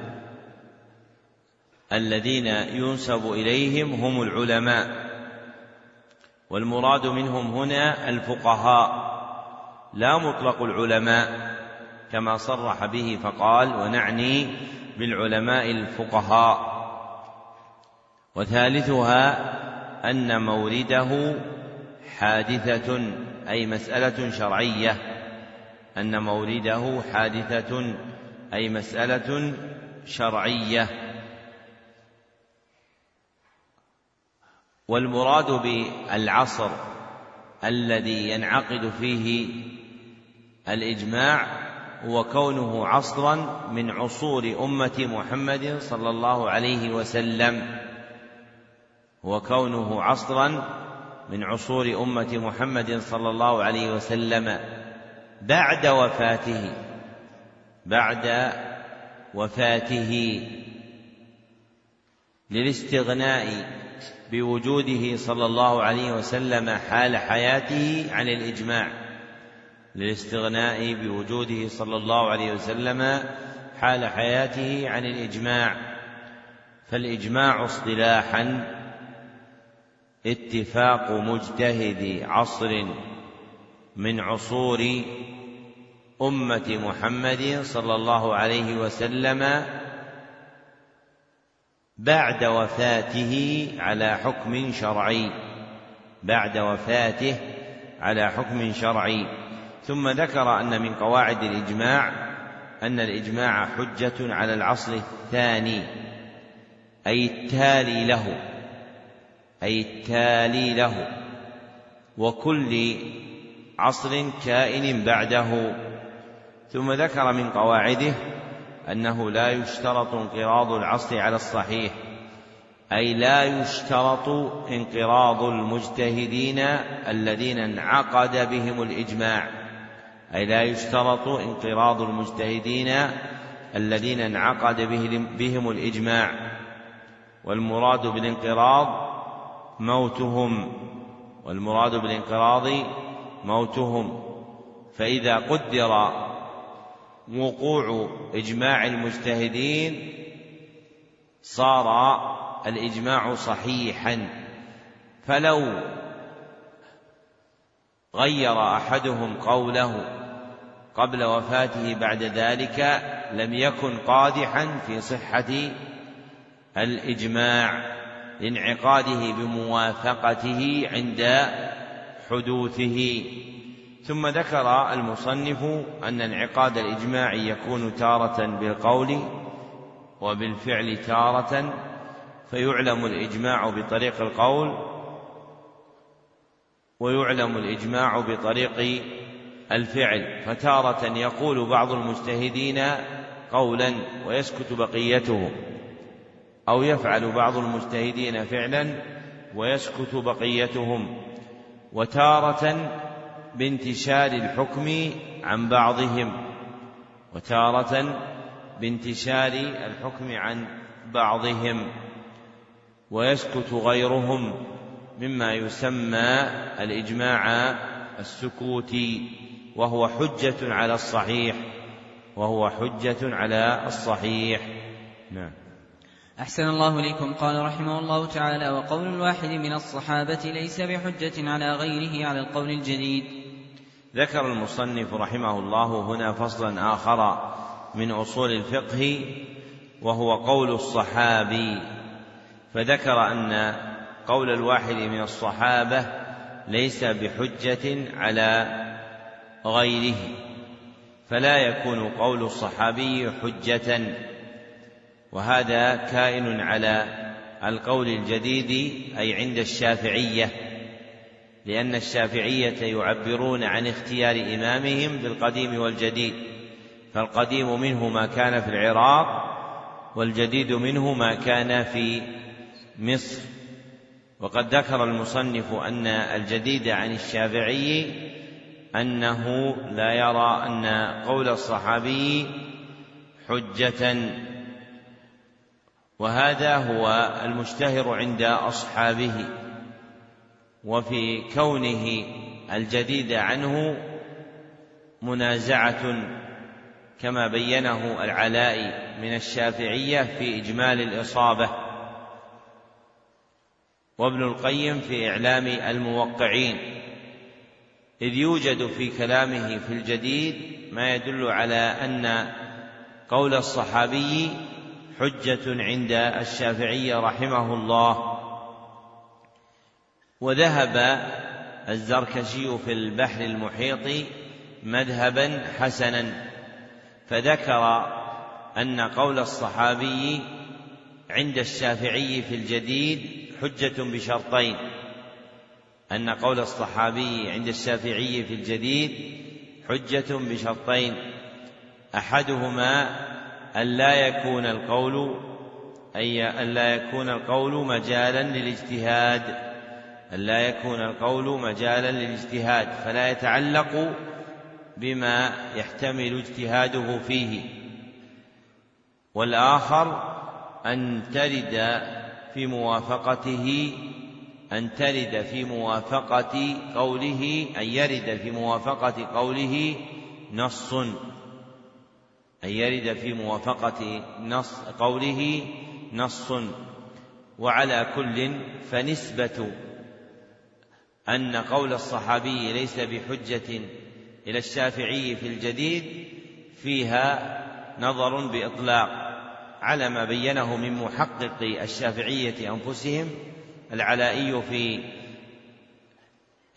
الذين ينسب إليهم هم العلماء. والمراد منهم هنا الفقهاء. لا مطلق العلماء كما صرح به فقال ونعني بالعلماء الفقهاء وثالثها أن مورده حادثة أي مسألة شرعية. أن مورده حادثة أي مسألة شرعية. والمراد بالعصر الذي ينعقد فيه الإجماع هو كونه عصرا من عصور أمة محمد صلى الله عليه وسلم. وكونه عصرا من عصور أمة محمد صلى الله عليه وسلم بعد وفاته بعد وفاته للاستغناء بوجوده صلى الله عليه وسلم حال حياته عن الإجماع للاستغناء بوجوده صلى الله عليه وسلم حال حياته عن الإجماع فالإجماع اصطلاحا اتفاق مجتهد عصر من عصور أمة محمد صلى الله عليه وسلم بعد وفاته على حكم شرعي بعد وفاته على حكم شرعي. ثم ذكر أن من قواعد الإجماع أن الإجماع حجة على العصر الثاني أي التالي له. أي التالي له وكل عصر كائن بعده. ثم ذكر من قواعده أنه لا يشترط انقراض العصر على الصحيح أي لا يشترط انقراض المجتهدين الذين انعقد بهم الإجماع أي لا يشترط انقراض المجتهدين الذين انعقد بهم الإجماع. والمراد بالانقراض موتهم والمراد بالانقراض موتهم فإذا قدر وقوع إجماع المجتهدين صار الإجماع صحيحا. فلو غير أحدهم قوله قبل وفاته بعد ذلك لم يكن قادحا في صحة الإجماع. لانعقاده بموافقته عند حدوثه. ثم ذكر المصنف أن انعقاد الإجماع يكون تارة بالقول وبالفعل تارة فيعلم الإجماع بطريق القول ويعلم الإجماع بطريق الفعل. فتارة يقول بعض المجتهدين قولا ويسكت بقيتهم أو يفعل بعض المجتهدين فعلا ويسكت بقيتهم وتارة بانتشار الحكم عن بعضهم وتارة بانتشار الحكم عن بعضهم ويسكت غيرهم مما يسمى الإجماع السكوتي وهو حجة على الصحيح وهو حجة على الصحيح. نعم. أحسن الله إليكم. قال رحمه الله تعالى وقول الواحد من الصحابة ليس بحجة على غيره على القول الجديد. ذكر المصنف رحمه الله هنا فصلا آخر من أصول الفقه وهو قول الصحابي. فذكر أن قول الواحد من الصحابة ليس بحجة على غيره فلا يكون قول الصحابي حجة. وهذا كائن على القول الجديد أي عند الشافعية لأن الشافعية يعبرون عن اختيار إمامهم بالقديم والجديد فالقديم منه ما كان في العراق والجديد منه ما كان في مصر. وقد ذكر المصنف أن الجديد عن الشافعي أنه لا يرى أن قول الصحابي حجة وهذا هو المشتهر عند أصحابه وفي كونه الجديد عنه منازعة كما بينه العلاء من الشافعية في إجمال الإصابة وابن القيم في إعلام الموقعين إذ يوجد في كلامه في الجديد ما يدل على أن قول الصحابي حجة عند الشافعي رحمه الله. وذهب الزركشي في البحر المحيط مذهبا حسنا فذكر أن قول الصحابي عند الشافعي في الجديد حجة بشرطين. أن قول الصحابي عند الشافعي في الجديد حجة بشرطين. أحدهما ألا يكون القول أي ألا يكون القول مجالا للاجتهاد ألا يكون القول مجالا للاجتهاد فلا يتعلق بما يحتمل اجتهاده فيه. والآخر أن ترد في موافقته أن ترد في موافقة قوله أن يرد في موافقة قوله نص. أن يرد في موافقة نص قوله نص وعلى كل فنسبة أن قول الصحابي ليس بحجة إلى الشافعي في الجديد فيها نظر بإطلاق على ما بينه من محقق الشافعية أنفسهم العلائي في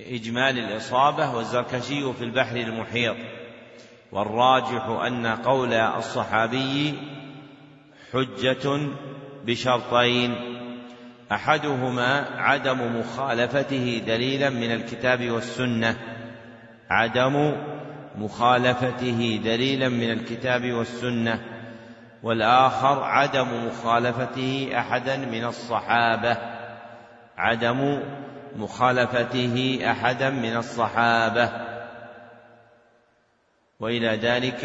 إجمال الإصابة والزركشي في البحر المحيط. والراجح أن قول الصحابي حجة بشرطين. أحدهما عدم مخالفته دليلا من الكتاب والسنة. عدم مخالفته دليلا من الكتاب والسنة. والآخر عدم مخالفته احدا من الصحابة. عدم مخالفته احدا من الصحابة. وإلى ذلك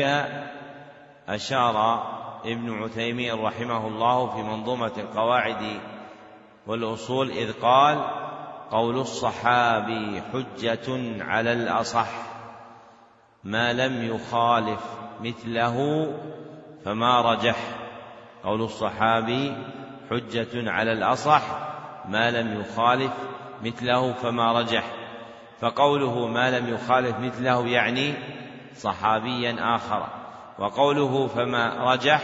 أشار ابن عثيمين رحمه الله في منظومة القواعد والأصول إذ قال قول الصحابي حجة على الأصح ما لم يخالف مثله فما رجح. قول الصحابي حجة على الأصح ما لم يخالف مثله فما رجح. فقوله ما لم يخالف مثله يعني صحابيا آخر. وقوله فما رجح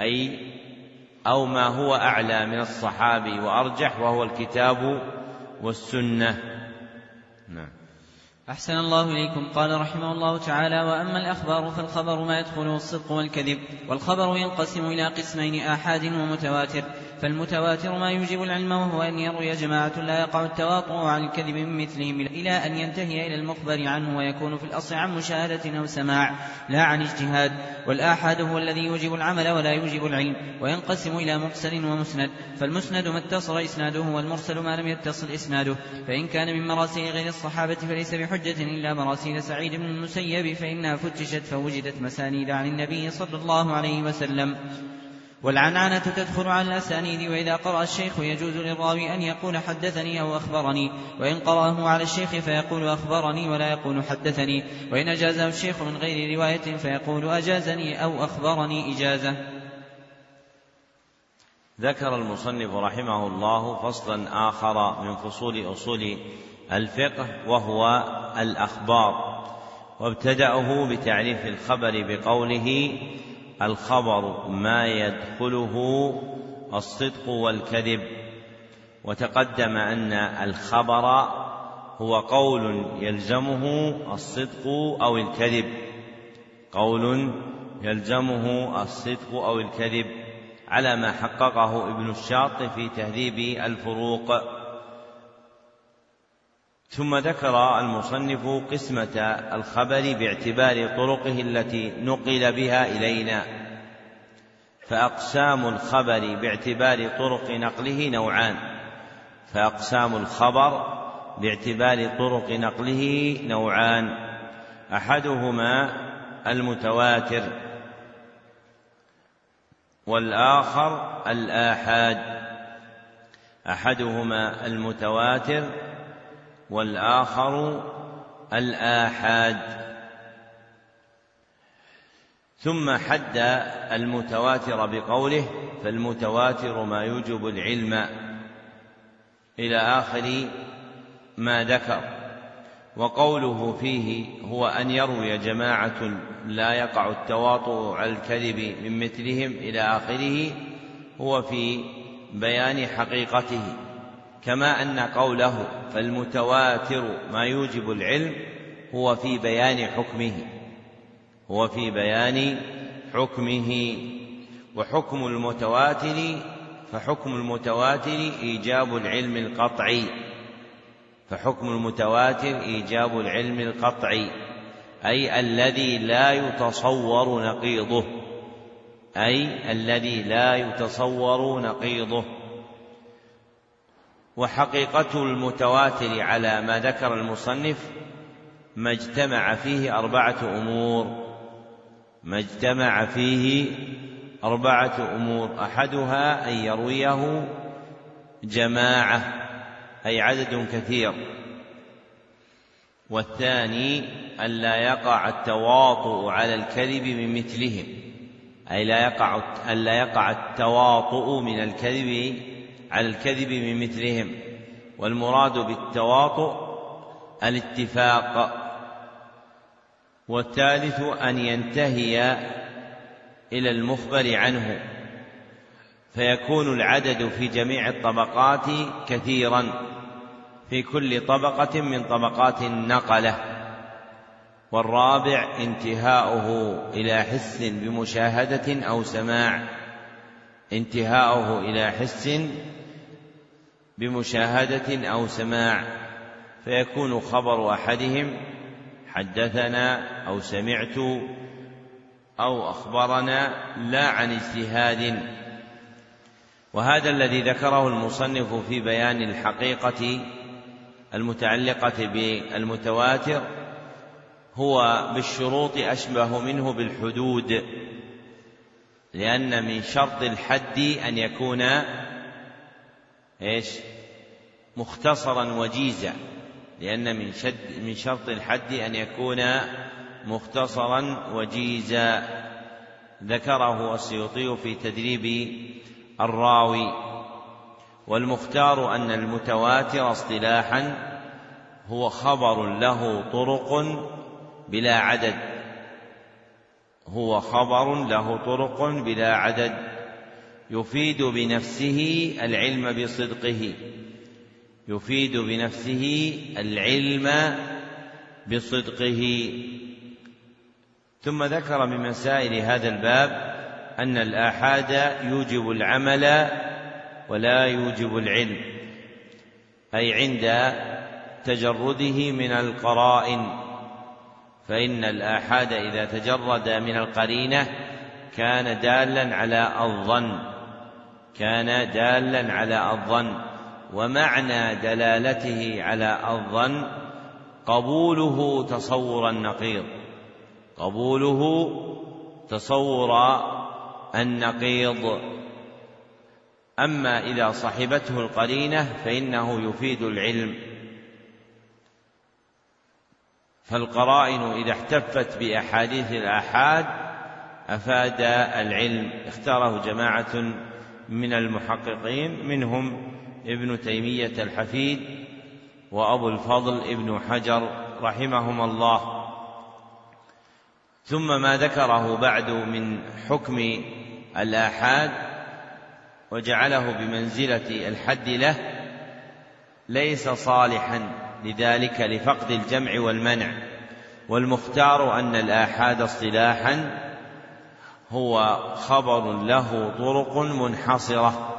أي أو ما هو أعلى من الصحابي وأرجح وهو الكتاب والسنة. نعم. أحسن الله إليكم. قال رحمه الله تعالى وأما الأخبار فالخبر ما يدخله الصدق والكذب والخبر ينقسم إلى قسمين آحاد ومتواتر. فالمتواتر ما يوجب العلم وهو أن يروي جماعة لا يقع التواطؤ عن الكذب من مثلهم إلى أن ينتهي إلى المخبر عنه ويكون في الأصل عن مشاهدة أو سماع لا عن اجتهاد. والآحاد هو الذي يوجب العمل ولا يوجب العلم وينقسم إلى مرسل ومسند. فالمسند ما اتصل إسناده والمرسل ما لم يتصل إسناده. فإن كان من مراسيل غير الصحابة فليس بحجة. إلا مراسيل سعيد بن المسيب فإنها فتشت فوجدت مسانيد عن النبي صلى الله عليه وسلم. والعنعنة تدخل على الأسانيد وإذا قرأ الشيخ يجوز للراوي أن يقول حدثني أو أخبرني. وإن قرأه على الشيخ فيقول أخبرني ولا يقول حدثني. وإن أجازه الشيخ من غير رواية فيقول أجازني أو أخبرني إجازة. ذكر المصنف رحمه الله فصلا آخر من فصول أصول الفقه وهو الأخبار وابتدأه بتعريف الخبر بقوله الخبر ما يدخله الصدق والكذب وتقدم أن الخبر هو قول يلزمه الصدق أو الكذب قول يلزمه الصدق أو الكذب على ما حققه ابن الشاط في تهذيب الفروق. ثم ذكر المصنف قسمة الخبر باعتبار طرقه التي نقل بها إلينا. فأقسام الخبر باعتبار طرق نقله نوعان. فأقسام الخبر باعتبار طرق نقله نوعان. أحدهما المتواتر والآخر الآحاد. أحدهما المتواتر والآخر الآحاد. ثم حد المتواتر بقوله فالمتواتر ما يوجب العلم إلى آخر ما ذكر. وقوله فيه هو أن يروي جماعة لا يقع التواطؤ على الكذب من مثلهم إلى آخره هو في بيان حقيقته. كما أن قوله فالمتواتر ما يوجب العلم هو في بيان حكمه هو في بيان حكمه. وحكم المتواتر فحكم المتواتر إيجاب العلم القطعي فحكم المتواتر إيجاب العلم القطعي أي الذي لا يتصور نقيضه أي الذي لا يتصور نقيضه. وحقيقته المتواتر على ما ذكر المصنف ما اجتمع فيه أربعة أمور. ما اجتمع فيه أربعة أمور. أحدها أن يرويه جماعة أي عدد كثير. والثاني أن لا يقع التواطؤ على الكذب من مثلهم أي لا يقع أن لا يقع التواطؤ من الكذب على الكذب من مثلهم والمراد بالتواطؤ الاتفاق. والثالث أن ينتهي إلى المخبر عنه فيكون العدد في جميع الطبقات كثيرا في كل طبقة من طبقات النقلة. والرابع انتهاؤه إلى حس بمشاهدة أو سماع انتهاؤه إلى حس بمشاهدة أو سماع فيكون خبر أحدهم حدثنا أو سمعت أو أخبرنا لا عن اجتهاد. وهذا الذي ذكره المصنف في بيان الحقيقة المتعلقة بالمتواتر هو بالشروط أشبه منه بالحدود لأن من شرط الحد أن يكون إيش؟ مختصرا وجيزا لأن من شد من شرط الحد أن يكون مختصرا وجيزا. ذكره السيوطي في تدريب الراوي. والمختار أن المتواتر اصطلاحا هو خبر له طرق بلا عدد. هو خبر له طرق بلا عدد. يفيد بنفسه العلم بصدقه. يفيد بنفسه العلم بصدقه. ثم ذكر من مسائل هذا الباب أن الآحاد يوجب العمل ولا يوجب العلم أي عند تجرده من القرائن. فإن الآحاد إذا تجرد من القرينة كان دالا على الظن. كان دالا على الظن ومعنى دلالته على الظن قبوله تصور النقيض. قبوله تصور النقيض. أما إذا صحبته القرينة فإنه يفيد العلم. فالقرائن إذا احتفت بأحاديث الآحاد أفاد العلم. اختاره جماعة من المحققين منهم ابن تيمية الحفيد وأبو الفضل ابن حجر رحمهما الله. ثم ما ذكره بعد من حكم الآحاد وجعله بمنزلة الحد له ليس صالحا لذلك لفقد الجمع والمنع. والمختار أن الآحاد اصطلاحا هو خبر له طرق منحصرة.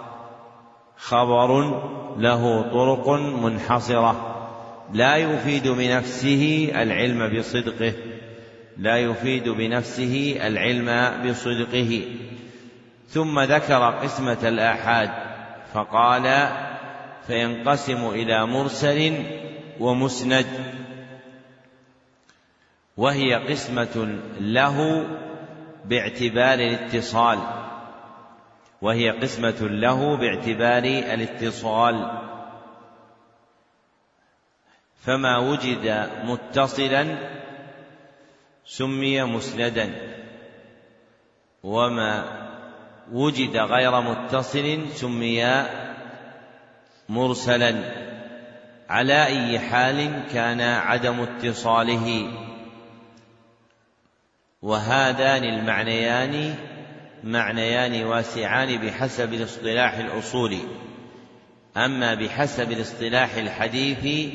خبر له طرق منحصرة. لا يفيد بنفسه العلم بصدقه. لا يفيد بنفسه العلم بصدقه. ثم ذكر قسمة الآحاد فقال فينقسم إلى مرسل ومسند. وهي قسمة له باعتبار الاتصال وهي قسمة له باعتبار الاتصال. فما وجد متصلا سمي مسندا وما وجد غير متصل سمي مرسلا. على أي حال كان عدم اتصاله؟ وهذان المعنيان معنيان واسعان بحسب الاصطلاح الاصولي أما بحسب الاصطلاح الحديثي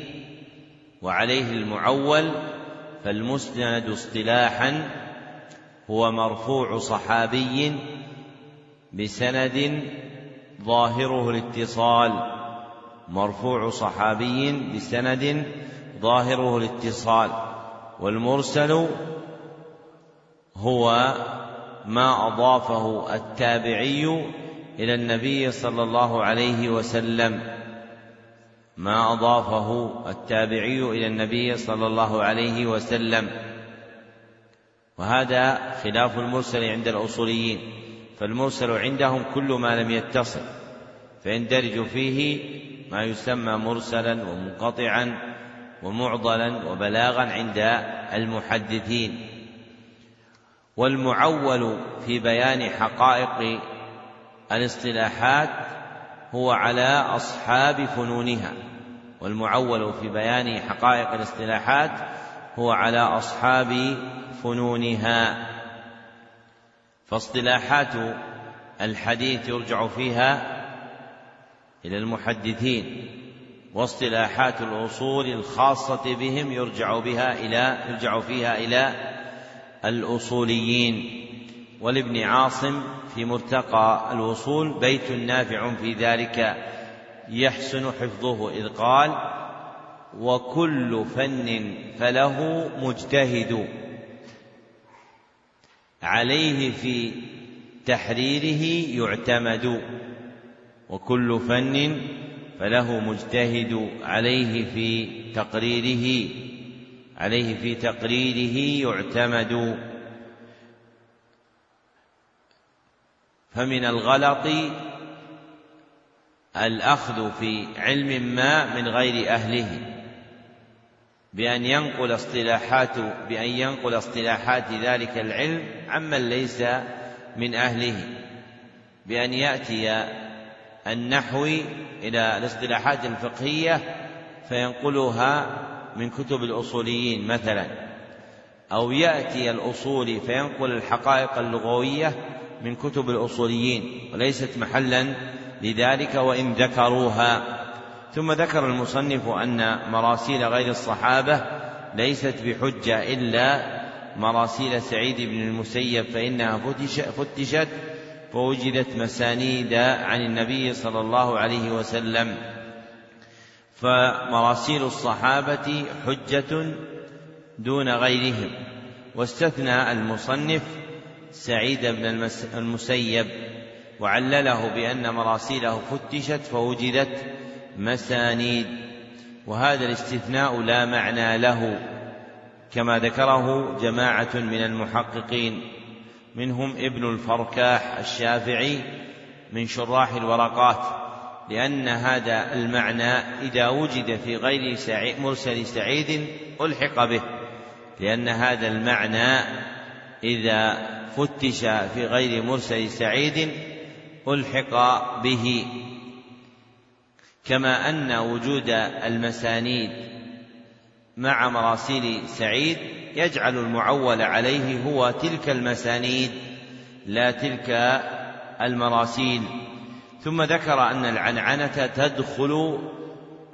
وعليه المعول فالمسند اصطلاحا هو مرفوع صحابي بسند ظاهره الاتصال. مرفوع صحابي بسند ظاهره الاتصال والمرسل هو ما أضافه التابعي إلى النبي صلى الله عليه وسلم. ما أضافه التابعي إلى النبي صلى الله عليه وسلم. وهذا خلاف المرسل عند الأصوليين فالمرسل عندهم كل ما لم يتصل فيندرج فيه ما يسمى مرسلا ومنقطعا ومعضلا وبلاغا عند المحدثين. والمعول في بيان حقائق الاصطلاحات هو على أصحاب فنونها والمعول في بيان حقائق الاصطلاحات هو على أصحاب فنونها. فاصطلاحات الحديث يرجع فيها إلى المحدثين واصطلاحات الأصول الخاصة بهم يرجع بها إلى يرجع فيها إلى الأصوليين ولابن عاصم في مرتقى الوصول بيت نافع في ذلك يحسن حفظه إذ قال وكل فن فله مجتهد. عليه في تحريره يعتمد. وكل فن فله مجتهد عليه في تقريره. عليه في تقريره يعتمد. فمن الغلط الأخذ في علم ما من غير أهله بأن ينقل اصطلاحات بأن ينقل اصطلاحات ذلك العلم عمن ليس من أهله بأن يأتي النحوي إلى الاصطلاحات الفقهية فينقلها من كتب الأصوليين مثلا أو يأتي الأصولي فينقل الحقائق اللغوية من كتب الأصوليين وليست محلا لذلك وإن ذكروها. ثم ذكر المصنف أن مراسيل غير الصحابة ليست بحجة إلا مراسيل سعيد بن المسيب فإنها فتشت فوجدت مسانيد عن النبي صلى الله عليه وسلم. فمراسيل الصحابة حجة دون غيرهم. واستثنى المصنف سعيد بن المسيب وعلله بأن مراسيله فتشت فوجدت مسانيد. وهذا الاستثناء لا معنى له كما ذكره جماعة من المحققين منهم ابن الفركاح الشافعي من شراح الورقات. لأن هذا المعنى إذا وجد في غير سعيد مرسل سعيد ألحق به لأن هذا المعنى إذا فتش في غير مرسل سعيد ألحق به. كما أن وجود المسانيد مع مراسيل سعيد يجعل المعول عليه هو تلك المسانيد لا تلك المراسيل. ثم ذكر أن العنعنة تدخل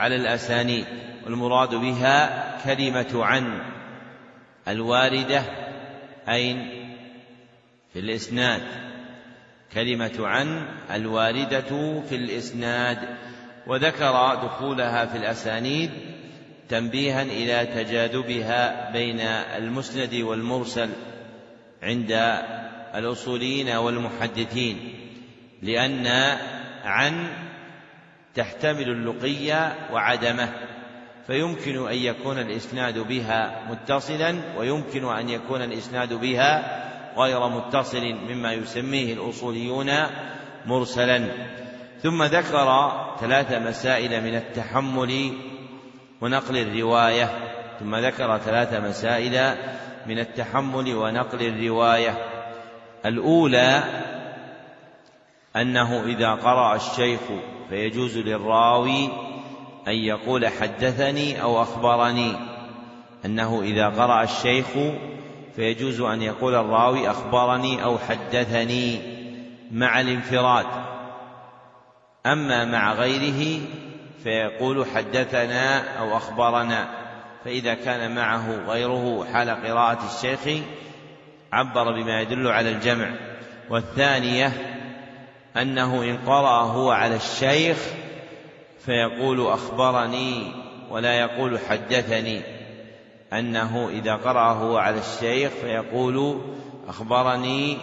على الأسانيد والمراد بها كلمة عن الواردة أين في الإسناد. كلمة عن الواردة في الإسناد. وذكر دخولها في الأسانيد تنبيها إلى تجاذبها بين المسند والمرسل عند الأصوليين والمحدثين لأن عن تحتمل اللقي وعدمه فيمكن أن يكون الإسناد بها متصلا ويمكن أن يكون الإسناد بها غير متصل مما يسميه الأصوليون مرسلا. ثم ذكر ثلاث مسائل من التحمل ونقل الرواية. ثم ذكر ثلاث مسائل من التحمل ونقل الرواية. الأولى أنه إذا قرأ الشيخ فيجوز للراوي أن يقول حدثني أو أخبرني. أنه إذا قرأ الشيخ فيجوز أن يقول الراوي أخبرني أو حدثني مع الانفراد. أما مع غيره فيقول حدثنا أو أخبرنا. فإذا كان معه غيره حال قراءة الشيخ عبر بما يدل على الجمع. والثانية أنه إن قرأ هو على الشيخ فيقول أخبرني ولا يقول حدثني. أنه إذا قرأ هو على الشيخ فيقول أخبرني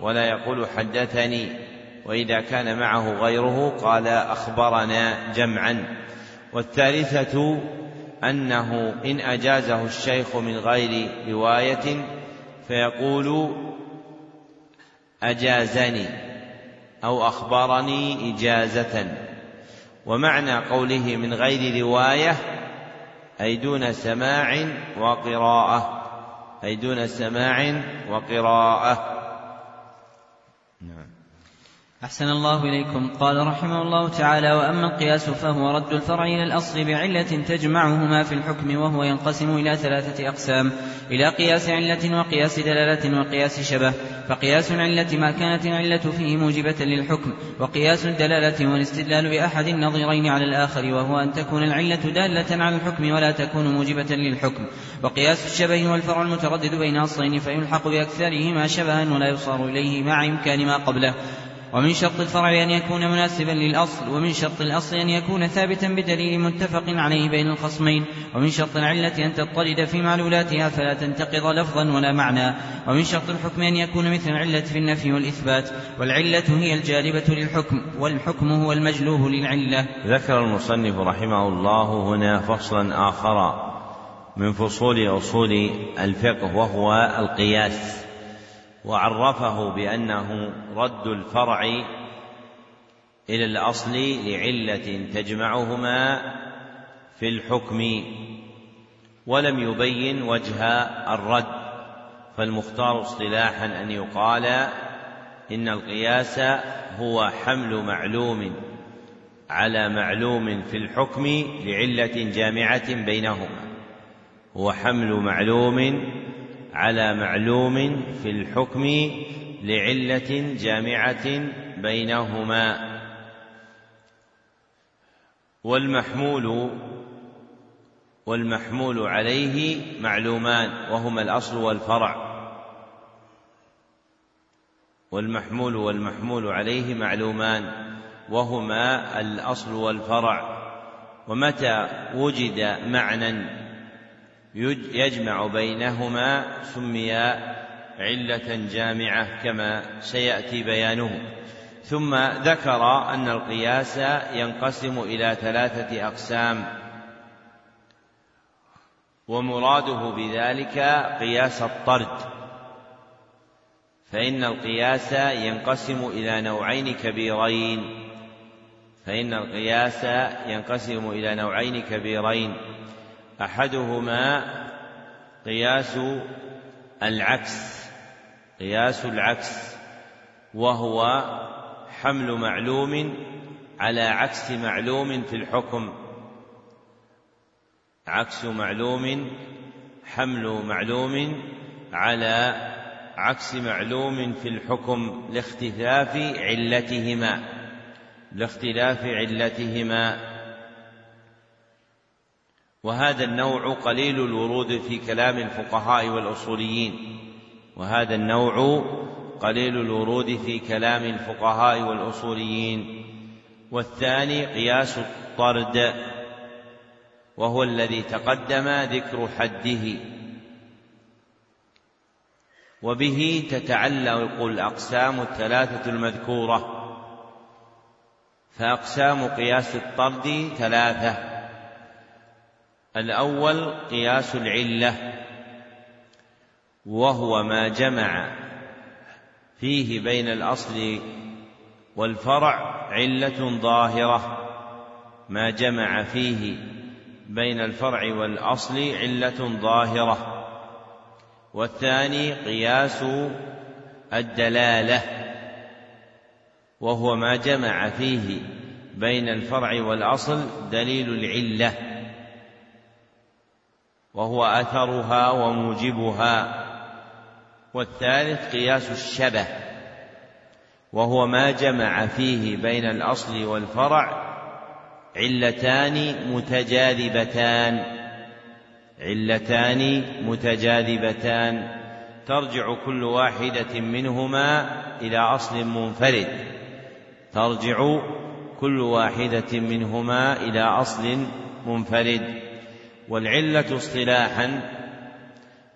ولا يقول حدثني. وإذا كان معه غيره قال أخبرنا جمعا. والثالثة أنه إن أجازه الشيخ من غير رواية فيقول أجازني. أو أخبرني إجازة. ومعنى قوله من غير رواية أي دون سماع وقراءة. أي دون سماع وقراءة. أحسن الله إليكم. قال رحمه الله تعالى وأما القياس فهو رد الفرع إلى الأصل بعلة تجمعهما في الحكم وهو ينقسم إلى ثلاثة أقسام إلى قياس علة وقياس دلالة وقياس شبه فقياس العلة ما كانت العلة فيه موجبة للحكم وقياس الدلالة هو الاستدلال بأحد النظيرين على الآخر وهو أن تكون العلة دالة على الحكم ولا تكون موجبة للحكم. وقياس الشبه هو الفرع المتردد بين أصلين فيلحق بأكثرهما شبها ولا يصار إليه مع إمكان ما قبله. ومن شرط الفرع أن يكون مناسبا للأصل ومن شرط الأصل أن يكون ثابتا بدليل متفق عليه بين الخصمين ومن شرط العلة أن تضطرد في معلولاتها فلا تنتقض لفظا ولا معنى ومن شرط الحكم أن يكون مثل العلة في النفي والإثبات والعلة هي الجالبة للحكم والحكم هو المجلوب للعلة. ذكر المصنف رحمه الله هنا فصلا آخر من فصول أصول الفقه وهو القياس. وعرفه بأنه رد الفرع إلى الأصل لعلة تجمعهما في الحكم ولم يبين وجه الرد فالمختار اصطلاحا أن يقال إن القياس هو حمل معلوم على معلوم في الحكم لعلة جامعة بينهما هو حمل معلوم على معلوم في الحكم لعلة جامعة بينهما. والمحمول والمحمول عليه معلومان وهما الأصل والفرع. والمحمول والمحمول عليه معلومان وهما الأصل والفرع. ومتى وجد معنى يجمع بينهما سمي علة جامعة كما سيأتي بيانه. ثم ذكر أن القياس ينقسم إلى ثلاثة أقسام. ومراده بذلك قياس الطرد. فإن القياس ينقسم إلى نوعين كبيرين. فإن القياس ينقسم إلى نوعين كبيرين. أحدهما قياس العكس قياس العكس وهو حمل معلوم على عكس معلوم في الحكم. عكس معلوم حمل معلوم على عكس معلوم في الحكم لاختلاف علتهما لاختلاف علتهما. وهذا النوع قليل الورود في كلام الفقهاء والأصوليين. وهذا النوع قليل الورود في كلام الفقهاء والأصوليين. والثاني قياس الطرد وهو الذي تقدم ذكر حده. وبه تتعلق الأقسام الثلاثة المذكورة. فأقسام قياس الطرد ثلاثة. الأول قياس العلة وهو ما جمع فيه بين الأصل والفرع علة ظاهرة ما جمع فيه بين الفرع والأصل علة ظاهرة. والثاني قياس الدلالة وهو ما جمع فيه بين الفرع والأصل دليل العلة. وهو أثرها وموجبها. والثالث قياس الشبه وهو ما جمع فيه بين الأصل والفرع علتان متجاذبتان. علتان متجاذبتان. ترجع كل واحدة منهما إلى أصل منفرد. ترجع كل واحدة منهما إلى أصل منفرد. والعلة اصطلاحا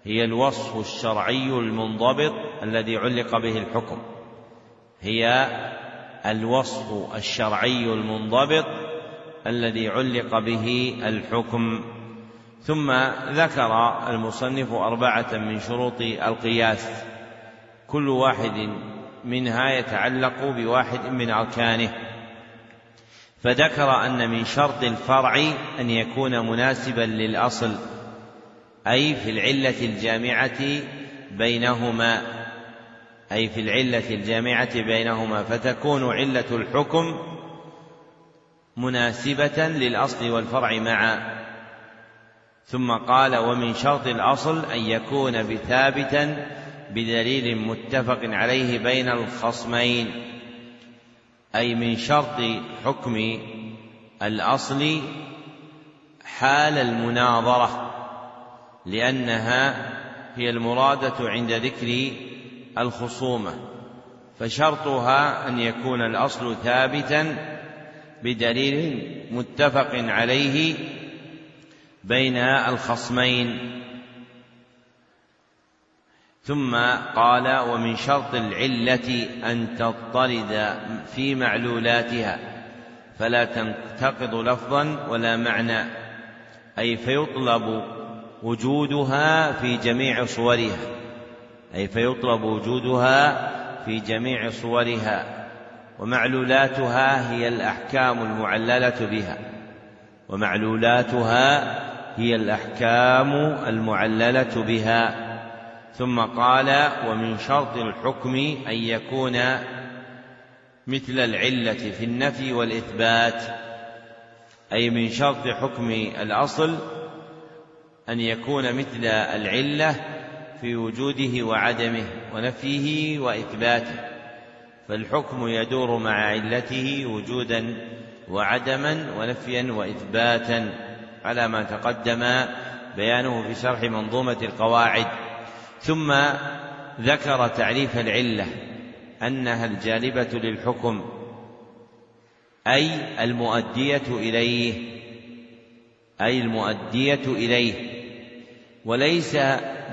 هي الوصف الشرعي المنضبط الذي علق به الحكم. هي الوصف الشرعي المنضبط الذي علق به الحكم. ثم ذكر المصنف أربعة من شروط القياس. كل واحد منها يتعلق بواحد من أركانه. فذكر أن من شرط الفرع أن يكون مناسبا للأصل أي في العلة الجامعة بينهما أي في العلة الجامعة بينهما فتكون علة الحكم مناسبة للأصل والفرع معا. ثم قال ومن شرط الأصل أن يكون بثابتا بدليل متفق عليه بين الخصمين. أي من شرط حكم الأصل حال المناظرة لأنها هي المرادة عند ذكر الخصومة فشرطها أن يكون الأصل ثابتا بدليل متفق عليه بين الخصمين. ثم قال ومن شرط العلة أن تضطرد في معلولاتها فلا تنتقض لفظا ولا معنى أي فيطلب وجودها في جميع صورها أي فيطلب وجودها في جميع صورها ومعلولاتها هي الأحكام المعللة بها ومعلولاتها هي الأحكام المعللة بها. ثم قال ومن شرط الحكم أن يكون مثل العلة في النفي والإثبات أي من شرط حكم الأصل أن يكون مثل العلة في وجوده وعدمه ونفيه وإثباته فالحكم يدور مع علته وجودا وعدما ونفيا وإثباتا على ما تقدم بيانه في شرح منظومة القواعد. ثم ذكر تعريف العلة أنها الجالبة للحكم أي المؤدية إليه أي المؤدية إليه وليس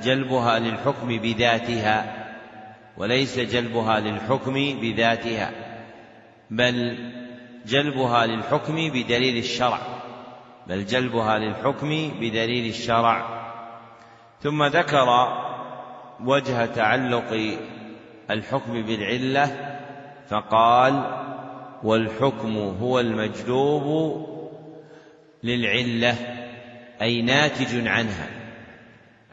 جلبها للحكم بذاتها وليس جلبها للحكم بذاتها بل جلبها للحكم بدليل الشرع بل جلبها للحكم بدليل الشرع. ثم ذكر وجه تعلق الحكم بالعلة فقال والحكم هو المجلوب للعلة أي ناتج عنها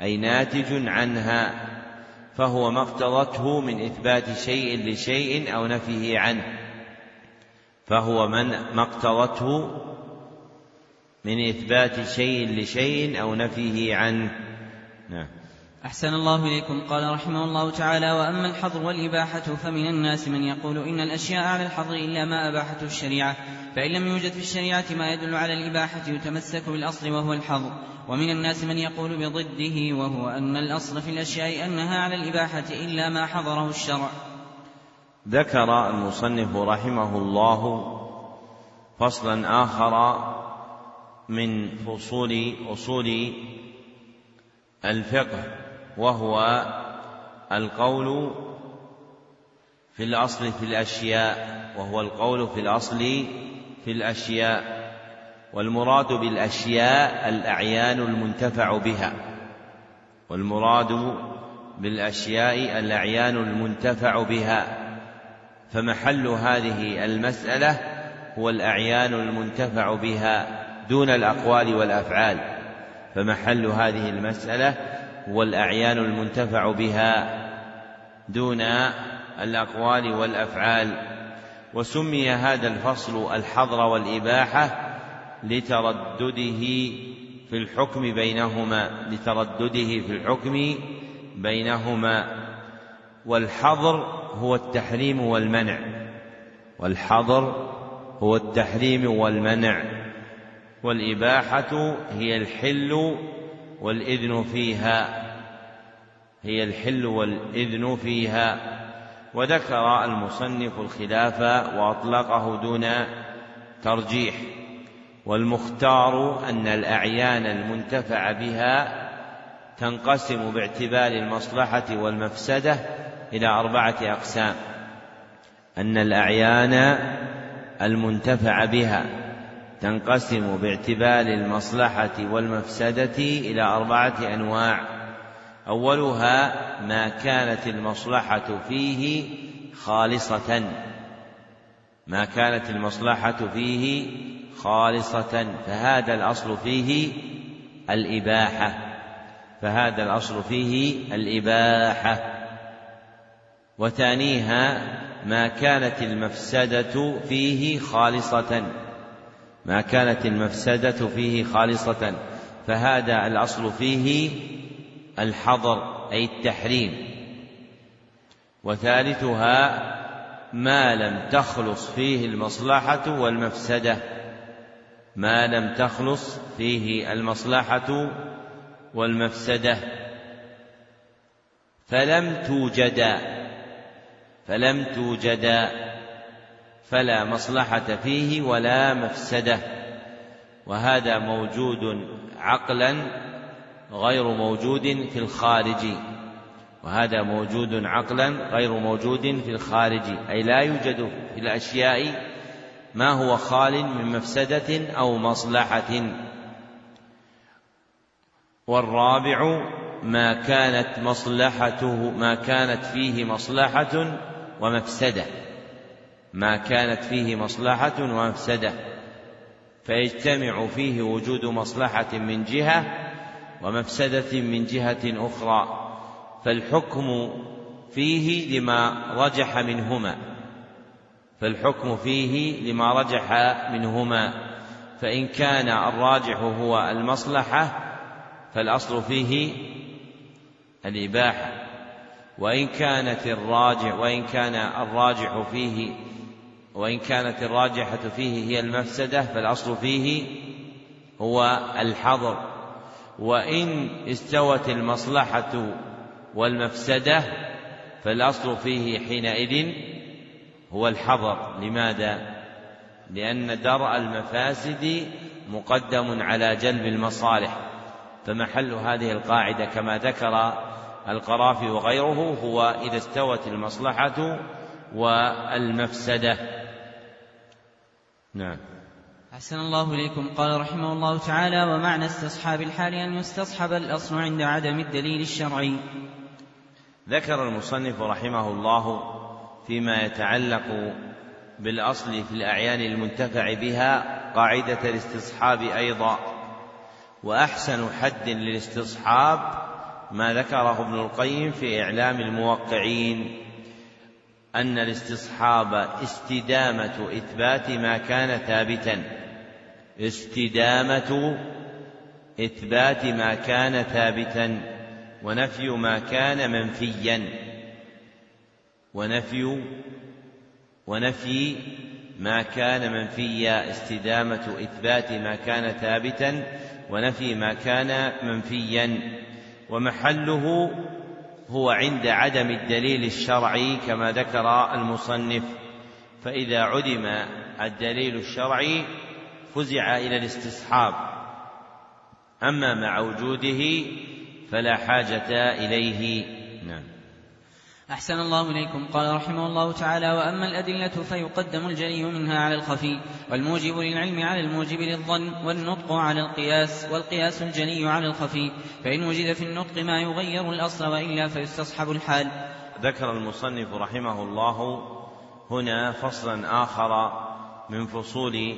أي ناتج عنها فهو ما اقتضته من إثبات شيء لشيء أو نفيه عنه فهو من ما اقتضته من إثبات شيء لشيء أو نفيه عنه. نعم. أحسن الله إليكم. قال رحمه الله تعالى وأما الحظر والإباحة فمن الناس من يقول إن الأشياء على الحظر إلا ما أباحته الشريعة فإن لم يوجد في الشريعة ما يدل على الإباحة يتمسك بالأصل وهو الحظر. ومن الناس من يقول بضده وهو أن الأصل في الأشياء أنها على الإباحة إلا ما حضره الشرع. ذكر المصنف رحمه الله فصلا آخر من فصول أصول الفقه. وهو القول في الأصل في الأشياء وهو القول في الأصل في الأشياء والمراد بالأشياء الأعيان المنتفع بها والمراد بالأشياء الأعيان المنتفع بها فمحل هذه المسألة هو الأعيان المنتفع بها دون الأقوال والأفعال فمحل هذه المسألة هو الأعيان المنتفع بها دون الأقوال والأفعال. وسمي هذا الفصل الحظر والإباحة لتردده في الحكم بينهما لتردده في الحكم بينهما. والحظر هو التحريم والمنع. والحظر هو التحريم والمنع. والإباحة هي الحل والإذن فيها هي الحل والإذن فيها. وذكر المصنف الخلاف وأطلقه دون ترجيح والمختار أن الأعيان المنتفع بها تنقسم باعتبار المصلحة والمفسدة إلى أربعة أقسام. أن الأعيان المنتفع بها تنقسم باعتبار المصلحة والمفسدة إلى أربعة أنواع. أولها ما كانت المصلحة فيه خالصة. ما كانت المصلحة فيه خالصة. فهذا الأصل فيه الإباحة. فهذا الأصل فيه الإباحة. وثانيها ما كانت المفسدة فيه خالصة. ما كانت المفسدة فيه خالصة فهذا الأصل فيه الحظر أي التحريم. وثالثها ما لم تخلص فيه المصلحة والمفسدة. ما لم تخلص فيه المصلحة والمفسدة. فلم توجدا فلم توجدا. فلا مصلحة فيه ولا مفسدة. وهذا موجود عقلا غير موجود في الخارج. وهذا موجود عقلا غير موجود في الخارج. أي لا يوجد في الأشياء ما هو خال من مفسدة أو مصلحة. والرابع ما كانت مصلحته ما كانت فيه مصلحة ومفسدة. ما كانت فيه مصلحة ومفسدة فيجتمع فيه وجود مصلحة من جهة ومفسدة من جهة أخرى. فالحكم فيه لما رجح منهما. فالحكم فيه لما رجح منهما. فإن كان الراجح هو المصلحة فالأصل فيه الإباحة. وإن كانت الراجح وإن كان الراجح فيه وإن كانت الراجحة فيه هي المفسدة فالأصل فيه هو الحظر. وإن استوت المصلحة والمفسدة فالأصل فيه حينئذ هو الحظر. لماذا؟ لأن درء المفاسد مقدم على جلب المصالح. فمحل هذه القاعدة كما ذكر القرافي وغيره هو إذا استوت المصلحة والمفسدة. نعم. أحسن الله إليكم. قال رحمه الله تعالى ومعنى استصحاب الحال أن يستصحب الأصل عند عدم الدليل الشرعي. ذكر المصنف رحمه الله فيما يتعلق بالأصل في الأعيان المنتفع بها قاعدة الاستصحاب أيضا. وأحسن حد للاستصحاب ما ذكره ابن القيم في إعلام الموقعين. أن الاستصحاب استدامة إثبات ما كان ثابتا. استدامة إثبات ما كان ثابتا ونفي ما كان منفيا. ونفي ونفي ما كان منفيا. استدامة إثبات ما كان ثابتا ونفي ما كان منفيا. ومحله هو عند عدم الدليل الشرعي كما ذكر المصنف. فإذا عدم الدليل الشرعي فزع إلى الاستصحاب. أما مع وجوده فلا حاجة إليه. نعم. أحسن الله إليكم. قال رحمه الله تعالى وأما الأدلة فيقدم الجلي منها على الخفي والموجب للعلم على الموجب للظن والنطق على القياس والقياس الجلي على الخفي. فإن وجد في النطق ما يغير الأصل وإلا فيستصحب الحال. ذكر المصنف رحمه الله هنا فصلا آخر من فصول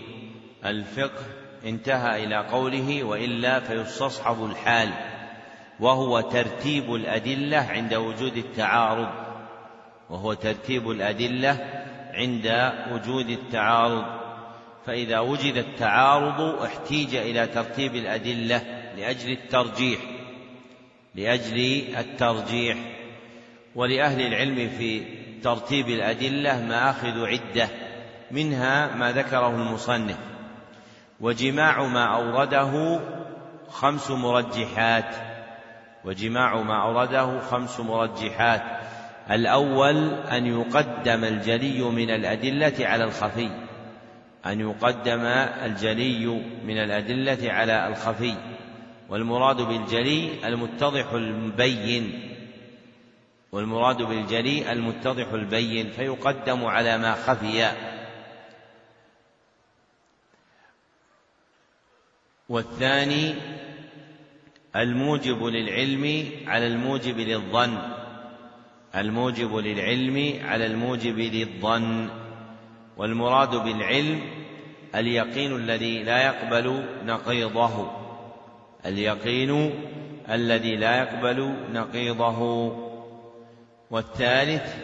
الفقه انتهى إلى قوله وإلا فيستصحب الحال وهو ترتيب الأدلة عند وجود التعارض. وهو ترتيب الأدلة عند وجود التعارض. فإذا وجد التعارض احتيج إلى ترتيب الأدلة لأجل الترجيح لأجل الترجيح. ولأهل العلم في ترتيب الأدلة مآخذ عدة منها ما ذكره المصنف. وجماع ما أورده خمس مرجحات وجماع ما أورده خمس مرجحات. الأول أن يقدم الجلي من الأدلة على الخفي. أن يقدم الجلي من الأدلة على الخفي. والمراد بالجلي المتضح المبين والمراد بالجلي المتضح البين فيقدم على ما خفي. والثاني الموجب للعلم على الموجب للظن. الموجب للعلم على الموجب للظن والمراد بالعلم اليقين الذي لا يقبل نقيضه اليقين الذي لا يقبل نقيضه. والثالث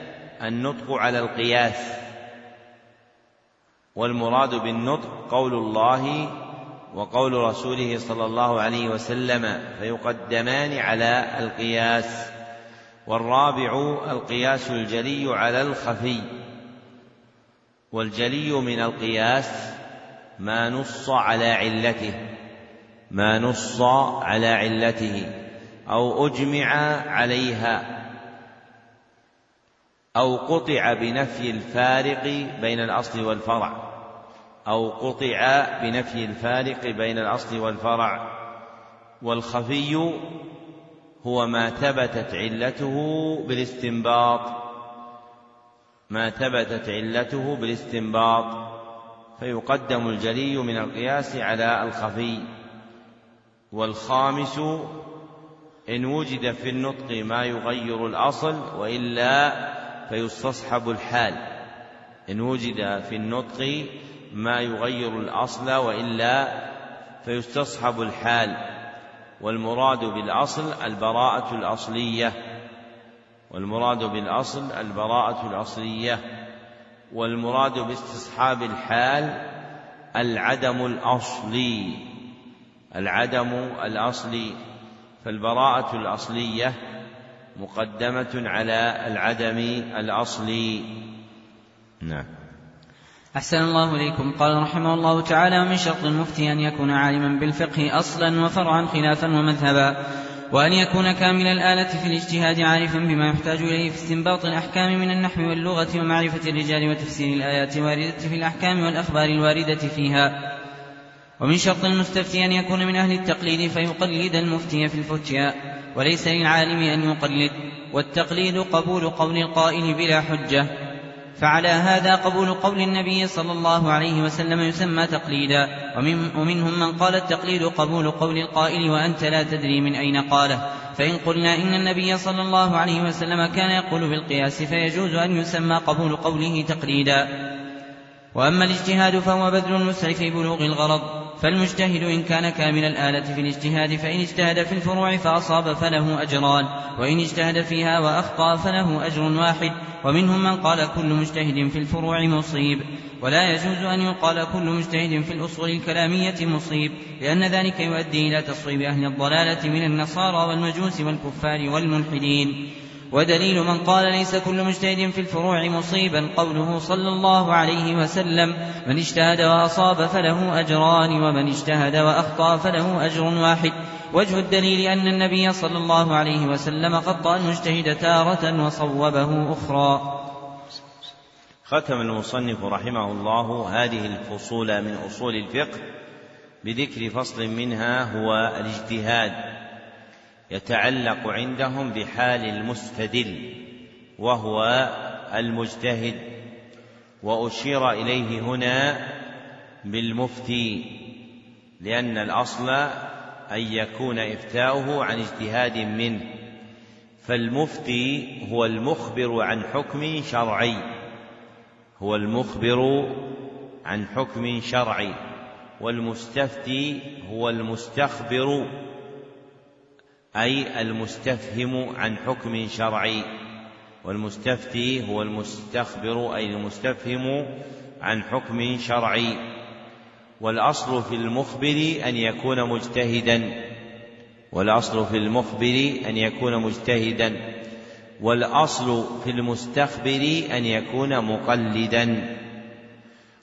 النطق على القياس والمراد بالنطق قول الله وقول رسوله صلى الله عليه وسلم فيقدمان على القياس. والرابع القياس الجلي على الخفي. والجلي من القياس ما نص على علته ما نص على علته أو أجمع عليها أو قطع بنفي الفارق بين الأصل والفرع أو قطع بنفي الفارق بين الأصل والفرع. والخفي هو ما ثبتت علته بالاستنباط. ما ثبتت علته بالاستنباط. فيقدم الجلي من القياس على الخفي. والخامس إن وجد في النطق ما يغير الأصل وإلا فيستصحب الحال. إن وجد في النطق ما يغير الأصل وإلا فيستصحب الحال. والمراد بالأصل البراءة الأصلية. والمراد بالأصل البراءة الأصلية. والمراد باستصحاب الحال العدم الأصلي. العدم الأصلي. فالبراءة الأصلية مقدمة على العدم الأصلي. نعم. أحسن الله إليكم. قال رحمه الله تعالى ومن شرط المفتي أن يكون عالما بالفقه أصلا وفرعا خلافا ومذهبا وأن يكون كامل الآلة في الاجتهاد عارفا بما يحتاج إليه في استنباط الأحكام من النحو واللغة ومعرفة الرجال وتفسير الآيات الواردة في الأحكام والأخبار الواردة فيها. ومن شرط المستفتي أن يكون من أهل التقليد فيقلد المفتي في الفتيا وليس للعالم أن يقلد والتقليد قبول قول القائل بلا حجة. فعلى هذا قبول قول النبي صلى الله عليه وسلم يسمى تقليدا. ومن ومنهم من قال التقليد قبول قول القائل وأنت لا تدري من أين قاله. فإن قلنا إن النبي صلى الله عليه وسلم كان يقول بالقياس فيجوز أن يسمى قبول قوله تقليدا. وأما الاجتهاد فهو بذل النسع في بلوغ الغرض. فالمجتهد إن كان كامل الآلة في الاجتهاد فإن اجتهد في الفروع فأصاب فله أجران وإن اجتهد فيها وأخطأ فله أجر واحد ومنهم من قال كل مجتهد في الفروع مصيب. ولا يجوز أن يقال كل مجتهد في الأصول الكلامية مصيب لأن ذلك يؤدي إلى تصويب أهل الضلالة من النصارى والمجوس والكفار والملحدين. ودليل من قال ليس كل مجتهد في الفروع مصيبا. قوله صلى الله عليه وسلم من اجتهد وأصاب فله أجران ومن اجتهد وأخطأ فله أجر واحد. وجه الدليل أن النبي صلى الله عليه وسلم خطأ المجتهد تارة وصوبه أخرى. ختم المصنف رحمه الله هذه الفصول من أصول الفقه بذكر فصل منها هو الاجتهاد. يتعلق عندهم بحال المستدل وهو المجتهد. وأشير إليه هنا بالمفتي لأن الأصل أن يكون إفتاؤه عن اجتهاد منه. فالمفتي هو المخبر عن حكم شرعي. هو المخبر عن حكم شرعي والمستفتي هو المستخبر. أي المستفهم عن حكم شرعي والمستفتي هو المستخبر أي المستفهم عن حكم شرعي. والأصل في المخبر أن يكون مجتهدا. والأصل في المخبر أن يكون مجتهدا. والأصل في المستخبر أن يكون مقلدا.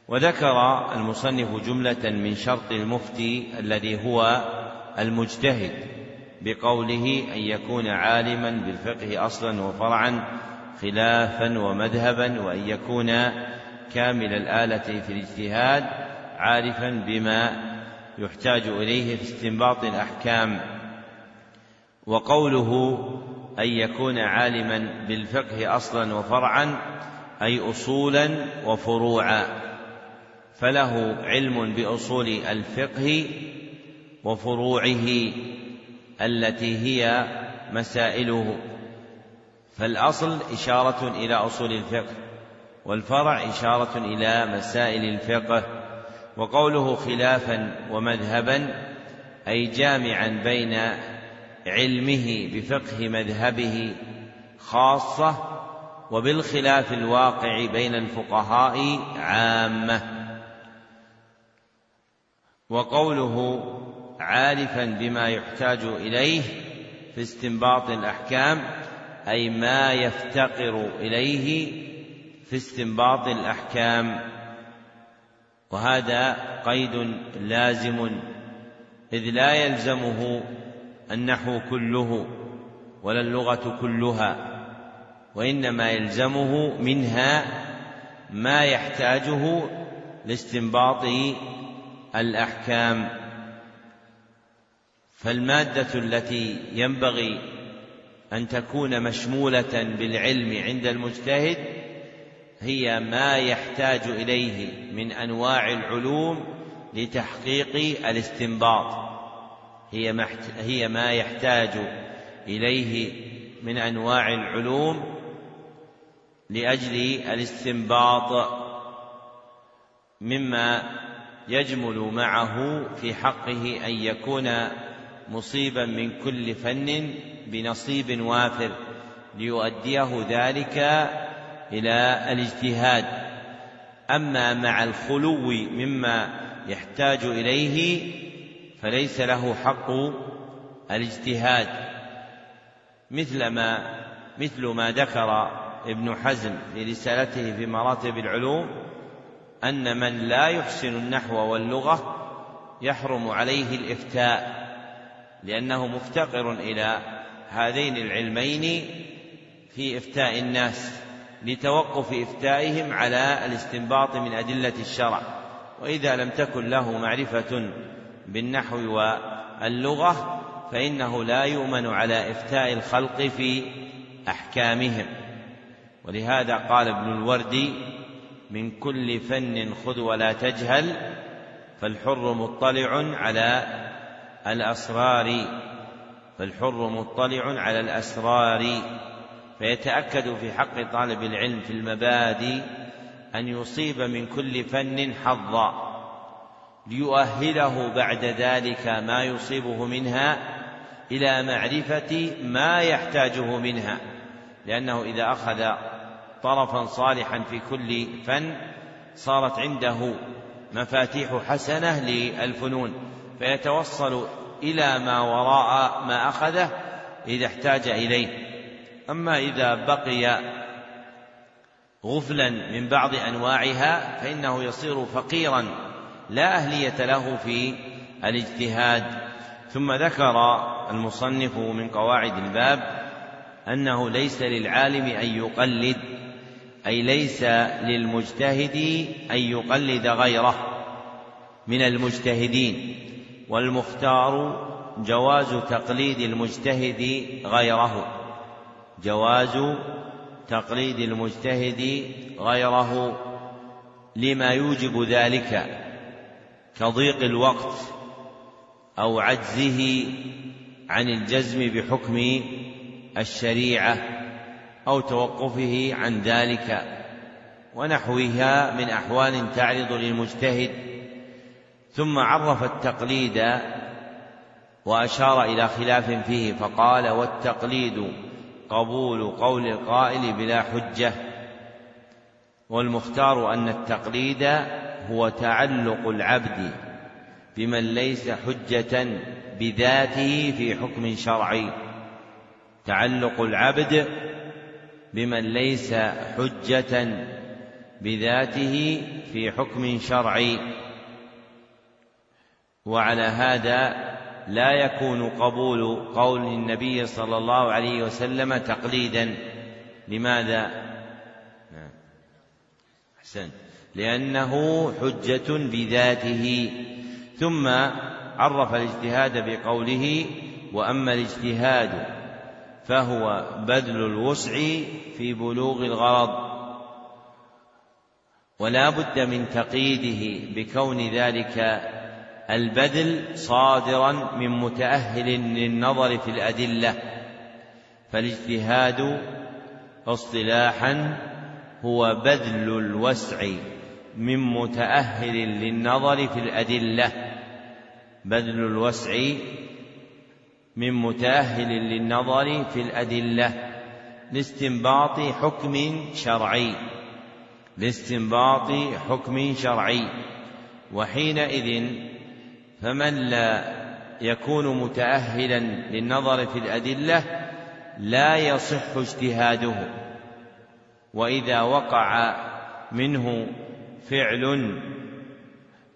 وذكر المصنف جملة من شرط المفتي الذي هو المجتهد. بقوله أن يكون عالما بالفقه أصلا وفرعا خلافا ومذهبا وأن يكون كامل الآلة في الاجتهاد عارفا بما يحتاج إليه في استنباط الأحكام. وقوله أن يكون عالما بالفقه أصلا وفرعا أي أصولا وفروعا فله علم بأصول الفقه وفروعه. التي هي مسائله. فالأصل إشارة إلى أصول الفقه والفرع إشارة إلى مسائل الفقه وقوله خلافا ومذهبا أي جامعا بين علمه بفقه مذهبه خاصة وبالخلاف الواقع بين الفقهاء عامة. وقوله عارفا بما يحتاج إليه في استنباط الأحكام أي ما يفتقر إليه في استنباط الأحكام. وهذا قيد لازم إذ لا يلزمه النحو كله ولا اللغة كلها وإنما يلزمه منها ما يحتاجه لاستنباط الأحكام. فالمادة التي ينبغي أن تكون مشمولة بالعلم عند المجتهد هي ما يحتاج إليه من أنواع العلوم لتحقيق الاستنباط. هي هي ما يحتاج إليه من أنواع العلوم لأجل الاستنباط مما يجمل معه في حقه أن يكون مصيبا من كل فن بنصيب وافر ليؤديه ذلك إلى الاجتهاد. أما مع الخلو مما يحتاج إليه فليس له حق الاجتهاد. مثل ما مثل ما ذكر ابن حزم في رسالته في مراتب العلوم أن من لا يحسن النحو واللغة يحرم عليه الإفتاء. لأنه مفتقر إلى هذين العلمين في إفتاء الناس لتوقف إفتائهم على الاستنباط من أدلة الشرع. وإذا لم تكن له معرفة بالنحو واللغة فإنه لا يؤمن على إفتاء الخلق في أحكامهم. ولهذا قال ابن الوردي من كل فن خذ ولا تجهل فالحر مطلع على الأسرار فالحر مطلع على الأسرار فيتأكد في حق طالب العلم في المبادئ أن يصيب من كل فن حظا ليؤهله بعد ذلك ما يصيبه منها إلى معرفة ما يحتاجه منها لأنه إذا أخذ طرفا صالحا في كل فن صارت عنده مفاتيح حسنة للفنون. فيتوصل إلى ما وراء ما أخذه إذا احتاج إليه. أما إذا بقي غفلا من بعض أنواعها فإنه يصير فقيرا لا أهلية له في الاجتهاد. ثم ذكر المصنف من قواعد الباب أنه ليس للعالم أن يقلد أي ليس للمجتهد أن يقلد غيره من المجتهدين. والمختار جواز تقليد المجتهد غيره. جواز تقليد المجتهد غيره لما يوجب ذلك كضيق الوقت أو عجزه عن الجزم بحكم الشريعة أو توقفه عن ذلك ونحوها من أحوال تعرض للمجتهد ثم عرف التقليد وأشار إلى خلاف فيه فقال والتقليد قبول قول القائل بلا حجة والمختار أن التقليد هو تعلق العبد بمن ليس حجة بذاته في حكم شرعي تعلق العبد بمن ليس حجة بذاته في حكم شرعي. وعلى هذا لا يكون قبول قول النبي صلى الله عليه وسلم تقليدا. لماذا؟ احسنت لأنه حجة بذاته. ثم عرف الاجتهاد بقوله وأما الاجتهاد فهو بذل الوسع في بلوغ الغرض. ولا بد من تقييده بكون ذلك البذل صادرا من متأهل للنظر في الأدلة فالاجتهاد اصطلاحا هو بذل الوسع من متأهل للنظر في الأدلة بذل الوسع من متأهل للنظر في الأدلة لاستنباط حكم شرعي لاستنباط حكم شرعي وحينئذ فمن لا يكون متأهلا للنظر في الأدلة لا يصح اجتهاده. وإذا وقع منه فعل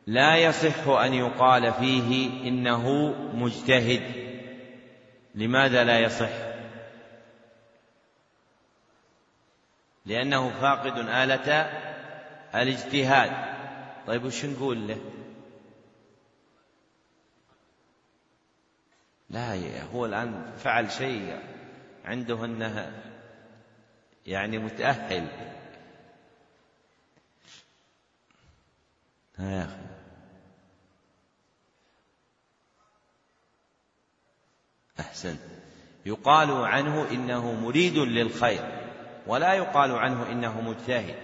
لا يصح أن يقال فيه إنه مجتهد. لماذا لا يصح؟ لأنه فاقد آلة الاجتهاد. طيب وش نقول له؟ لا هو الآن فعل شيء عنده أنه يعني متأهل. ها يا أخي. أحسن. يقال عنه إنه مريد للخير ولا يقال عنه إنه مجتهد.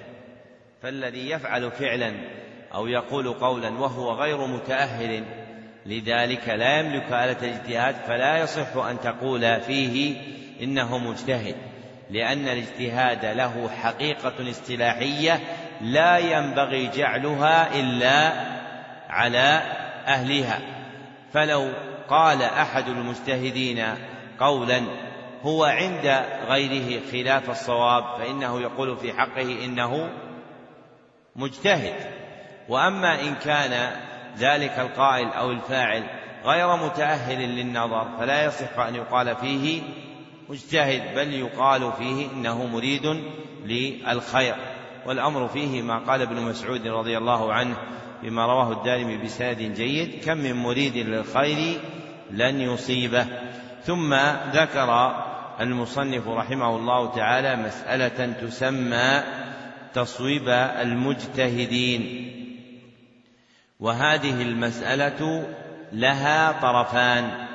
فالذي يفعل فعلا أو يقول قولا وهو غير متأهل لذلك لا يملك آلة الاجتهاد فلا يصح أن تقول فيه إنه مجتهد لأن الاجتهاد له حقيقة اصطلاحية لا ينبغي جعلها إلا على أهلها. فلو قال أحد المجتهدين قولا هو عند غيره خلاف الصواب فإنه يقول في حقه إنه مجتهد. وأما إن كان ذلك القائل أو الفاعل غير متأهل للنظر فلا يصح أن يقال فيه مجتهد بل يقال فيه إنه مريد للخير. والأمر فيه ما قال ابن مسعود رضي الله عنه بما رواه الدارمي بسند جيد كم من مريد للخير لن يصيبه. ثم ذكر المصنف رحمه الله تعالى مسألة تسمى تصويب المجتهدين. وهذه المسألة لها طرفان.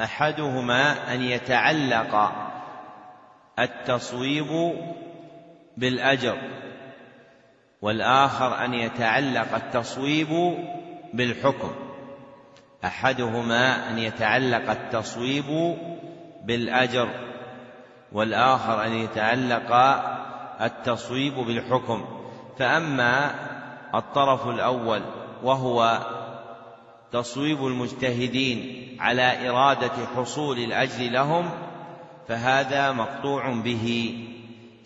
أحدهما أن يتعلق التصويب بالأجر والآخر أن يتعلق التصويب بالحكم. أحدهما أن يتعلق التصويب بالأجر والآخر أن يتعلق التصويب بالحكم. فأما الطرف الأول وهو تصويب المجتهدين على إرادة حصول الأجر لهم فهذا مقطوع به.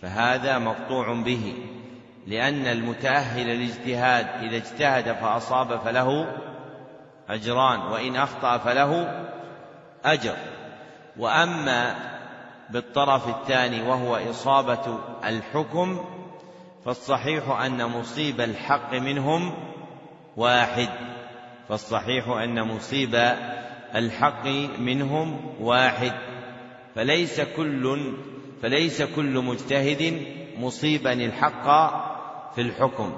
فهذا مقطوع به. لأن المتأهل للاجتهاد إذا اجتهد فأصاب فله أجران وإن أخطأ فله أجر. وأما بالطرف الثاني وهو إصابة الحكم فالصحيح أن مصيب الحق منهم واحد فالصحيح أن مصيب الحق منهم واحد. فليس كل فليس كل مجتهد مصيبا الحق في الحكم.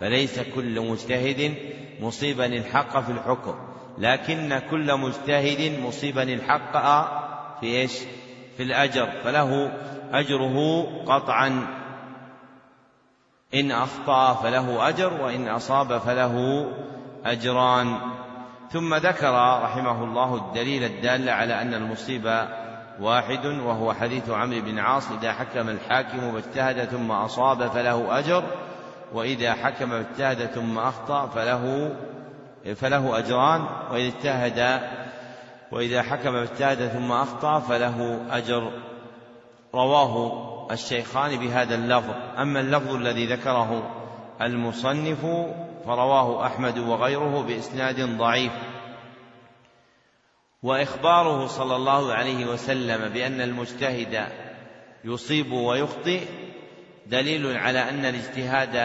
فليس كل مجتهد مصيبا الحق في الحكم. لكن كل مجتهد مصيبا الحق في إيش؟ في الأجر فله أجره قطعا. إن أخطأ فله أجر وإن أصاب فله أجران. ثم ذكر رحمه الله الدليل الدال على أن المصيبة واحد وهو حديث عمرو بن عاص إذا حكم الحاكم واجتهد ثم أصاب فله أجر وإذا حكم واجتهد ثم أخطأ فله فله أجران وإذا اجتهد وإذا حكم واجتهد ثم أخطأ فله أجر. رواه الشيخان بهذا اللفظ. أما اللفظ الذي ذكره المصنف فرواه أحمد وغيره بإسناد ضعيف. وإخباره صلى الله عليه وسلم بأن المجتهد يصيب ويخطئ دليل على أن الاجتهاد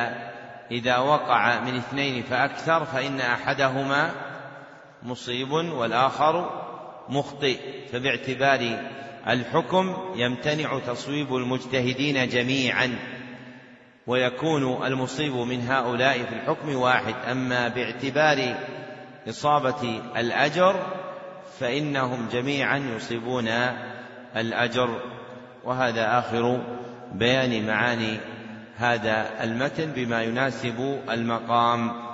إذا وقع من اثنين فأكثر فإن أحدهما مصيب والآخر مخطئ فباعتبار الحكم يمتنع تصويب المجتهدين جميعا. ويكون المصيب من هؤلاء في الحكم واحد. أما باعتبار إصابة الأجر فإنهم جميعا يصيبون الأجر. وهذا آخر بيان معاني هذا المتن بما يناسب المقام.